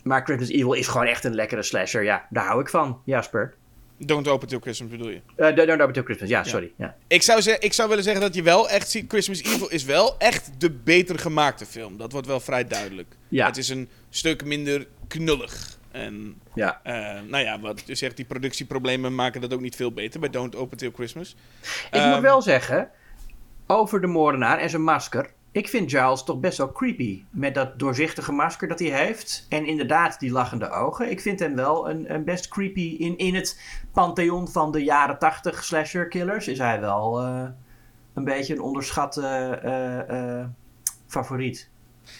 maar Christmas Evil is gewoon echt een lekkere slasher. Ja, daar hou ik van, Jasper. Don't Open Till Christmas bedoel je? Eh Don't Open Till Christmas, ja, sorry. Ja. Ik zou, ik zou willen zeggen dat je wel echt ziet... Christmas Evil is wel echt de beter gemaakte film. Dat wordt wel vrij duidelijk. Ja. Het is een stuk minder knullig. En ja. eh, nou ja, wat je zegt, die productieproblemen maken dat ook niet veel beter bij Don't Open Till Christmas. Ik Ehm, moet wel zeggen, over de moordenaar en zijn masker. Ik vind Giles toch best wel creepy. Met dat doorzichtige masker dat hij heeft. En inderdaad, die lachende ogen. Ik vind hem wel een, een best creepy. In, in het pantheon van de jaren 80 slasher killers is hij wel eh, een beetje een onderschatte eh, eh, favoriet.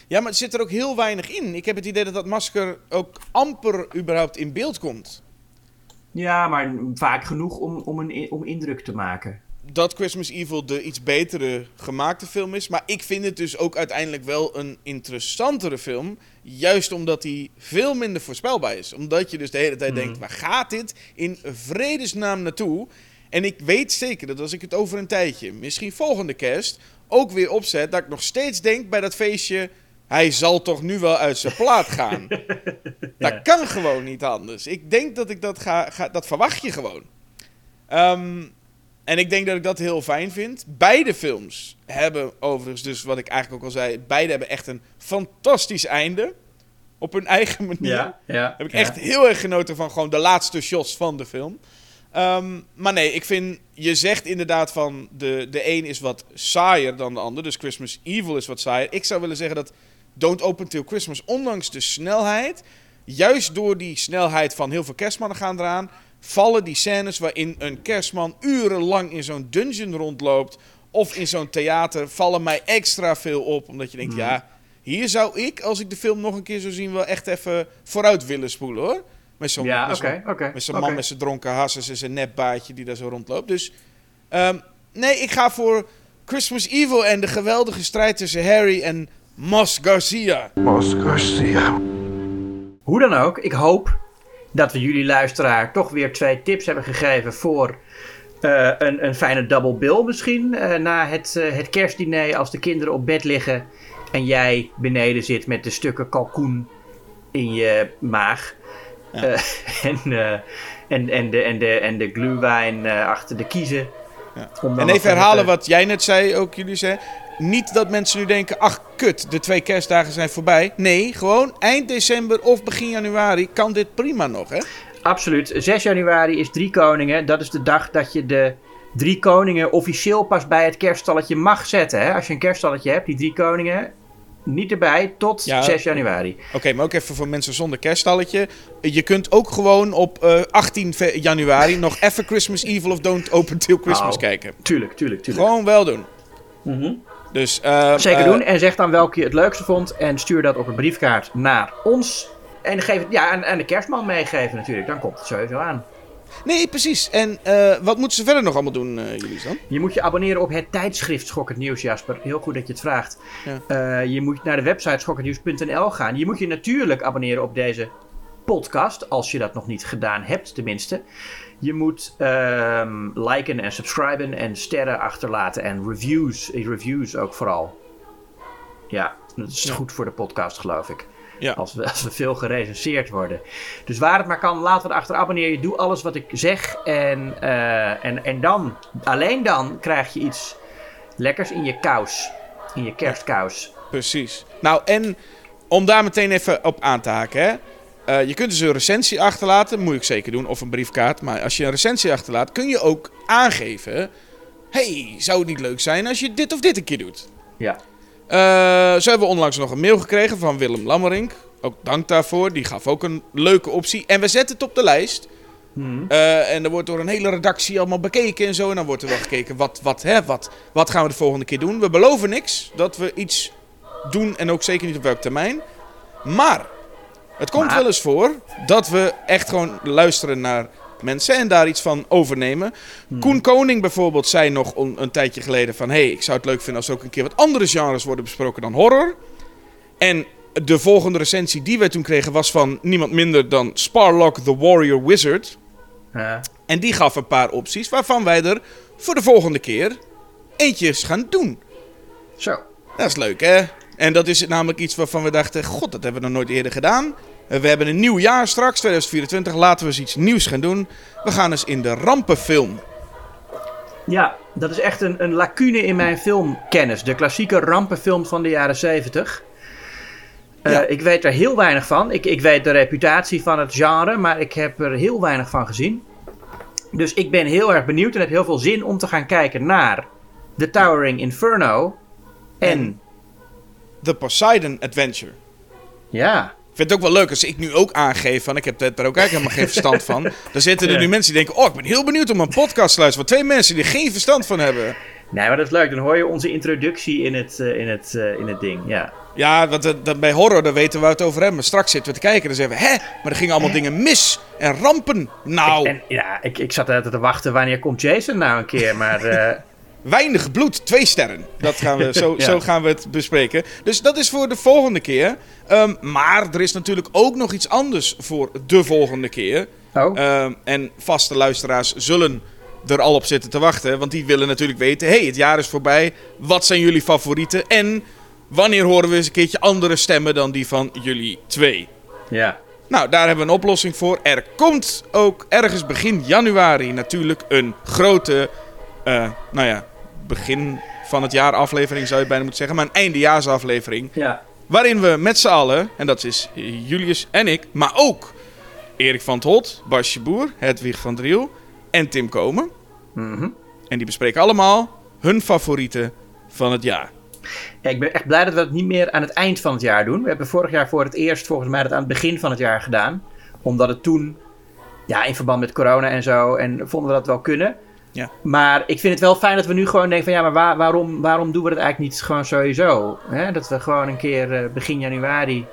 Ja, maar er zit er ook heel weinig in. Ik heb het idee dat dat masker ook amper überhaupt in beeld komt. Ja, maar vaak genoeg om, om, een, om indruk te maken. Dat Christmas Evil de iets betere gemaakte film is. Maar ik vind het dus ook uiteindelijk wel een interessantere film. Juist omdat hij veel minder voorspelbaar is. Omdat je dus de hele tijd denkt, waar gaat dit in vredesnaam naartoe? En ik weet zeker dat als ik het over een tijdje, misschien volgende kerst, ook weer opzet, dat ik nog steeds denk bij dat feestje, hij zal toch nu wel uit zijn plaat gaan. Dat kan gewoon niet anders. Ik denk dat ik dat ga, ga dat verwacht je gewoon. Ehm, en ik denk dat ik dat heel fijn vind. Beide films hebben overigens, dus wat ik eigenlijk ook al zei, beide hebben echt een fantastisch einde. Op hun eigen manier. ja. Heb ik echt heel erg genoten van gewoon de laatste shots van de film. Ehm, maar nee, ik vind, je zegt inderdaad van de, de een is wat saaier dan de ander. Dus Christmas Evil is wat saaier. Ik zou willen zeggen dat Don't Open Till Christmas, ondanks de snelheid, juist door die snelheid van heel veel kerstmannen gaan eraan, vallen die scènes waarin een kerstman urenlang in zo'n dungeon rondloopt of in zo'n theater, vallen mij extra veel op. Omdat je denkt, ja, hier zou ik, als ik de film nog een keer zou zien, wel echt even vooruit willen spoelen hoor. Met zo'n Ja, met zo'n- oké, oké, met zo'n oké. man met zijn dronken hasses en zijn nepbaardje die daar zo rondloopt. Dus ehm, nee, ik ga voor Christmas Evil en de geweldige strijd tussen Harry en Mos Garcia. Hoe dan ook, ik hoop dat we jullie luisteraar toch weer twee tips hebben gegeven voor Eh, een, een fijne double bill misschien. eh, na het, eh, het kerstdiner als de kinderen op bed liggen. En jij beneden zit met de stukken kalkoen in je maag. En, en, en, de, en, de, en de eh, achter de kiezen. Ja. En even herhalen wat jij net zei, ook jullie zei. Niet dat mensen nu denken, ach kut, de twee kerstdagen zijn voorbij. Nee, gewoon eind december of begin januari kan dit prima nog, hè? Absoluut. 6 januari is Drie Koningen. Dat is de dag dat je de Drie Koningen officieel pas bij het kerststalletje mag zetten. Hè? Als je een kerststalletje hebt, die Drie Koningen niet erbij tot Ja. 6 januari. Oké, maar ook even voor mensen zonder kerststalletje. Je kunt ook gewoon op eh, 18 fe- januari nog even Christmas Evil of Don't Open Till Christmas Oh. kijken. Tuurlijk, tuurlijk, tuurlijk. Gewoon wel doen. Dus, eh, Zeker eh, doen. En zeg dan welke je het leukste vond. En stuur dat op een briefkaart naar ons. En geef het ja, aan, aan de kerstman meegeven natuurlijk. Dan komt het sowieso aan. Nee, precies. En eh, wat moeten ze verder nog allemaal doen, eh, jullie dan? Je moet je abonneren op het tijdschrift Schokkend Nieuws, Jasper. Heel goed dat je het vraagt. Ja. Eh, je moet naar de website schokkendnieuws.nl gaan. Je moet je natuurlijk abonneren op deze podcast, als je dat nog niet gedaan hebt tenminste. Je moet ehm, liken en subscriben en sterren achterlaten en reviews, eh, reviews ook vooral. Ja, dat is Ja. goed voor de podcast geloof ik. Ja. Als we, als we veel gerecenseerd worden. Dus waar het maar kan, laat wat achter. Abonneer je. Doe alles wat ik zeg. En, eh, en, en dan, alleen dan, krijg je iets lekkers in je kous. In je kerstkous. Precies. Nou, en om daar meteen even op aan te haken, hè. Eh, je kunt dus een recensie achterlaten, moet ik zeker doen, of een briefkaart. Maar als je een recensie achterlaat, kun je ook aangeven... hey, zou het niet leuk zijn als je dit of dit een keer doet? Ja. Eh, zo hebben we onlangs nog een mail gekregen van Willem Lammerink. Ook dank daarvoor. Die gaf ook een leuke optie. En we zetten het op de lijst. Eh, en er wordt door een hele redactie allemaal bekeken en zo. En dan wordt er wel gekeken, wat, wat, hè, wat, wat gaan we de volgende keer doen? We beloven niks dat we iets doen en ook zeker niet op welk termijn. Maar het komt Maar? wel eens voor dat we echt gewoon luisteren naar mensen en daar iets van overnemen. Koen Koning bijvoorbeeld zei nog een tijdje geleden van... hey, ik zou het leuk vinden als er ook een keer wat andere genres worden besproken dan horror. En de volgende recensie die wij toen kregen was van niemand minder dan Sparlock the Warrior Wizard. Ja. En die gaf een paar opties waarvan wij er voor de volgende keer eentjes gaan doen. Zo. Dat is leuk, hè? En dat is namelijk iets waarvan we dachten: God, dat hebben we nog nooit eerder gedaan. Eh, We hebben een nieuw jaar straks, 2024. Laten we eens iets nieuws gaan doen. We gaan eens in de rampenfilm. Ja, dat is echt een, een lacune in mijn filmkennis. De klassieke rampenfilms van de jaren 70. Eh, Ja. Ik weet er heel weinig van. Ik, ik weet de reputatie van het genre, maar ik heb er heel weinig van gezien. Dus ik ben heel erg benieuwd en heb heel veel zin om te gaan kijken naar The Towering Inferno. En- The Poseidon Adventure. ja, Ik vind het ook wel leuk als ik nu ook aangeef van ik heb daar ook eigenlijk helemaal geen verstand van. Dan zitten er Ja. nu mensen die denken, oh ik ben heel benieuwd om een podcast te luisteren. Van twee mensen die er geen verstand van hebben. nee, maar dat is leuk. Dan hoor je onze introductie in het, eh, in het, eh, in het ding. Ja. Ja, want dat- bij horror daar weten we waar het over hebben. Maar straks zitten we te kijken en dan zeggen we, hè, maar er gingen allemaal dingen mis en rampen. Nou, En ja, ik, ik zat altijd te wachten wanneer komt Jason nou een keer, maar... weinig bloed, twee sterren. Dat gaan we, zo, Ja. zo gaan we het bespreken. Dus dat is voor de volgende keer. Ehm, maar er is natuurlijk ook nog iets anders voor de volgende keer. oh, Ehm, en vaste luisteraars zullen er al op zitten te wachten. Want die willen natuurlijk weten: hey, het jaar is voorbij. Wat zijn jullie favorieten? En wanneer horen we eens een keertje andere stemmen dan die van jullie twee? ja. Nou, daar hebben we een oplossing voor. Er komt ook ergens begin januari natuurlijk een grote, eh, nou ja, begin van het jaar aflevering zou je bijna moeten zeggen, maar een eindejaarsaflevering. Ja. Waarin we met z'n allen, en dat is Julius en ik, maar ook Erik van het Holt, Basje Boer, Hedwig van Driel en Tim Komen. Mhm. En die bespreken allemaal hun favorieten van het jaar. Ja, ik ben echt blij dat we het niet meer aan het eind van het jaar doen. We hebben vorig jaar voor het eerst volgens mij dat aan het begin van het jaar gedaan. Omdat het toen, ja, in verband met corona en zo, en vonden we dat wel kunnen. Ja. Maar ik vind het wel fijn dat we nu gewoon denken van ja, maar waar- waarom, waarom doen we dat eigenlijk niet gewoon sowieso? Hè? Dat we gewoon een keer eh, begin januari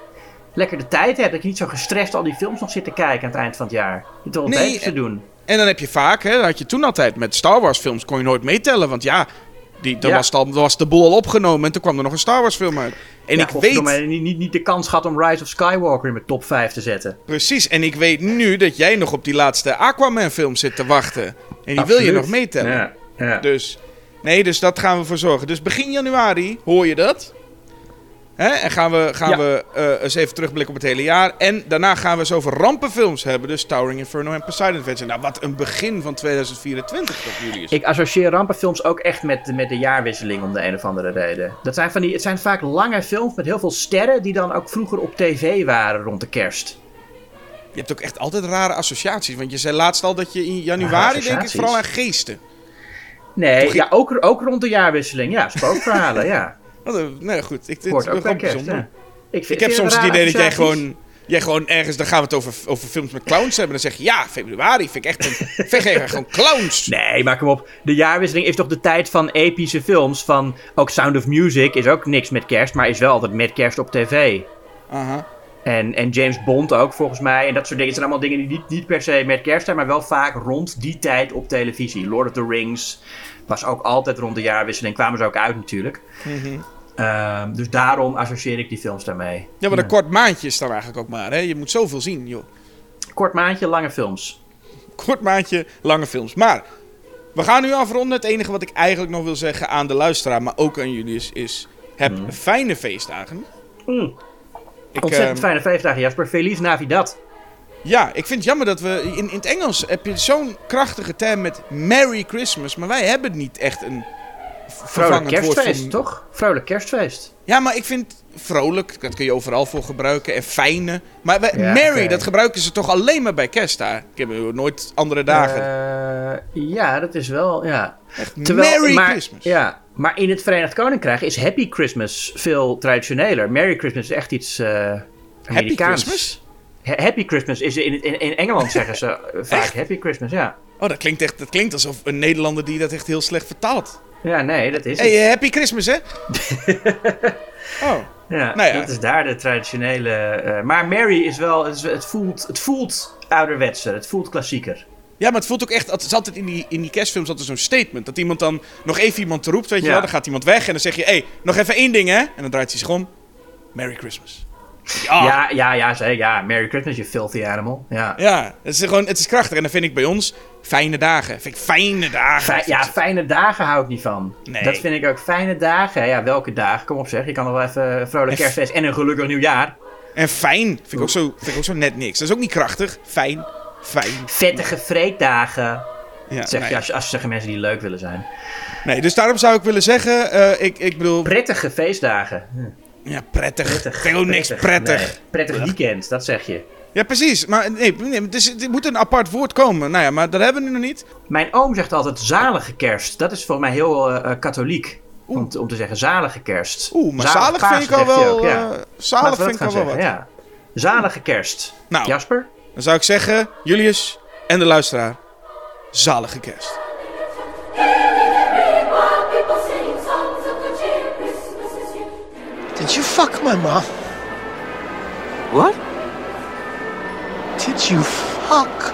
lekker de tijd hebben. Dat je niet zo gestrest al die films nog zit te kijken aan het eind van het jaar. Je toch wel Nee, beter te en- doen. En dan heb je vaak, hè, dat had je toen altijd met Star Wars films, kon je nooit meetellen. Want ja, die, dan Ja. was, al, was de boel al opgenomen en toen kwam er nog een Star Wars film uit. En Ja, ik weet, Niet, niet, niet de kans gehad om Rise of Skywalker in mijn top 5 te zetten. precies, en ik weet nu dat jij nog op die laatste Aquaman film zit te wachten. En die wil je nog meetellen. Ja, ja. Dus, nee, dus dat gaan we voor zorgen. Dus begin januari hoor je dat. Hè? En gaan we, gaan Ja. we eh, eens even terugblikken op het hele jaar. En daarna gaan we eens over rampenfilms hebben. Dus Towering Inferno en Poseidon Adventure. Nou, wat een begin van 2024 dat jullie is. Ik associeer rampenfilms ook echt met, met de jaarwisseling om de een of andere reden. Dat zijn van die, het zijn vaak lange films met heel veel sterren die dan ook vroeger op tv waren rond de kerst. Je hebt ook echt altijd rare associaties. Want je zei laatst al dat je in januari, denk ik, vooral aan geesten. Nee, Toch- ja, ook, ook rond de jaarwisseling. Ja, spookverhalen, ja. Nou ja, goed. Ik, Hoort is ook kerst, bijzonder. ja. Ik, vind- Ik heb soms het idee dat jij gewoon, jij gewoon ergens, dan gaan we het over, over films met clowns hebben. Dan zeg je, ja, februari vind ik echt een, gewoon clowns. Nee, maar kom op. De jaarwisseling is toch de tijd van epische films. Van, ook Sound of Music is ook niks met kerst, maar is wel altijd met kerst op tv. Aha. En, en James Bond ook volgens mij. En dat soort dingen. Het zijn allemaal dingen die niet, niet per se met kerst zijn, maar wel vaak rond die tijd op televisie. Lord of the Rings was ook altijd rond de jaarwisseling. Kwamen ze ook uit natuurlijk. Mhm. Ehm, dus daarom associeer ik die films daarmee. Ja, maar een kort maandje is dan eigenlijk ook maar. Hè? Je moet zoveel zien, joh. Kort maandje, lange films. Kort maandje, lange films. Maar we gaan nu afronden. Het enige wat ik eigenlijk nog wil zeggen aan de luisteraar, maar ook aan jullie is, is heb fijne feestdagen. Mm. Ik, Ontzettend ehm, fijne feestdagen, Jasper. Feliz Navidad. Ja, ik vind het jammer dat we... In, in het Engels heb je zo'n krachtige term met Merry Christmas. Maar wij hebben niet echt een Vrolijk kerstfeest, voor... toch? Vrolijk kerstfeest. Ja, maar ik vind vrolijk, dat kun je overal voor gebruiken. En fijne. Maar Ja, Merry, dat gebruiken ze toch alleen maar bij kerst daar. Ik heb nooit andere dagen. Eh, ja, dat is wel, ja. Merry maar, Christmas. Ja, maar in het Verenigd Koninkrijk is Happy Christmas veel traditioneler. Merry Christmas is echt iets eh Amerikaans. Christmas? Ha- Happy Christmas is in, in, in Engeland zeggen ze eh, vaak? Happy Christmas, ja. Oh, dat klinkt, echt, dat klinkt alsof een Nederlander die dat echt heel slecht vertaalt. Ja, nee, dat is Hey, het. eh, happy Christmas, hè? oh. Ja, nou ja. dat is daar de traditionele... eh, maar Merry is wel, het, is- het, voelt, het voelt ouderwetser, het voelt klassieker. Ja, maar het voelt ook echt... Het is altijd in die, in die kerstfilms altijd zo'n statement. Dat iemand dan nog even iemand roept, weet je Ja. wel. Dan gaat iemand weg en dan zeg je... Hé, hey, nog even één ding, hè? En dan draait hij zich om. Merry Christmas. Ja, ja. Ja, ja, ja, ja, Merry Christmas, you filthy animal. Ja. het, is gewoon, het is krachtig. En dan vind ik bij ons fijne dagen. Vind ik fijne dagen. Ja, fijne dagen hou ik niet van. Nee. Dat vind ik ook fijne dagen. Ja, welke dagen? Kom op zeg. Je kan nog wel even een vrolijk kerstfeest en een gelukkig nieuwjaar. En fijn vind ik, ook zo, vind ik ook zo net niks. Dat is ook niet krachtig. Fijn. Fijn. Vettige vreeddagen. Ja, zeg nee. je als, als zeggen mensen die leuk willen zijn. nee, dus daarom zou ik willen zeggen... eh, ik, ik bedoel... Prettige feestdagen. Ja, prettig. Prettig. vind ik ook niks prettig. Nee, prettig weekend, dat zeg je. Ja, precies. Maar nee, nee het, is, het moet een apart woord komen. Nou ja, maar dat hebben we nu nog niet. Mijn oom zegt altijd zalige kerst. Dat is volgens mij heel eh, eh, katholiek. Om, te- om te zeggen zalige kerst. Oeh, maar zalig, vind ik al wel... ook, ja. zalig vind ik al wel wat. ja. Zalige kerst. Nou. Jasper? Dan zou ik zeggen, Julius en de luisteraar, zalige kerst. Did you fuck my mom? What? Did you fuck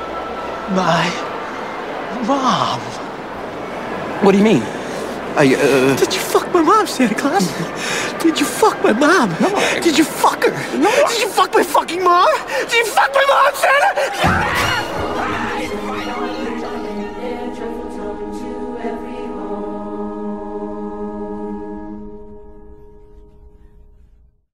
my mom? What do you mean? I, uh, Did you fuck my mom, Santa Claus? Did you fuck my mom? No. Did you fuck her? No. Did you fuck my fucking mom? Did you fuck my mom, Santa?